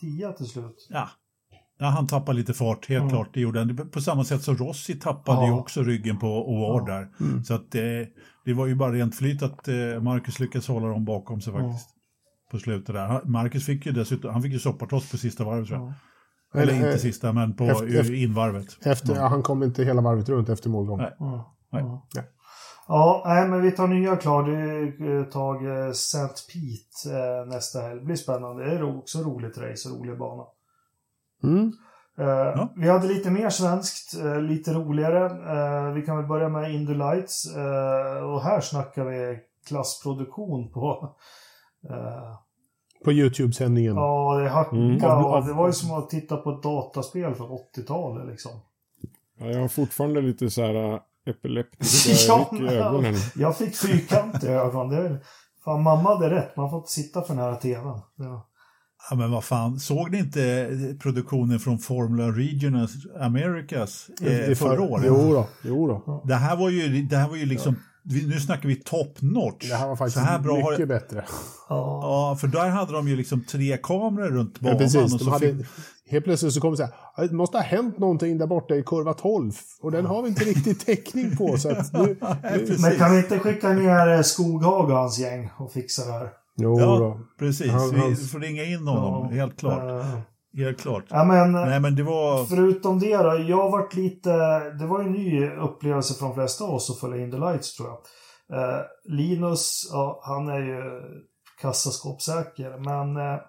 tia till slut? Ja. ja, han tappade lite fart, helt Mm. klart. Det gjorde han. På samma sätt som Rossi tappade Ja. ju också ryggen på och var Ja. där. Mm. Så att det, det var ju bara rent flyt att eh, Marcus lyckades hålla dem bakom sig faktiskt. På slutet där. Marcus fick ju dessutom, han fick ju soppatross på sista varvet tror jag. Ja. Eller Eller, inte eh, sista, men på efter- eh, invarvet. efter, ja, han kom inte hela varvet runt efter målgång. Nej. Ja. Nej. Ja. Ja. Ja, nej, men vi tar nya klar. Det är ett tag eh, St. Pete eh, nästa helg. Det blir spännande. Det är också roligt race och rolig bana. Mm. Eh, Vi hade lite mer svenskt, eh, lite roligare. Eh, vi kan väl börja med Indy Lights. Eh, och här snackar vi klassproduktion på... På YouTube-sändningen. ja, det hackade Mm. Av- det var ju som att titta på ett dataspel från 80-talet liksom. Ja, jag har fortfarande lite så här äh, epileptiska Ja, i ögonen. Jag fick fyrkant i ögonen. Det är, fan, mamma hade rätt. Man får inte sitta för nära tvn. Ja. Ja, men vad fan, såg ni inte eh, produktionen från Formula Regional Americas eh, för- förra året? Jo då, jo då. Det här var ju, det här var ju liksom, vi, nu snackar vi top notch. Det här var faktiskt Så här bra har mycket bättre. Ja. För där hade de ju liksom tre kameror runt banan. Ja, precis. och så hade, fick, helt plötsligt så kom det så här, det måste ha hänt någonting där borta i kurva 12 och den har vi inte riktigt täckning på. Så att nu, nu. Men kan vi inte skicka ner eh, Skoghaga och hans gäng och fixa det här? jo Ja, då. precis. Han- vi får ringa in honom, Ja. helt klart. Eh, Helt klart. Ja, men... Nej, men det var... Förutom det då, jag varit lite... Det var en ny upplevelse för de flesta av oss att följa In the Lights tror jag. Eh, Linus, ja, han är ju kassaskåpssäker, men eh,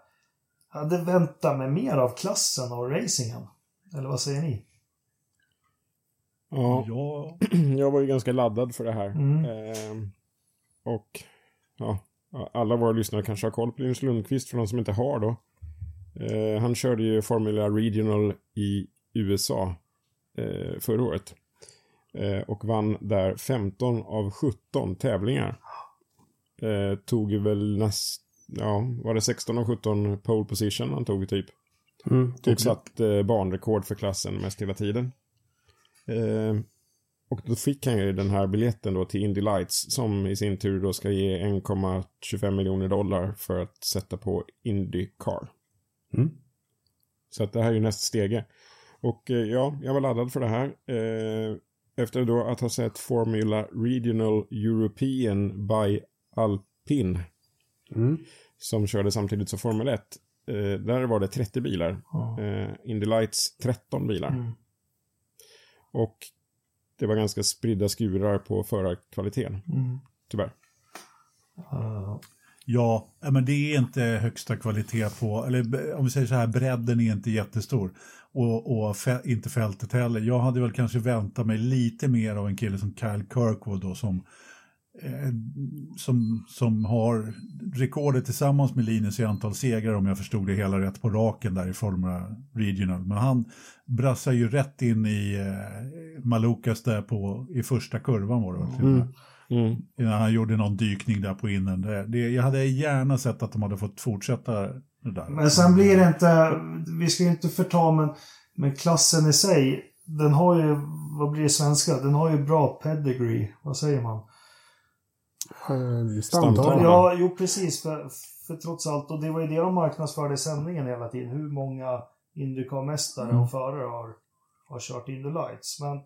jag hade väntat mig mer av klassen och racingen. Eller vad säger ni? Ja, Ja, jag var ju ganska laddad för det här. Mm. Ehm, och ja, alla våra lyssnare kanske har koll på Linus Lundqvist för de som inte har då. Eh, han körde ju Formula Regional i USA eh, förra året. Eh, och vann där 15 av 17 tävlingar. Eh, tog väl näst, ja, var det 16 av 17 pole position han tog typ. Mm, typ Och satt eh, banrekord för klassen mest hela tiden. Eh, och då fick han ju den här biljetten då till Indy Lights som i sin tur då ska ge 1,25 miljoner dollar för att sätta på Indycar. Mm. Så att det här är ju nästa stege. Och eh, ja, jag var laddad för det här. Eh, efter då att ha sett Formula Regional European by Alpine Mm. som körde samtidigt som Formel 1. Eh, där var det 30 bilar. Eh, Indy Lights 13 bilar. Mm. Och det var ganska spridda skurar på förarkvaliteten, Mm. tyvärr. Eh, ja, men det är inte högsta kvalitet på, eller om vi säger så här, bredden är inte jättestor. Och, och fä, inte fältet heller. Jag hade väl kanske väntat mig lite mer av en kille som Kyle Kirkwood då, som, eh, som, som har rekordet tillsammans med Linus i antal segrar om jag förstod det hela rätt på raken där i Formula Regional. Men han brassar ju rätt in i eh, Malukas där på, i första kurvan var det väl. Mm. Mm. Innan han gjorde någon dykning där på innen. Det, det, jag hade gärna sett att de hade fått fortsätta det där. Men sen blir det inte, vi ska ju inte förta, men, men klassen i sig, den har ju, vad blir det svenska? Den har ju bra pedigree, vad säger man? Eh. Stamtavla. Ja, jo precis, för, för trots allt, och det var ju det de marknadsförde i sändningen hela tiden, hur många Indycar-mästare Mm. och förare har, har kört Indy Lights. Men,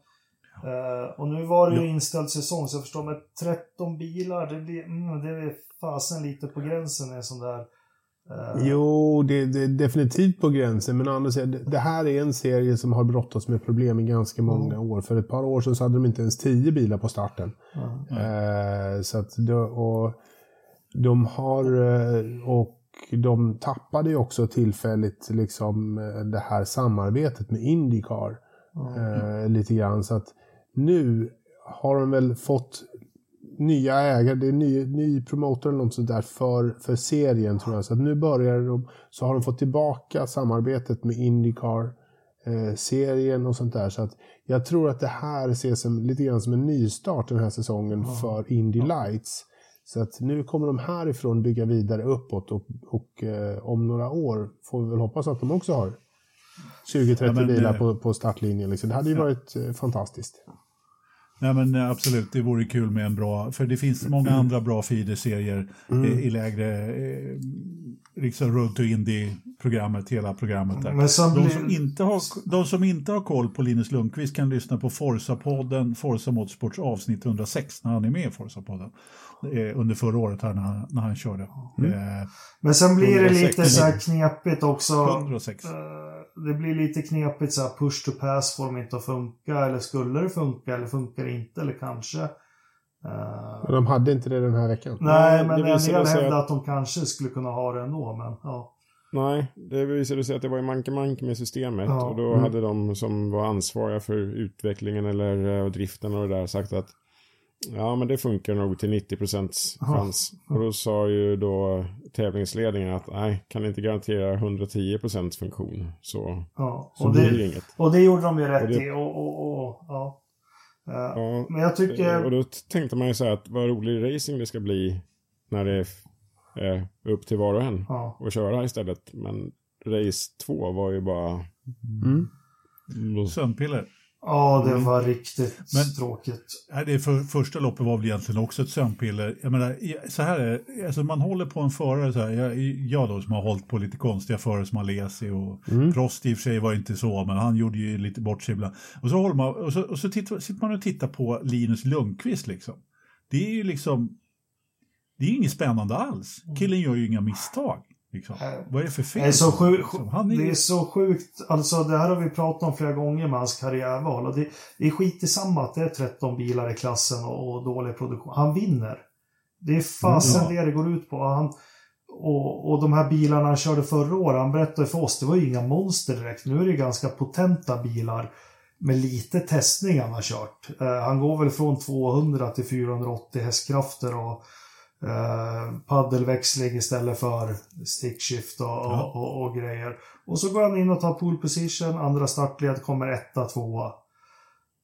eh, och nu var det ju inställd säsong, så jag förstår med 13 bilar, det blir, mm, det är fasen lite på gränsen en sån där... eh, Jo, det, det är definitivt på gränsen. Men andra sidan, det- här är en serie som har brottats med problem i ganska många år. För ett par år sedan så hade de inte ens tio bilar på starten. ja. Eh, så att och de har och de tappade ju också tillfälligt liksom det här samarbetet med Indycar. Eh, lite grann. Så att nu har de väl fått nya ägare, det är ny, ny promotor eller något sånt där för, för serien tror jag. Så att nu börjar de, så har de fått tillbaka samarbetet med Indycar eh, serien och sånt där. Så att jag tror att det här ses som, lite grann som en nystart den här säsongen för Indy Lights. Så att nu kommer de härifrån bygga vidare uppåt och, och eh, om några år får vi väl hoppas att de också har 20-30 Ja, men, bilar eh, på, på startlinjen. Liksom. Det hade ju varit eh, fantastiskt. Nej men eh, absolut, det vore kul med en bra, för det finns många andra bra feederserier Mm. i, i lägre, eh, liksom Road to Indy-programmet, hela programmet där. De blir- som, inte har, de som inte har koll på Linus Lundqvist kan lyssna på Forza-podden, Forza Motorsports avsnitt 106, när han är med i Forza-podden. Eh, under förra året här när, han- när han körde. Mm. Eh, Men sen blir det 106. lite så här knepigt också. 106. Eh, Det blir lite knepigt så här push to pass får de inte att funka. Eller skulle det funka eller funkar det inte eller kanske. Eh, Men de hade inte det den här veckan. nej, det men en del hävdar att- att de kanske skulle kunna ha det ändå. Men ja. Nej, det visade sig att det var ju manke-manke med systemet. Ja. Och då Mm. hade de som var ansvariga för utvecklingen eller eh, driften och det där sagt att ja, men det funkar nog till 90 procents chans. Och då sa ju då tävlingsledningen att nej, kan inte garantera 110 procents funktion. Så, ja. så Och, blir det det, inget. och det gjorde de ju rätt Och det- i. Och, och, och, ja. Eh, Ja, Men jag tycker... och då tänkte man ju så här att vad rolig racing det ska bli när det är upp till var och en Ja. att köra istället. Men race 2 var ju bara... Mm. Sömnpiller. Ja, Mm. det var riktigt Men- tråkigt. Det för, första loppet var väl egentligen också ett sömnpiller. Jag menar, så här är alltså man håller på en förare så här, jag, jag då som har hållit på lite konstiga förare som Alesi och Mm. Prost i och för sig var inte så, men han gjorde ju lite bort sig ibland. Och så, håller man, och så, och så tittar, sitter man och tittar på Linus Lundqvist liksom. Det är ju liksom, det är inget spännande alls. Killen gör ju inga misstag. Liksom. Vad är det för fel? Det är, så? Han är det är så sjukt, alltså det här har vi pratat om flera gånger med hans karriärval. Och det, det är skit i samma att det är 13 bilar i klassen och, och dålig produktion. Han vinner. Det är fasen Mm, Ja. det det går ut på. Han, och, och de här bilarna han körde förra året, han berättade för oss, det var ju inga monster direkt. Nu är det ganska potenta bilar med lite testning han har kört. Eh, han går väl från 200 till 480 hästkrafter och eh, paddelväxling istället för stickshift och, Ja. och, och, och grejer. Och så går han in och tar pole position, andra startled kommer etta, tvåa.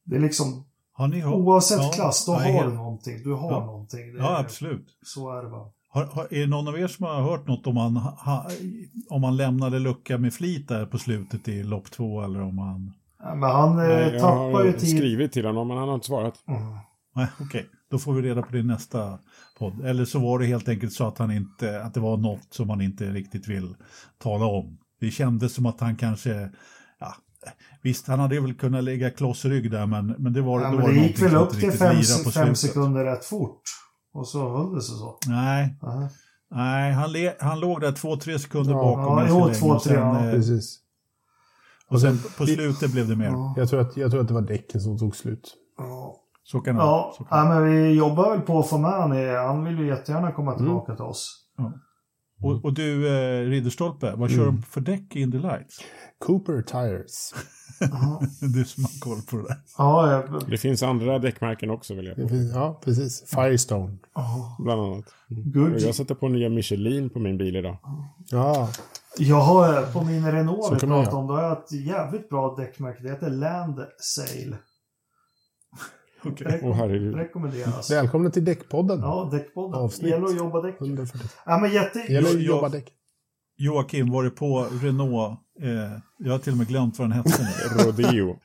Det är liksom, han är, oavsett ja, klass, då ja, har helt- du någonting. Du har Ja. någonting. Det Ja, är- absolut. Så är det bara. Har, har, är det någon av er som har hört något om han, ha, om han lämnade lucka med flit där på slutet i lopp två eller om han... Ja, men han eh, Nej, jag tappar har ju tid. skrivit till honom men han har inte svarat. Mm. Nej, okej. Då får vi reda på det i nästa podd. Eller så var det helt enkelt så att, han inte, att det var något som han inte riktigt vill tala om. Det kändes som att han kanske... Ja, visst, han hade väl kunnat lägga klossrygg där, men, men det var, Ja, men var det gick väl upp inte till riktigt fem, fem sekunder rätt fort. Och så höll det sig så. Nej, Aha. nej han, le, han låg där två, tre sekunder Ja, bakom ja, jo, två, och tre, sen, ja. eh, Precis. Och sen på slutet blev det mer. Ja. Jag tror, att, jag tror att det var däcken som tog slut. Ja. Så kan det Ja, vara. Så kan ja, men vi jobbar väl på att få med han. i- Han vill ju jättegärna komma tillbaka till oss. vara. och, och du, eh, Ridderstolpe, vad kör Mm. de för däck i Indy Lights? Cooper Tires. Ja, Du som har koll på det där. ja, jag- Det finns andra däckmärken också vill jag på. finns- Ja, precis. Firestone. ja. Bland annat. Good. jag sätter på nya Michelin på min bil idag. Ja, Jag har eh, på min Renault vi göra. om, då har jag ett jävligt bra däckmärke. Det heter Land Sail. Åh herregud. Rekommenderas. välkomna till Däckpodden. Ja, däckpodden. Avsnitt. Gäller att jobba däck. 140. Ja, men jätte... Gäller Jag- att jobba däck. Joakim, var det på Renault? Eh, jag har till och med glömt vad den hette nu. Rodeo.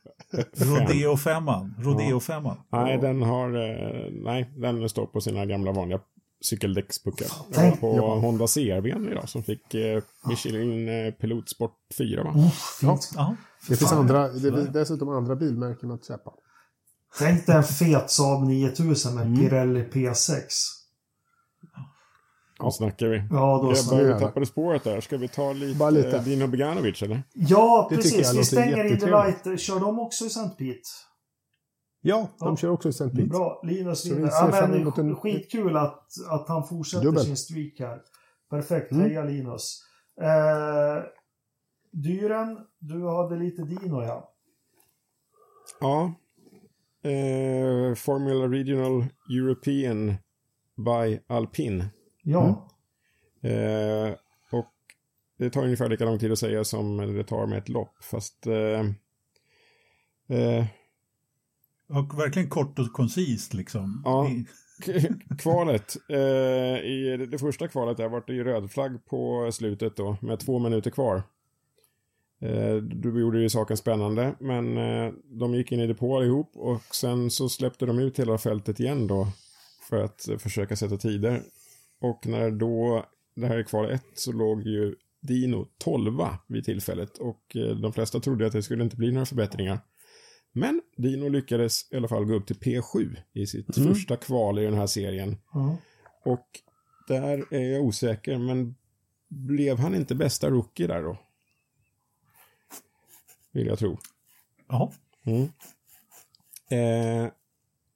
Rodeo 5 Rodeo 5 Nej, den har... eh, Nej, den står på sina gamla vanliga cykeldäckspuckar. Jag var på ja. Honda CRV idag som fick eh, Michelin eh, Pilotsport 4 va? Fint. Ja. Det finns andra, det finns dessutom andra bilmärken att köpa. Tänk dig en fet Saab 9000 med Mm. Pirelli P6. Ja, snackar vi. Ja, då så. Grabbar, vi tappade spåret där. Ska vi ta lite, Bara lite. Dino Beganovic eller? Ja, Det jag precis. Vi stänger in the light. Kör de också i St. Pete? Ja, de Ja. kör också i St. Pete. Bra. Linus Så vi vinner. ser Ja, men en- skitkul att, att han fortsätter Dubbel. sin streak här. Perfekt. Mm. Heja Linus. Eh, dyren, du hade lite Dino ja. Ja. Eh, Formula Regional European by Alpin. Ja. Eh, och det tar ungefär lika lång tid att säga som det tar med ett lopp. Fast eh, eh, Och verkligen kort och koncist liksom. Ja. Kvalet. Eh, I det- första kvalet där var det ju röd flagg på slutet då med två minuter kvar. Eh, du gjorde ju saken spännande men eh, de gick in i depå allihop och sen så släppte de ut hela fältet igen då för att försöka sätta tider. Och när då det här är kval 1 så låg ju Dino 12 vid tillfället och eh, de flesta trodde att det skulle inte bli några förbättringar. Men Dino lyckades i alla fall gå upp till P7 i sitt Mm. första kval i den här serien. Ja. Och där är jag osäker, men blev han inte bästa rookie där då? Vill jag tro. Jaha. Mm. Eh,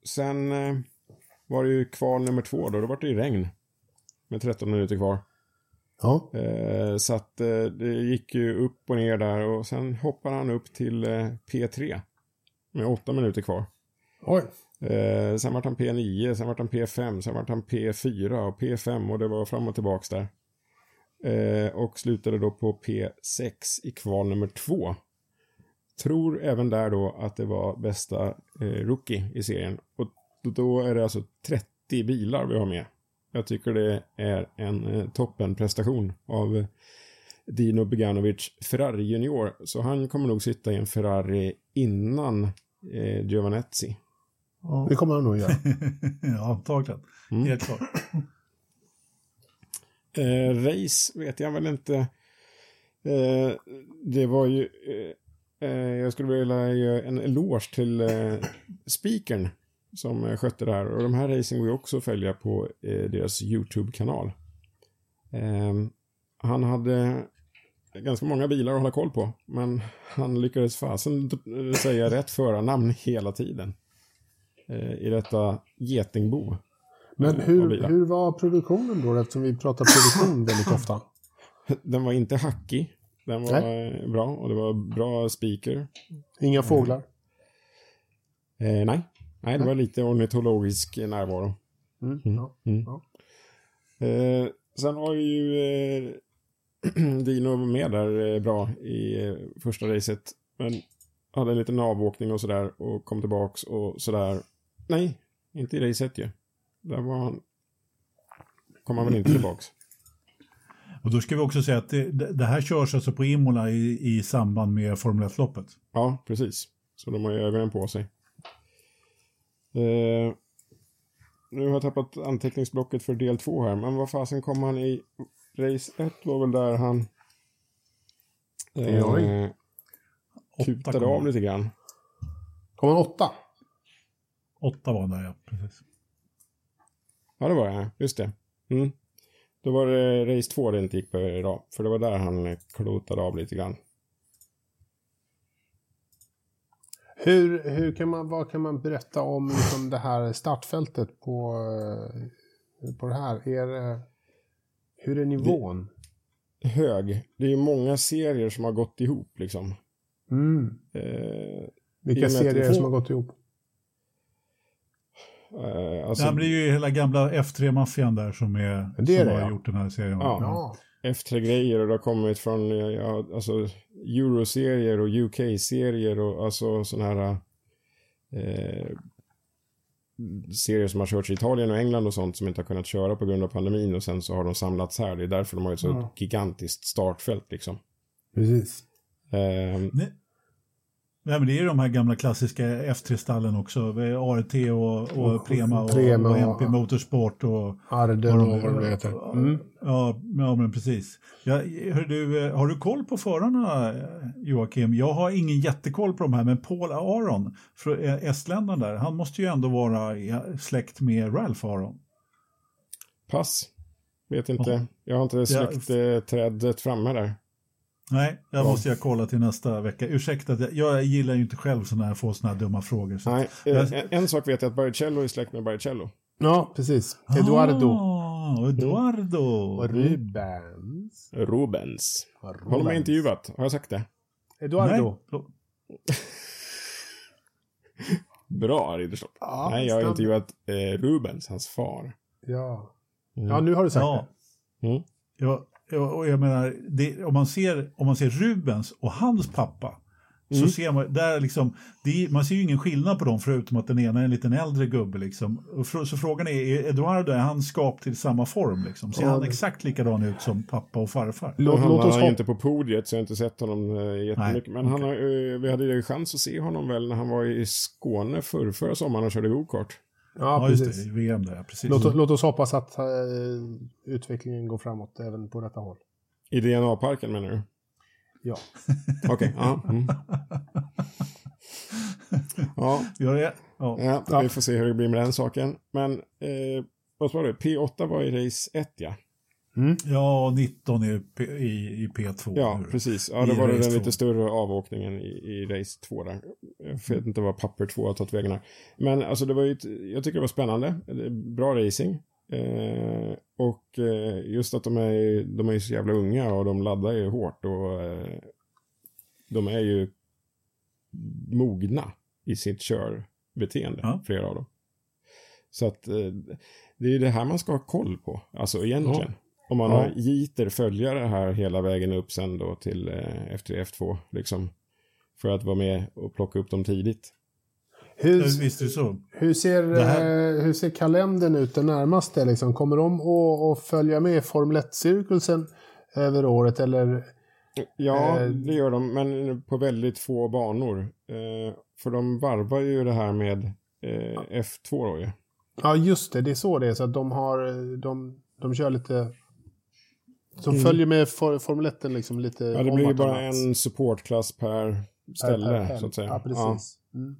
sen eh, var det ju kval nummer två då, då var det ju regn. Med 13 minuter kvar. Ja. Eh, så att eh, det gick ju upp och ner där och sen hoppade han upp till eh, P3. Med 8 minuter kvar. Oj. Eh, sen vart han P9, sen vart han P5, sen vart han P4 och P5 och det var fram och tillbaks där. Eh, och slutade då på P6 i kval nummer två. Tror även där då att det var bästa eh, rookie i serien. Och då- är det alltså 30 bilar vi har med. Jag tycker det är en eh, toppenprestation av eh, Dino Beganovic Ferrari Junior. Så han kommer nog sitta i en Ferrari innan eh, Giovanezzi. Ja. Det kommer han nog göra. ja, antagligen. Mm. Helt klart. Eh, race vet jag väl inte. Eh, det var ju... Eh, jag skulle vilja ge en eloge till eh, speakern som eh, skötte det här. Och de här racing går ju också att följa på deras YouTube-kanal. Eh, han hade ganska många bilar att hålla koll på. Men han lyckades fasen säga rätt förarnamn hela tiden. I detta getingbo. Men hur, hur var produktionen då? Eftersom vi pratar produktion väldigt ofta. Den var inte hackig. Den var eh, bra och det var bra speaker. Inga fåglar. Eh, nej. nej, det var lite ornitologisk närvaro. Mm. Mm. Ja. Mm. Ja. Eh, sen var ju eh, Dino med där eh, bra i eh, första racet. Men hade en liten avåkning och sådär och kom tillbaks och sådär. Nej, inte i race 1 ju. Där var han... Kom han väl inte tillbaks. Och då ska vi också säga att det, det här körs alltså på Imola i, i samband med Formel 1-loppet. Ja, precis. Så de har ju ögonen på sig. Eh, nu har jag tappat anteckningsblocket för del två här, men vad fasen kom han i race 1 var väl där han eh, kutade av lite grann. Kom han åtta? Åtta var han där, ja. Precis. Ja, det var det. Just det. Mm. Då var det race 2 det inte gick bra, för det var där han klotade av lite grann. Hur, hur kan man, vad kan man berätta om liksom det här startfältet på, eh, på det här? Är, det- hur är nivån? Hög. Det är många serier som har gått ihop liksom. Mm. Eh, Vilka serier det som har gått ihop? Eh, alltså, Ja, men det är ju hela gamla F3-maffian där som, är, Det är som det, har ja. gjort den här serien. Ja. Ja. F3-grejer och det har kommit från ja, alltså, Euro-serier och UK-serier och alltså sådana här eh, serier som har körts i Italien och England och sånt som inte har kunnat köra på grund av pandemin och sen så har de samlats här. Det är därför de har ett så Ja. gigantiskt startfält liksom. Precis. Eh, Nej, men det är ju de här gamla klassiska F3-stallen också. ART och, och Prema och, Prema och och- MP Motorsport och... Arden och vad det heter. Mm. Ja, ja, men precis. Ja, hör du, eh, har du koll på förarna, eh, Joakim? Jag har ingen jättekoll på de här, men Paul Aron, från eh, estländaren där, han måste ju ändå vara släkt med Ralph Aron. Pass. Vet inte. Ja. Jag har inte släktträdet framme där. Nej, jag Ja. måste jag kolla till nästa vecka. Ursäkta, att jag, jag gillar ju inte själv såna här, få såna här dumma frågor. Så. Nej, eh, Jag- en, en sak vet jag att Baricello är släkt med Baricello. Ja, precis. Eduardo. Ah, Eduardo. Och Rubens. Rubens. Rubens. Honom har jag intervjuat. Har jag sagt det? Eduardo. Bra, Ridderstolpe. Ja, Nej, jag har intervjuat eh, Rubens, hans far. Ja. Mm. ja, nu har du sagt Ja. det. Mm. Ja, ja, och jag menar, det, om, man ser, om man ser Rubens och hans pappa, så ser man, där liksom, det, är- man ser ju ingen skillnad på dem förutom att den ena är en liten äldre gubbe. Liksom. Och fr- så frågan är, är Eduardo, är han skapt till samma form? Liksom? Ser Ja, han det- exakt likadan ut som pappa och farfar? Låt, hamnar låt oss han ju hoppa. inte på podiet så jag har inte sett honom eh, jättemycket. Nej, Men han har, eh, vi hade ju chans att se honom väl när han var i Skåne förr, förra sommaren och körde gokart. Ja, Ja, just precis. det, i VM där, precis. Låt, låt oss hoppas att eh, utvecklingen går framåt även på detta håll. I DNA-parken menar du? Ja. Okej, ja. Mm. ja, Ja, det, ja. ja, Ja. vi får se hur det blir med den saken. Men, eh, vad var det? P8 var i race 1 ja. Ja, 19 i, P- i, i P2. Ja, nu. precis. Ja, I då var det den lite större avåkningen i, i race 2 där. Jag vet inte vad papper 2 har tagit vägen här. Men alltså det var ju, ett, jag tycker det var spännande. Det Bra racing. Eh, och eh, just att de är, de är så jävla unga och de laddar ju hårt och eh, de är ju mogna i sitt körbeteende, Ja. flera av dem. Så att eh, det är det här man ska ha koll på, alltså egentligen. Om man Ja. har Jeter följa det här hela vägen upp sen då till eh, F3, F2, liksom. För att vara med och plocka upp dem tidigt. Hur, Ja, Visst är det så. hur, ser, eh, hur ser kalendern ut den närmaste? Liksom? Kommer de att, att följa med Formel 1-cirkusen över året? Eller? Ja, Eh, det gör de, men på väldigt få banor. Eh, för de varvar ju det här med eh, F2 då ju. Ja, just det. Det är så det är. Så att de, har, de, de kör lite... Som Mm. följer med for, Formel 1 liksom lite Ja, det blir ju bara en supportklass per ställe, Per- per så att säga. Ja, precis. Mm.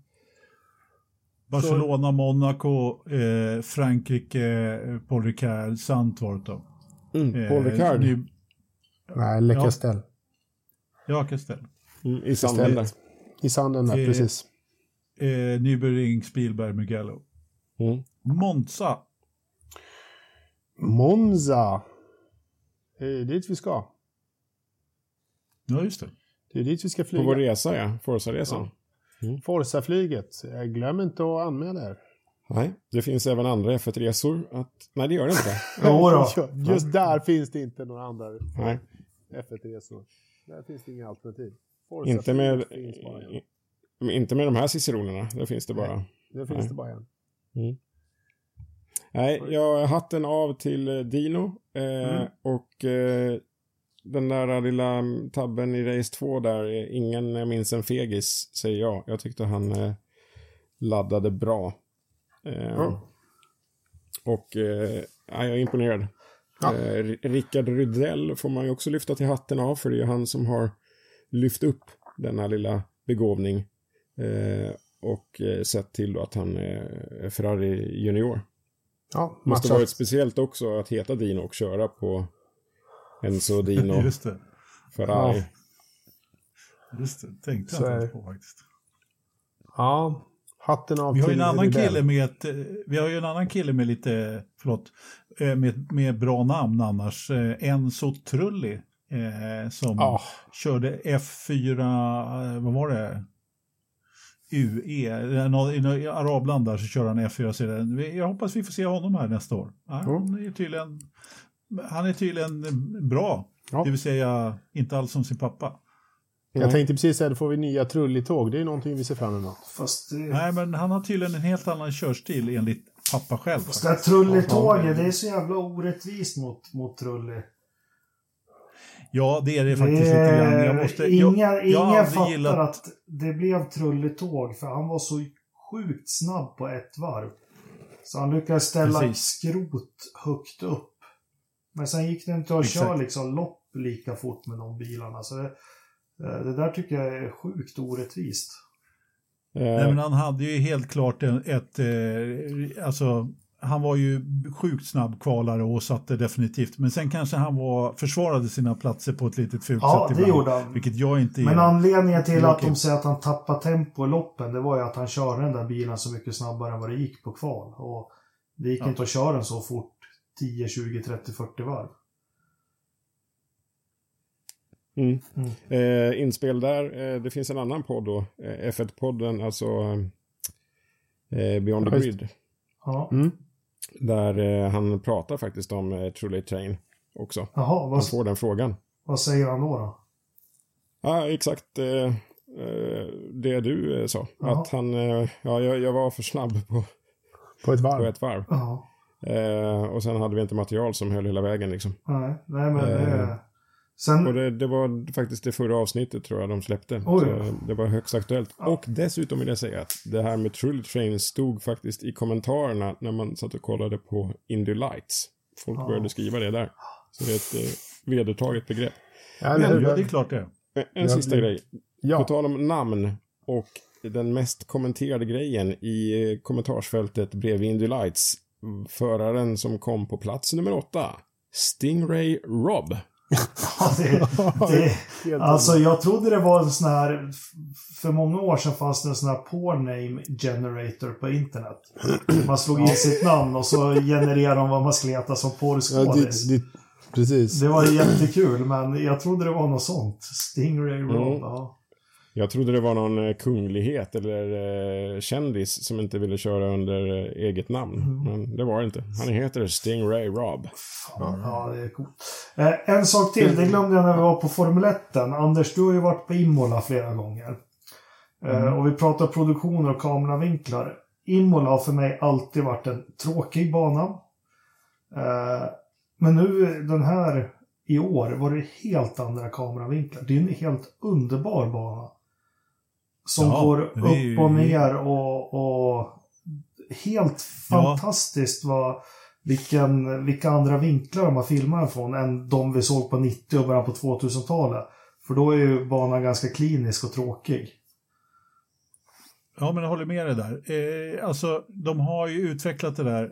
Barcelona, Monaco, eh, Frankrike, eh, Paul Ricard, Sandvort då. Ja. Mm, Eh, Paul Ricard nu- Nej, Le Ja. Castel. Ja, Castell. mm, i sanden där. I sanden där, Eh, precis. Eh, Nürburgring, Spielberg, Mugello. Mm. Monza. Monza. Det är dit vi ska. Ja, just det. Det är dit vi ska På flyga. vår resa, ja. Forza-resan. Forza-flyget. Eh, Glöm inte att anmäla er. Nej, det finns även andra F1-resor. Att... Nej, det gör det inte. Jo då. Ja, Just där finns det inte några andra Nej, F1-resor. Där finns det inga alternativ. Forza inte med, finns bara en. men inte med de här ciceronerna. Där finns det bara... Det finns Nej. det bara en. Nej, jag har hatten av till eh, Dino. Eh, Mm. Och eh, den där lilla tabben i race 2 där, ingen minns en fegis, säger jag. Jag tyckte han eh, laddade bra. Ja. Och eh, ja, jag är imponerad. Ja. Eh, Rickard Rydell får man ju också lyfta till hatten av, för det är ju han som har lyft upp denna lilla begåvning. Och sett till då att han är Ferrari junior. Ja, Måste varit speciellt också att heta Dino och köra på Enzo Dino Just det. Ferrari. Just det. Tänkte jag är inte på faktiskt. Ja, hatten av Vi har ju en annan kille med ett, eh, vi har ju en annan kille med lite, förlåt, eh, med, med bra namn annars. Eh, Enzo Trulli. Eh, som Ja. körde F4, eh, vad var det? UE, i arabland där så kör han F4-serien. Vi- Jag hoppas vi får se honom här nästa år. Han är tydligen, han är tydligen bra. Ja. Det vill säga inte alls som sin pappa. Jag tänkte precis säga, då får vi nya trullitåg. Det är någonting vi ser fram emot. Fast det, Nej, men han har tydligen en helt annan körstil enligt pappa själv. fast det här Trulli-tåget, det är så jävla orättvist mot, mot Trulli. Ja, det är det faktiskt lite grann. Jag måste, ingen jag, jag aldrig fattar gillat- att det blev trulletåg för han var så sjukt snabb på ett varv. Så han lyckades ställa Precis. skrot högt upp. Men sen gick det inte att Exakt. köra liksom lopp lika fort med de bilarna. Så det, eh, det där tycker jag är sjukt orättvist. Nej, men han hade ju helt klart en, ett, eh, alltså han var ju sjukt snabb kvalare och satte definitivt, men sen kanske han var, försvarade sina platser på ett litet fult Ja, sätt det ibland, gjorde han. Vilket jag inte Men anledningen till att de säger att han tappade tempo i loppen, det var ju att han körde den där bilen så mycket snabbare än vad det gick på kval. Och det gick Ja. inte att köra den så fort 10, 20, 30, 40 varv. Mm. Mm. Eh, inspel där. Eh, det finns en annan podd då. Eh, F1-podden, alltså eh, Beyond the Ja, Grid. Ja. Mm. Där eh, han pratar faktiskt om eh, Late Train också. Jaha, Han vad, får den frågan. vad säger han då? då? Ja, exakt eh, eh, det du eh, sa. Jaha. Att han, eh, ja, jag, jag var för snabb på, På ett på varv. ett varv. Eh, och sen hade vi inte material som höll hela vägen liksom. Nej, nej men Eh. det... Sen... Och det, det var faktiskt det förra avsnittet tror jag de släppte. Det var högst aktuellt. Ja. Och dessutom vill jag säga att det här med Truly Train stod faktiskt i kommentarerna när man satt och kollade på Indy Lights. Folk Ja. började skriva det där. Så det är ett eh, vedertaget begrepp. Ja, hur? Ja, det är klart det. En, en sista grej. På Ja, tal om namn och den mest kommenterade grejen i eh, kommentarsfältet bredvid Indy Lights. Föraren som kom på plats nummer åtta. Stingray Rob. Ja, det, det, alltså jag trodde det var en sån här... För många år sedan fanns det en sån här porn name generator på internet. Man slog in sitt namn och så genererade de vad man skulle heta som ja, porrskådis. det, det, precis. Det var jättekul, men jag trodde det var något sånt. Stingray Rob, Mm. ja. Jag trodde det var någon eh, kunglighet eller eh, kändis som inte ville köra under eh, eget namn. Mm. Men det var det inte. Han heter Stingray Rob. Fan, ja, det är coolt. Eh, en sak till, det glömde jag när vi var på Formel 1. Anders, du har ju varit på Imola flera gånger. Eh, och vi pratar produktioner och kameravinklar. Imola har för mig alltid varit en tråkig bana. Eh, men nu den här i år var det helt andra kameravinklar. Det är en helt underbar bana. Som Ja, går upp och ner och, och helt Ja. fantastiskt vad, vilken, vilka andra vinklar de har filmat från än de vi såg på 90 och början på 2000-talet. För då är ju banan ganska klinisk och tråkig. Ja, men jag håller med dig där. Eh, alltså, de har ju utvecklat det där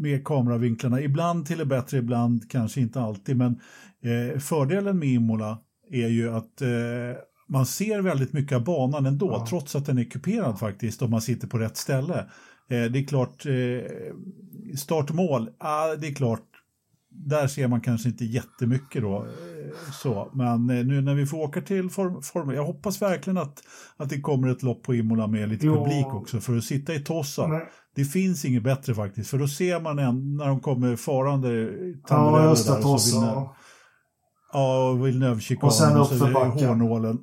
med kameravinklarna. Ibland till det bättre, ibland kanske inte alltid. Men eh, fördelen med Imola är ju att eh, man ser väldigt mycket av banan ändå, Ja. trots att den är kuperad faktiskt, om man sitter på rätt ställe. Eh, det är klart, eh, start och mål, ah, det är klart, där ser man kanske inte jättemycket då. Eh, så. Men eh, nu när vi får åka till Form, form jag hoppas verkligen att, att det kommer ett lopp på Imola med lite Ja. publik också. För att sitta i Tossa, Men, det finns inget bättre faktiskt. För då ser man en, när de kommer farande ja, Tamburello just det. Tossa. Ja. Ja, och Villeneuve-chikanen Och sen och upp så för är det backen. hårnålen.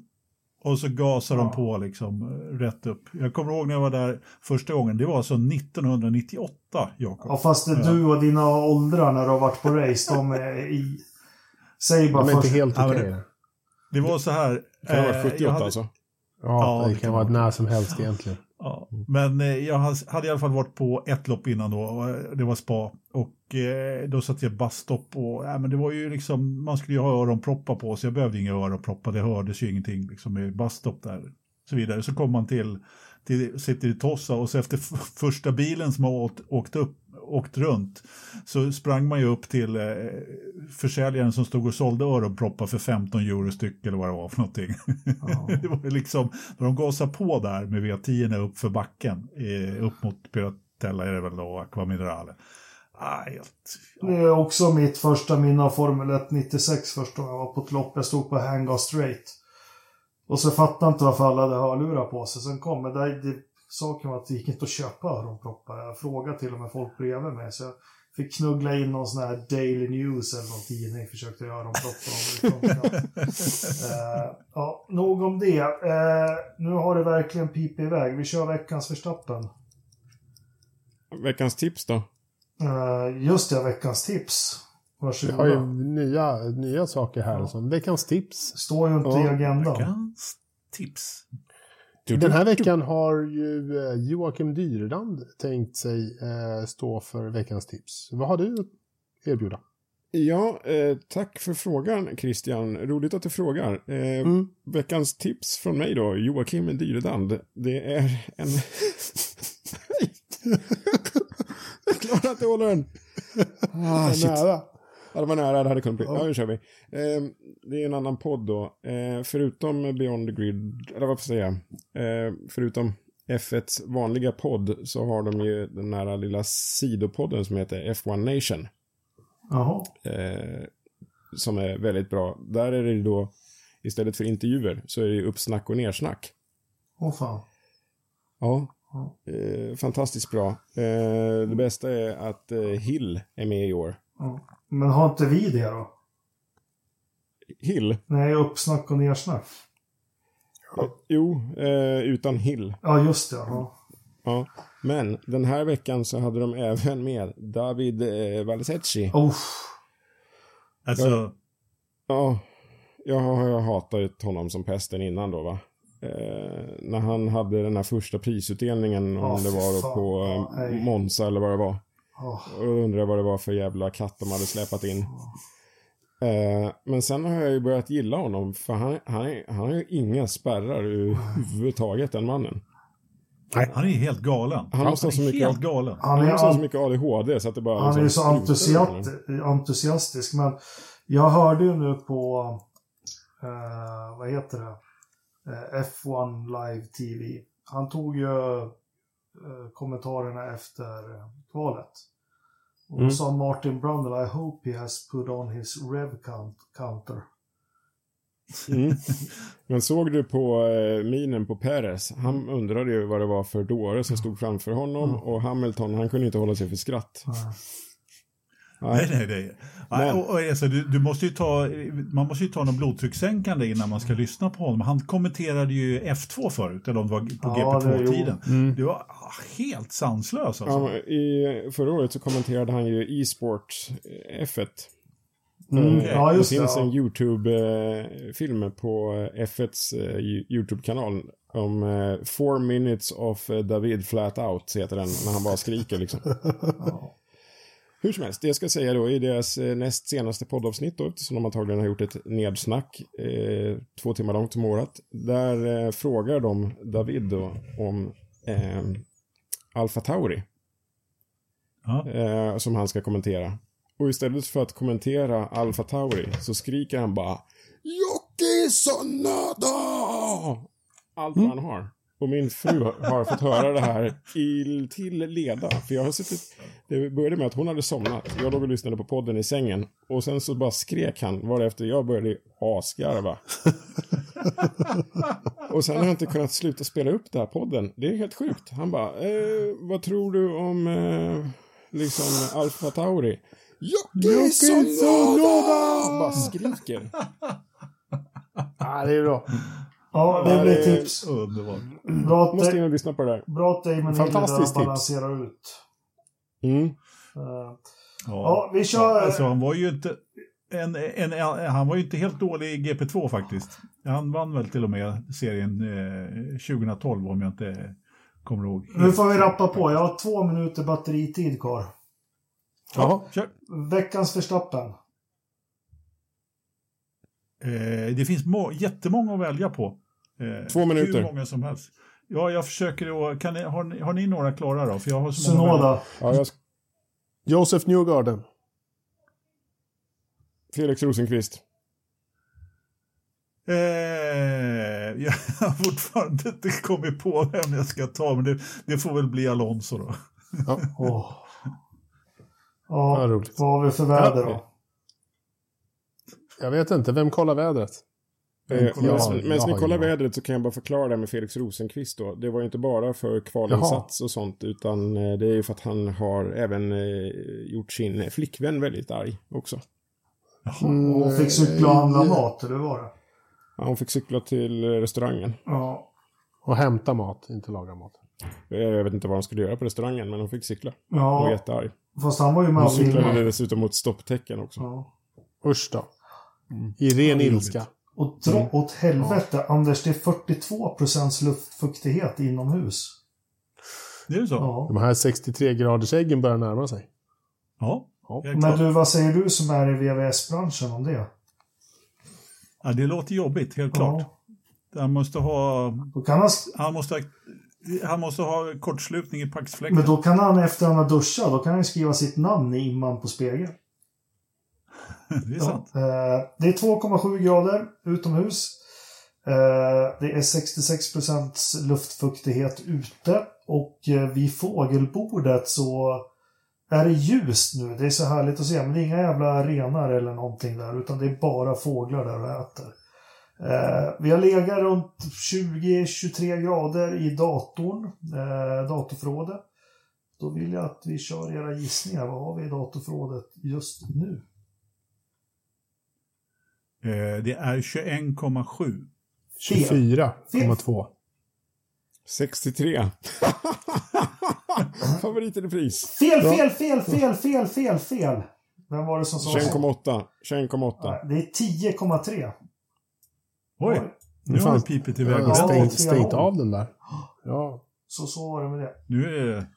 Och så gasar Ja. de på liksom eh, rätt upp. Jag kommer ihåg när jag var där första gången. Det var alltså 1998, Jakob. Ja, fast det, du och dina åldrar när du har varit på race, de är i... Säg bara De är inte helt Ja, okej. det- Det var så här. Kan det vara eh, 78 jag hade- alltså? Ja, Ja, det det kan kan vara vara. när som helst egentligen. Ja, men eh, jag hade i alla fall varit på ett lopp innan då, och, eh, det var spa. Och eh, då satt jag i busstopp och ja, men det var ju liksom, man skulle ju ha öronproppar på så jag behövde inga öronproppar, det hördes ju ingenting liksom med busstopp där. Så vidare, så kom man till, till sitter i Tossa och så efter första bilen som har åkt, åkt upp åkt runt så sprang man ju upp till eh, försäljaren som stod och sålde öronproppar för 15 euro styck eller vad det var för någonting. Ja. det var liksom, när de gasade på där med V10 upp för backen, eh, upp mot Piratella är det väl då, och Aqua Minerale. Ah, helt, Det är också mitt första minne av Formel 1 96 första gången jag var på ett lopp. Jag stod på Hangar Straight. Och så fattade jag inte varför alla hade hörlurar på sig. Sen kom men det, det, saken var att det gick inte att köpa öronproppar. Jag frågade till och med folk bredvid mig. Så jag fick knuggla in någon sån här Daily News eller någon tidning. Försökte göra öronproppar. uh, ja, nog om det. Eh, nu har det verkligen pip iväg. Vi kör veckans förstappen. Veckans tips då? Eh, just det, veckans tips. Vi Varsågoda. har ju nya, nya saker här Ja. som veckans tips. Står ju inte Ja, i agendan. Veckans tips. Den här veckan har ju eh, Joakim Dyrland tänkt sig eh, stå för veckans tips. Vad har du att erbjuda? Ja, eh, tack för frågan Christian. Roligt att du frågar. Eh, Mm. Veckans tips från mig då, Joakim Dyredand. Det är en... Klarar inte hålla den. Ah, shit. Nära. Ja, det var nära, det hade kunnat bli. Ja, nu kör vi. Eh, det är en annan podd då. Eh, förutom Beyond the Grid, eller vad får jag säga? Eh, förutom F1s vanliga podd så har de ju den här lilla sidopodden som heter F1 Nation. Jaha. Eh, som är väldigt bra. Där är det då, istället för intervjuer, så är det ju uppsnack och nersnack. Åh fan. Ja. Ja. Eh, fantastiskt bra. Eh, det bästa är att eh, Hill är med i år. Ja. Men har inte vi det då? Hill? Nej, uppsnack och nersnack. Eh, jo, eh, utan Hill. Ja, just det. Ja. Ja, men den här veckan så hade de även med David eh, Valsecci. Oh. Alltså, Ja, jag har jag hatat honom som pesten innan då va. Eh, när han hade den här första prisutdelningen, om Ja, det var då på eh, nej. Monza eller vad det var. Oh. Och jag vad det var för jävla katt de hade släpat in. Eh, men sen har jag ju börjat gilla honom, för han, han, är- han har ju inga spärrar överhuvudtaget, den mannen. han är helt galen. Han måste ha så är mycket- helt galen. Han Han är, har så mycket ADHD så att det bara... han är liksom så ur honom. entusiast, entusiastisk. Men jag hörde ju nu på, eh, vad heter det, F1 Live TV. Han tog ju eh, kommentarerna efter eh, kvalet. Och då Mm. sa Martin Brundle, I hope he has put on his rev count counter. Mm. Men såg du på eh, minen på Perez? Han undrade ju vad det var för dåre som stod framför honom Mm. och Hamilton, han kunde inte hålla sig för skratt. Nej, nej, nej. nej och, och, alltså, du, du måste ju ta, man måste ju ta någon blodtryckssänkande innan man ska lyssna på honom. Han kommenterade ju F2 förut, eller om det var på Ja, det- GP2-tiden. Mm. Det var ah, helt sanslös Ja, alltså. men I förra året så kommenterade han ju e-sport eh, F1. Mm, Eh, ja, just det det, finns ja. en YouTube-film på eh, F1s eh, Ju- YouTube-kanal om Four minutes of David flat out, heter den, när han bara skriker liksom. Ja. Hur som helst, det jag ska säga då i deras eh, näst senaste poddavsnitt då, eftersom de antagligen har gjort ett nedsnack, eh, två timmar långt om året. Där eh, frågar de David då om eh, Alfa Tauri, Ja. eh, som han ska kommentera. Och istället för att kommentera Alfa Tauri så skriker han bara Jocke Sonada! Allt vad han har. Och min fru har fått höra det här i, till leda. För jag har suttit... Det började med att hon hade somnat. Jag låg och lyssnade på podden i sängen. Och sen så bara skrek han varefter jag började asgarva. och sen har jag inte kunnat sluta spela upp den här podden. Det är helt sjukt. Han bara, eh, vad tror du om eh, liksom Alfa Tauri? Jocke! Han bara skriker. Ja, det är bra. Ja, det blir tips. Underbart. Bra att, Måste in och lyssna på det där. bra att Damon Fantastiskt Hill tips. balanserar ut. Mm. Eh, Ja. Ja, vi kör- Alltså, han var ju inte... En, en, en, han var ju inte helt dålig i GP2 faktiskt. Han vann väl till och med serien eh, 2012 om jag inte kommer ihåg. Nu får vi rappa på. Jag har två minuter batteritid kvar. Jaha. Kör. Veckans Verstappen. Eh, det finns må- jättemånga att välja på. Eh, Två minuter. Hur många som helst. Ja, jag försöker. Kan ni, har, ni, har ni några klara då? För jag har så många. Ja, jag, Joseph Newgarden. Felix Rosenqvist. Eh, jag har fortfarande inte kommit på vem jag ska ta, men det, det får väl bli Alonso då. Ja. Åh. Ja, vad har vi för väder då? Jag vet inte, vem kollar vädret? Eh, Medan har- medan ni kollar vädret så kan jag bara förklara det med Felix Rosenqvist då. Det var ju inte bara för kvalinsats och sånt utan eh, det är ju för att han har även eh, gjort sin flickvän väldigt arg också. Hon fick cykla och handla mat, eller var det? Ja, Hon fick cykla till restaurangen. Ja. Och hämta mat, inte laga mat. Jag vet inte vad de skulle göra på restaurangen men hon fick cykla. Hon var Ja, jättearg. Fast han var ju med och cyklade det dessutom mot stopptecken också. Ja. Usch då. I ren ilska. Och dra åt helvete, Anders, det är 42% luftfuktighet inomhus. Det är så? Ja. De här 63 graders äggen börjar närma sig. Ja. Ja. Men du, vad säger du som är i VVS-branschen om det? ja, det låter jobbigt, helt klart. Ja. Han måste ha, Då kan han, han måste ha, han måste ha kortslutning i paxfläkten. men då kan han efter han har duschat, då kan han skriva sitt namn i imman på spegeln. det är sant. Ja, eh, det är 2,7 grader utomhus. Eh, det är 66 procents luftfuktighet ute. Och eh, vid fågelbordet så är det ljust nu. Det är så härligt att se. Men det är inga jävla renar eller någonting där. Utan det är bara fåglar där och äter. Vi har legat runt 20-23 grader i datorn. Datorförrådet. Då vill jag att vi kör era gissningar. Vad har vi i datorförrådet just nu? Eh, det är 21,7. 24,2. 63. Favorit eller pris? Fel, fel, fel, fel, fel, fel, fel. Vem var det som sa så? 21,8. 21,8. Nej, Det är 10,3. Oj, nu har det pipit iväg. Ja, stängt, stängt av den där. Ja. Så så var det med det. Nu är det... Eh,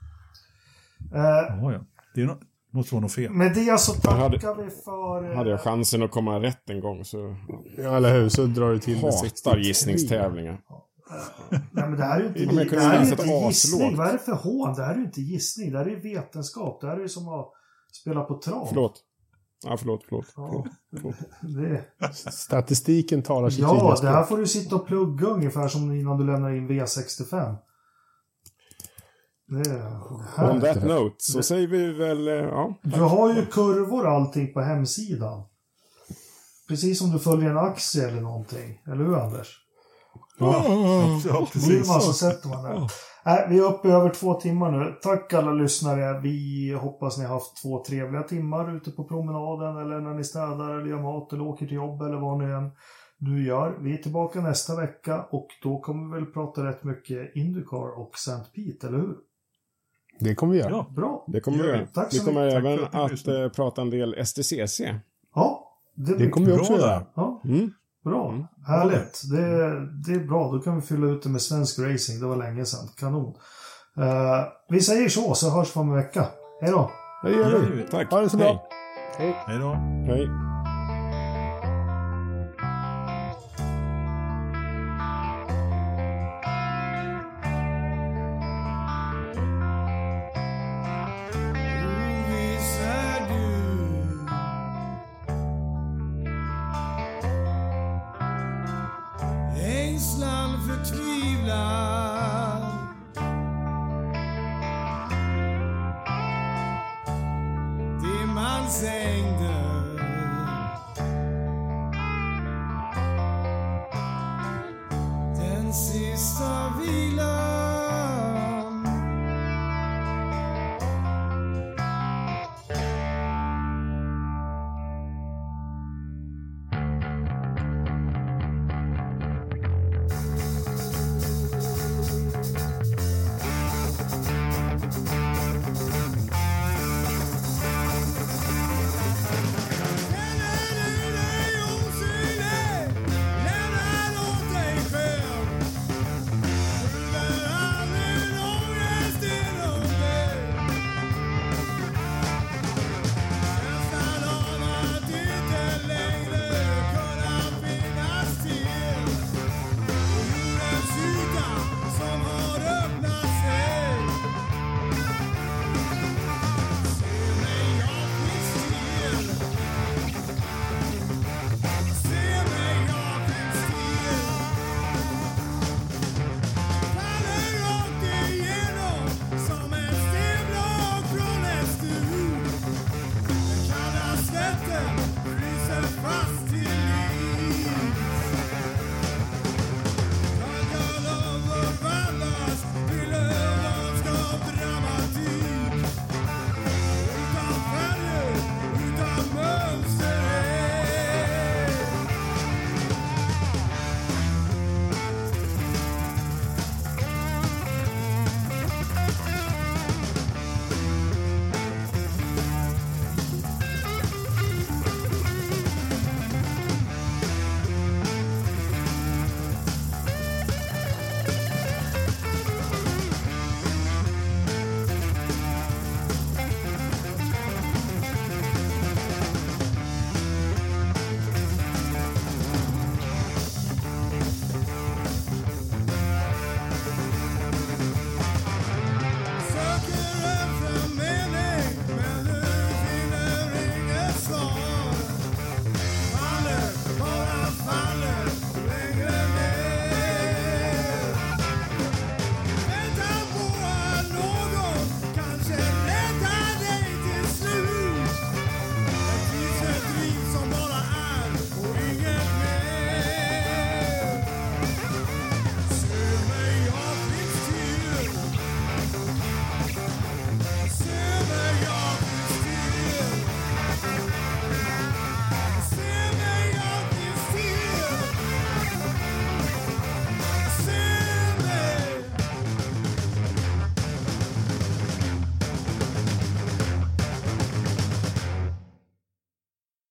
Ja, ja. Det är no... måste vara något fel. med det så hade- tackar vi för... eh, Hade jag chansen att komma rätt en gång så ja, eller hur? Så drar du till med hatar 63. gissningstävlingar. Nej, men det här är ju inte, Ja, det här är inte gissning. aslåt. Vad är det för hån? Det här är ju inte gissning. Det här är ju vetenskap. Det här är ju som att spela på trav. Förlåt. Ja, förlåt, förlåt. Ja, det, Statistiken talar sitt ja, det här får du sitta och plugga ungefär som innan du lämnar in V65. On that note så säger vi väl, eh, ja. Du har ju kurvor och allting på hemsidan. Precis som du följer en aktie eller någonting. Eller hur Anders? Ja, ja precis. man så sätter man det. Nej, vi är uppe i över två timmar nu. Tack alla lyssnare. Vi hoppas ni har haft två trevliga timmar ute på promenaden eller när ni städar eller gör mat eller åker till jobb eller vad ni än nu gör. Vi är tillbaka nästa vecka och då kommer vi väl prata rätt mycket Indycar och St. Pete, eller hur? Det kommer vi göra. Ja, Bra. Det kommer vi Gör vi. göra. Tack Vi kommer mycket. även att att eh, prata en del STCC. Ja, det, Det kommer vi också göra. Ja, Mm. bra. Mm. Härligt. Det, det är bra. Då kan vi fylla ut det med svensk racing. Det var länge sedan. Kanon. Eh, vi säger så, så hörs vi om en vecka. Hej då. Det gör vi. Tack. Ha det så bra. Hej. Hej då. Hej.